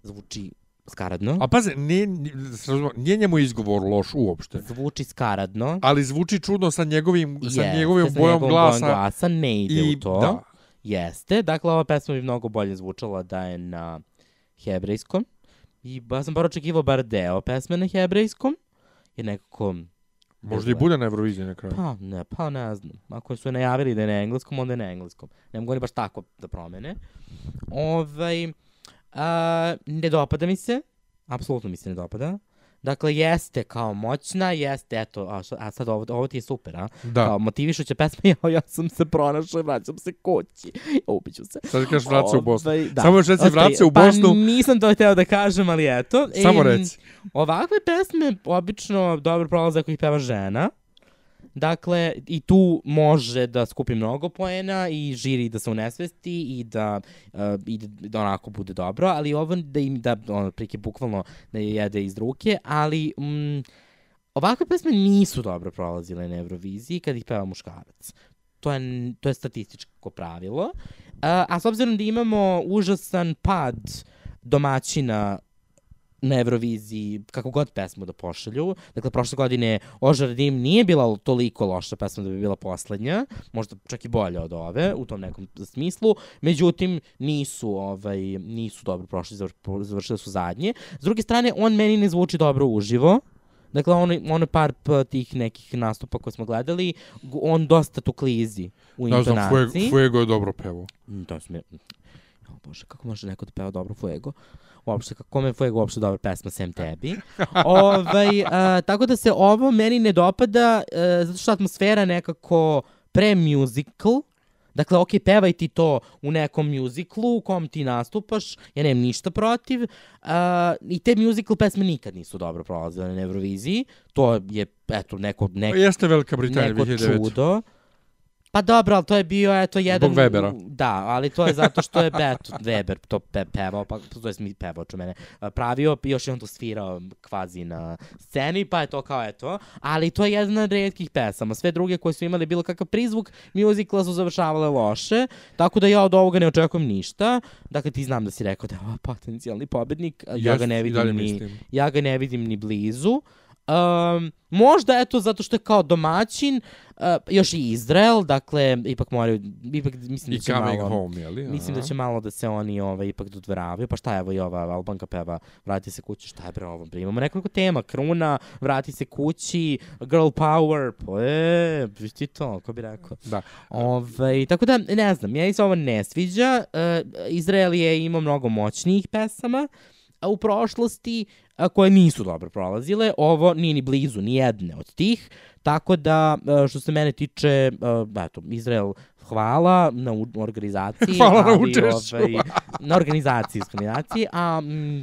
zvuči skaradno. a paze, nije, nije, njemu izgovor loš uopšte, Zvuči skaradno. ali zvuči čudno sa njegovim, sa Jeste, njegovim sa bojom glasa. glasa ne ide i- u to. da. Jeste. Dakle, ova pesma bi mnogo bolje zvučala da je na hebrejskom. I ba sam bar očekivao bar deo pesme na hebrejskom. Jer nekako... Možda i bude na Euroviziji na kraju. Pa ne, pa ne znam. Ako su je najavili da je na engleskom, onda je na engleskom. Ne mogu oni baš tako da promene. Ovaj, a, ne dopada mi se. Apsolutno mi se ne dopada. Dakle, jeste kao moćna, jeste, eto, a, šta, a sad ovo, ovo ti je super, a? Da. Kao motivišuća pesma, ja, ja sam se pronašao i vraćam se kući. Ubiću se. Sad kažeš vraća u Bosnu. Ovaj, da. Samo još reci vraća u Pa Bosnu. nisam to hteo da kažem, ali eto. Samo Em, reci. Ovakve pesme obično dobro prolaze ako ih peva žena. Dakle, i tu može da skupi mnogo poena i žiri da se unesvesti i da, uh, i da, onako bude dobro, ali ovo da im da, ono, prike bukvalno da je jede iz ruke, ali mm, ovakve pesme nisu dobro prolazile na Euroviziji kad ih peva muškarac. To je, to je statističko pravilo. Uh, a s obzirom da imamo užasan pad domaćina na Euroviziji, kako god pesmu da pošalju. Dakle, prošle godine Ožar Dim nije bila toliko loša pesma da bi bila poslednja, možda čak i bolja od ove, u tom nekom smislu. Međutim, nisu, ovaj, nisu dobro prošli, zavr- završili su zadnje. S druge strane, on meni ne zvuči dobro uživo. Dakle, ono, ono par tih nekih nastupa koje smo gledali, on dosta tu klizi u Ne znam, Fuego, intonaciji. Fuego je dobro pevo. Mm, To smije... O bože, kako može neko da peva dobro Fuego? Uopšte, kako je Fuego uopšte dobra pesma sem tebi? ovaj, a, tako da se ovo meni ne dopada, a, zato što atmosfera nekako pre-musical, Dakle, ok, pevaj ti to u nekom muziklu u kom ti nastupaš, ja nemam ništa protiv. Uh, I te musical pesme nikad nisu dobro prolazile na Euroviziji. To je, eto, neko, neko, Pa Jeste Velika Britanija neko 2009. čudo. Pa dobro, ali to je bio, eto, jedan... Zbog Webera. Da, ali to je zato što je, eto, Weber to pe, pevao, pa to je mi pevao ču mene, pravio, još je on to svirao kvazi na sceni, pa je to kao, eto, ali to je jedna od redkih pesama. Sve druge koje su imali bilo kakav prizvuk muzikla su završavale loše, tako da ja od ovoga ne očekujem ništa. Dakle, ti znam da si rekao da je ovo potencijalni pobednik, ja Jest, ga ne vidim ni, ja ga ne vidim ni blizu. Um, možda eto zato što je kao domaćin, uh, još i Izrael, dakle ipak moraju, ipak mislim I da će malo, home, je li? mislim da će malo da se oni ovaj, ipak dodvoravaju, pa šta je evo i ova Albanka peva, vrati se kući, šta je bre ovo, bre, imamo nekoliko tema, kruna, vrati se kući, girl power, pa e, ti to, ko bi rekao. Da. Ovaj, tako da, ne znam, ja se ovo ne sviđa. Uh, Izrael je imao mnogo moćnijih pesama a u prošlosti a, koje nisu dobro prolazile. Ovo nije ni blizu, ni jedne od tih. Tako da, što se mene tiče, eto, Izrael hvala na organizaciji. Hvala na ali, učešću. Ovaj, na organizaciji diskriminacije, a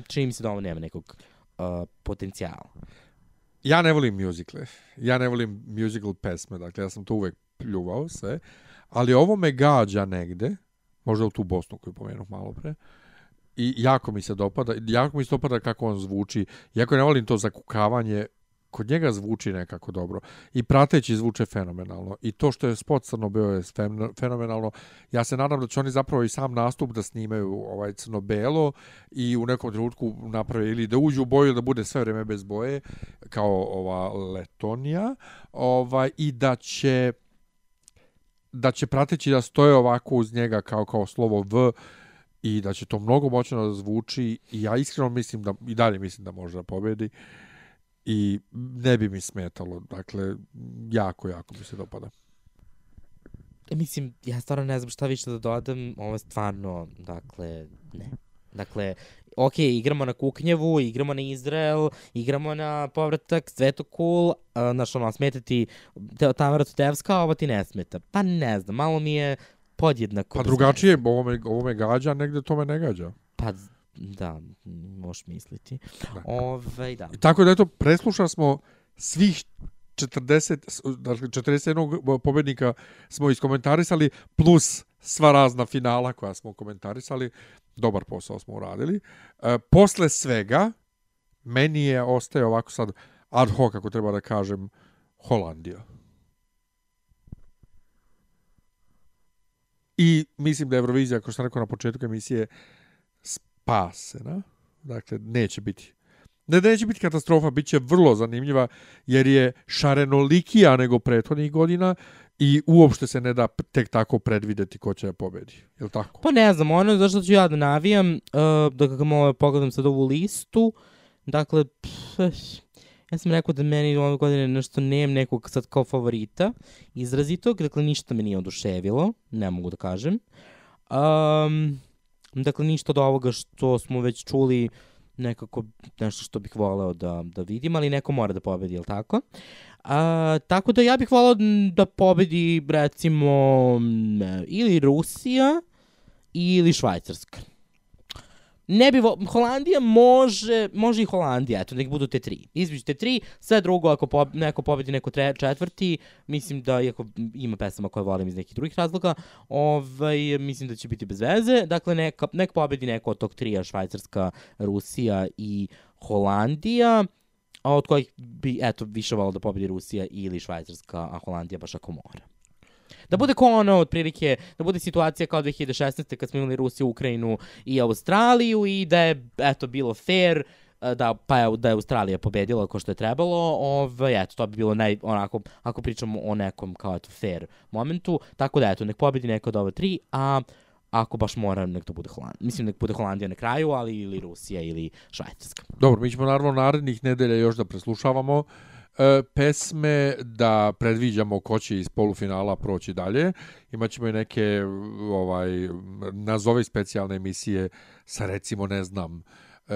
čini mi se da ovo nema nekog a, potencijala. Ja ne volim muzikle. Ja ne volim musical pesme, dakle ja sam to uvek pljuvao sve, ali ovo me gađa negde, možda u tu Bosnu koju pomenuh malo pre, i jako mi se dopada, jako mi se dopada kako on zvuči, iako ne volim to zakukavanje, kod njega zvuči nekako dobro. I prateći zvuče fenomenalno. I to što je spot crno-beo je fen- fenomenalno. Ja se nadam da će oni zapravo i sam nastup da snimaju ovaj crno-belo i u nekom trenutku naprave ili da uđu u boju da bude sve vreme bez boje kao ova Letonija ovaj, i da će da će prateći da stoje ovako uz njega kao kao slovo V i da će to mnogo moćno da zvuči i ja iskreno mislim da i dalje mislim da može da pobedi i ne bi mi smetalo dakle jako jako mi se dopada E, Mislim, ja stvarno ne znam šta više da dodam, ovo je stvarno, dakle, ne. Dakle, ok, igramo na Kuknjevu, igramo na Izrael, igramo na povratak, sve to cool, znaš, ono, smeta ti Tamara Tutevska, ovo ti ne smeta. Pa ne znam, malo mi je podjednako. pa drugačije ovo me, ovo me gađa negde to me ne gađa Pa, da, možeš misliti. Ove, da. I tako da eto, preslušali smo svih 40, dakle 41 pobednika smo iskomentarisali, plus sva razna finala koja smo komentarisali. Dobar posao smo uradili. E, posle svega, meni je ostaje ovako sad ad hoc, ako treba da kažem, Holandija. I mislim da je Eurovizija, kao što sam rekao na početku emisije, spasena. Dakle, neće biti Ne da neće biti katastrofa, bit će vrlo zanimljiva, jer je šarenolikija nego prethodnih godina i uopšte se ne da tek tako predvideti ko će da pobedi. Je tako? Pa ne znam, ono zašto ću ja da navijam, uh, da kako malo pogledam sad ovu listu, dakle, pff, ja sam rekao da meni ove godine nešto nemam nekog sad kao favorita izrazitog, dakle ništa me nije oduševilo, ne mogu da kažem. Um, dakle, ništa od ovoga što smo već čuli nekako nešto što bih voleo da, da vidim, ali neko mora da pobedi, jel tako? A, tako da ja bih volao da pobedi recimo ili Rusija ili Švajcarska. Ne bi vo... Holandija može, može i Holandija, eto, nek budu te tri. Između te tri, sve drugo, ako po... neko pobedi neko tre... četvrti, mislim da, iako ima pesama koje volim iz nekih drugih razloga, ovaj, mislim da će biti bez veze. Dakle, neka, nek pobedi neko od tog trija, Švajcarska, Rusija i Holandija, a od kojih bi, eto, više volao da pobedi Rusija ili Švajcarska, a Holandija baš ako mora. Da bude kao ono, otprilike, da bude situacija kao 2016. kad smo imali Rusiju, Ukrajinu i Australiju i da je, eto, bilo fair, e, da, pa je, da je Australija pobedila kao što je trebalo, ovaj, eto, to bi bilo naj, onako, ako pričamo o nekom kao, eto, fair momentu, tako da, eto, nek pobedi neko od ove tri, a ako baš mora, nek to bude Holandija. Mislim, nek bude Holandija na kraju, ali ili Rusija ili Švajcarska. Dobro, mi ćemo naravno narednih nedelja još da preslušavamo e, pesme, da predviđamo ko će iz polufinala proći dalje. Imaćemo i neke ovaj nazovi specijalne emisije sa recimo, ne znam, e,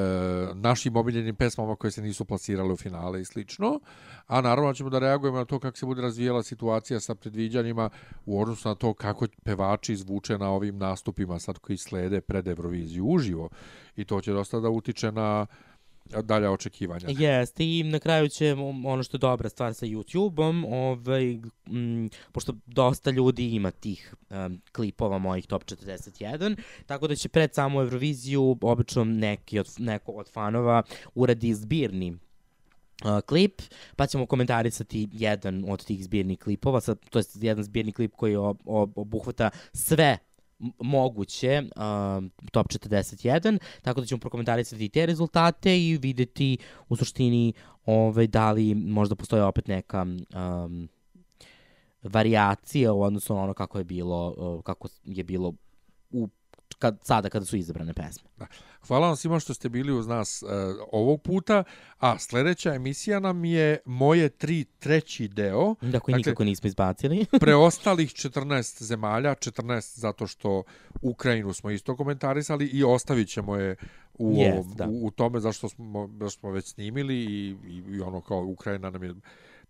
našim omiljenim pesmama koje se nisu plasirale u finale i slično. A naravno ćemo da reagujemo na to kako se bude razvijala situacija sa predviđanjima u odnosu na to kako pevači zvuče na ovim nastupima sad koji slede pred Euroviziju uživo. I to će dosta da utiče na dalja očekivanja. Jeste, i na kraju će ono što je dobra stvar sa YouTube-om, ovaj, m, pošto dosta ljudi ima tih um, klipova mojih Top 41, tako da će pred samu Euroviziju obično neki od, neko od fanova uradi zbirni uh, klip, pa ćemo komentarisati jedan od tih zbirnih klipova, sa, to je jedan zbirni klip koji ob, ob, obuhvata sve moguće um, top 41, tako da ćemo prokomentarisati i te rezultate i videti u suštini ovaj, da li možda postoje opet neka um, variacija u odnosu na ono kako je bilo, uh, kako je bilo u kad, sada kada su izabrane pesme. Da. Hvala vam svima što ste bili uz nas uh, ovog puta, a sledeća emisija nam je moje tri treći deo. Da, koji nikako nismo izbacili. preostalih 14 zemalja, 14 zato što Ukrajinu smo isto komentarisali i ostavit ćemo je u, Yes, ovom- da. u, u tome zašto smo, zašto smo već snimili i, i, i ono kao Ukrajina nam je...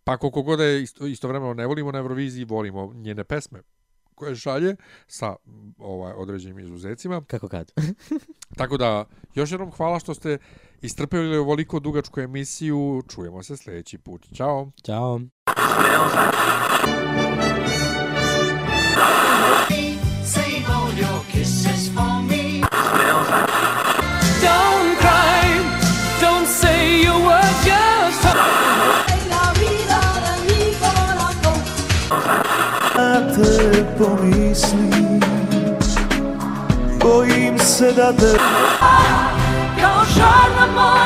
Pa koliko god je isto, istovremeno ne volimo na Euroviziji, volimo njene pesme koje šalje sa ovaj određenim izuzecima. Kako kad? Tako da, još jednom hvala što ste istrpeli ovoliko dugačku emisiju. Čujemo se sljedeći put. Ćao. Ćao. Te pomislim Bojim se da te Kao žar na moj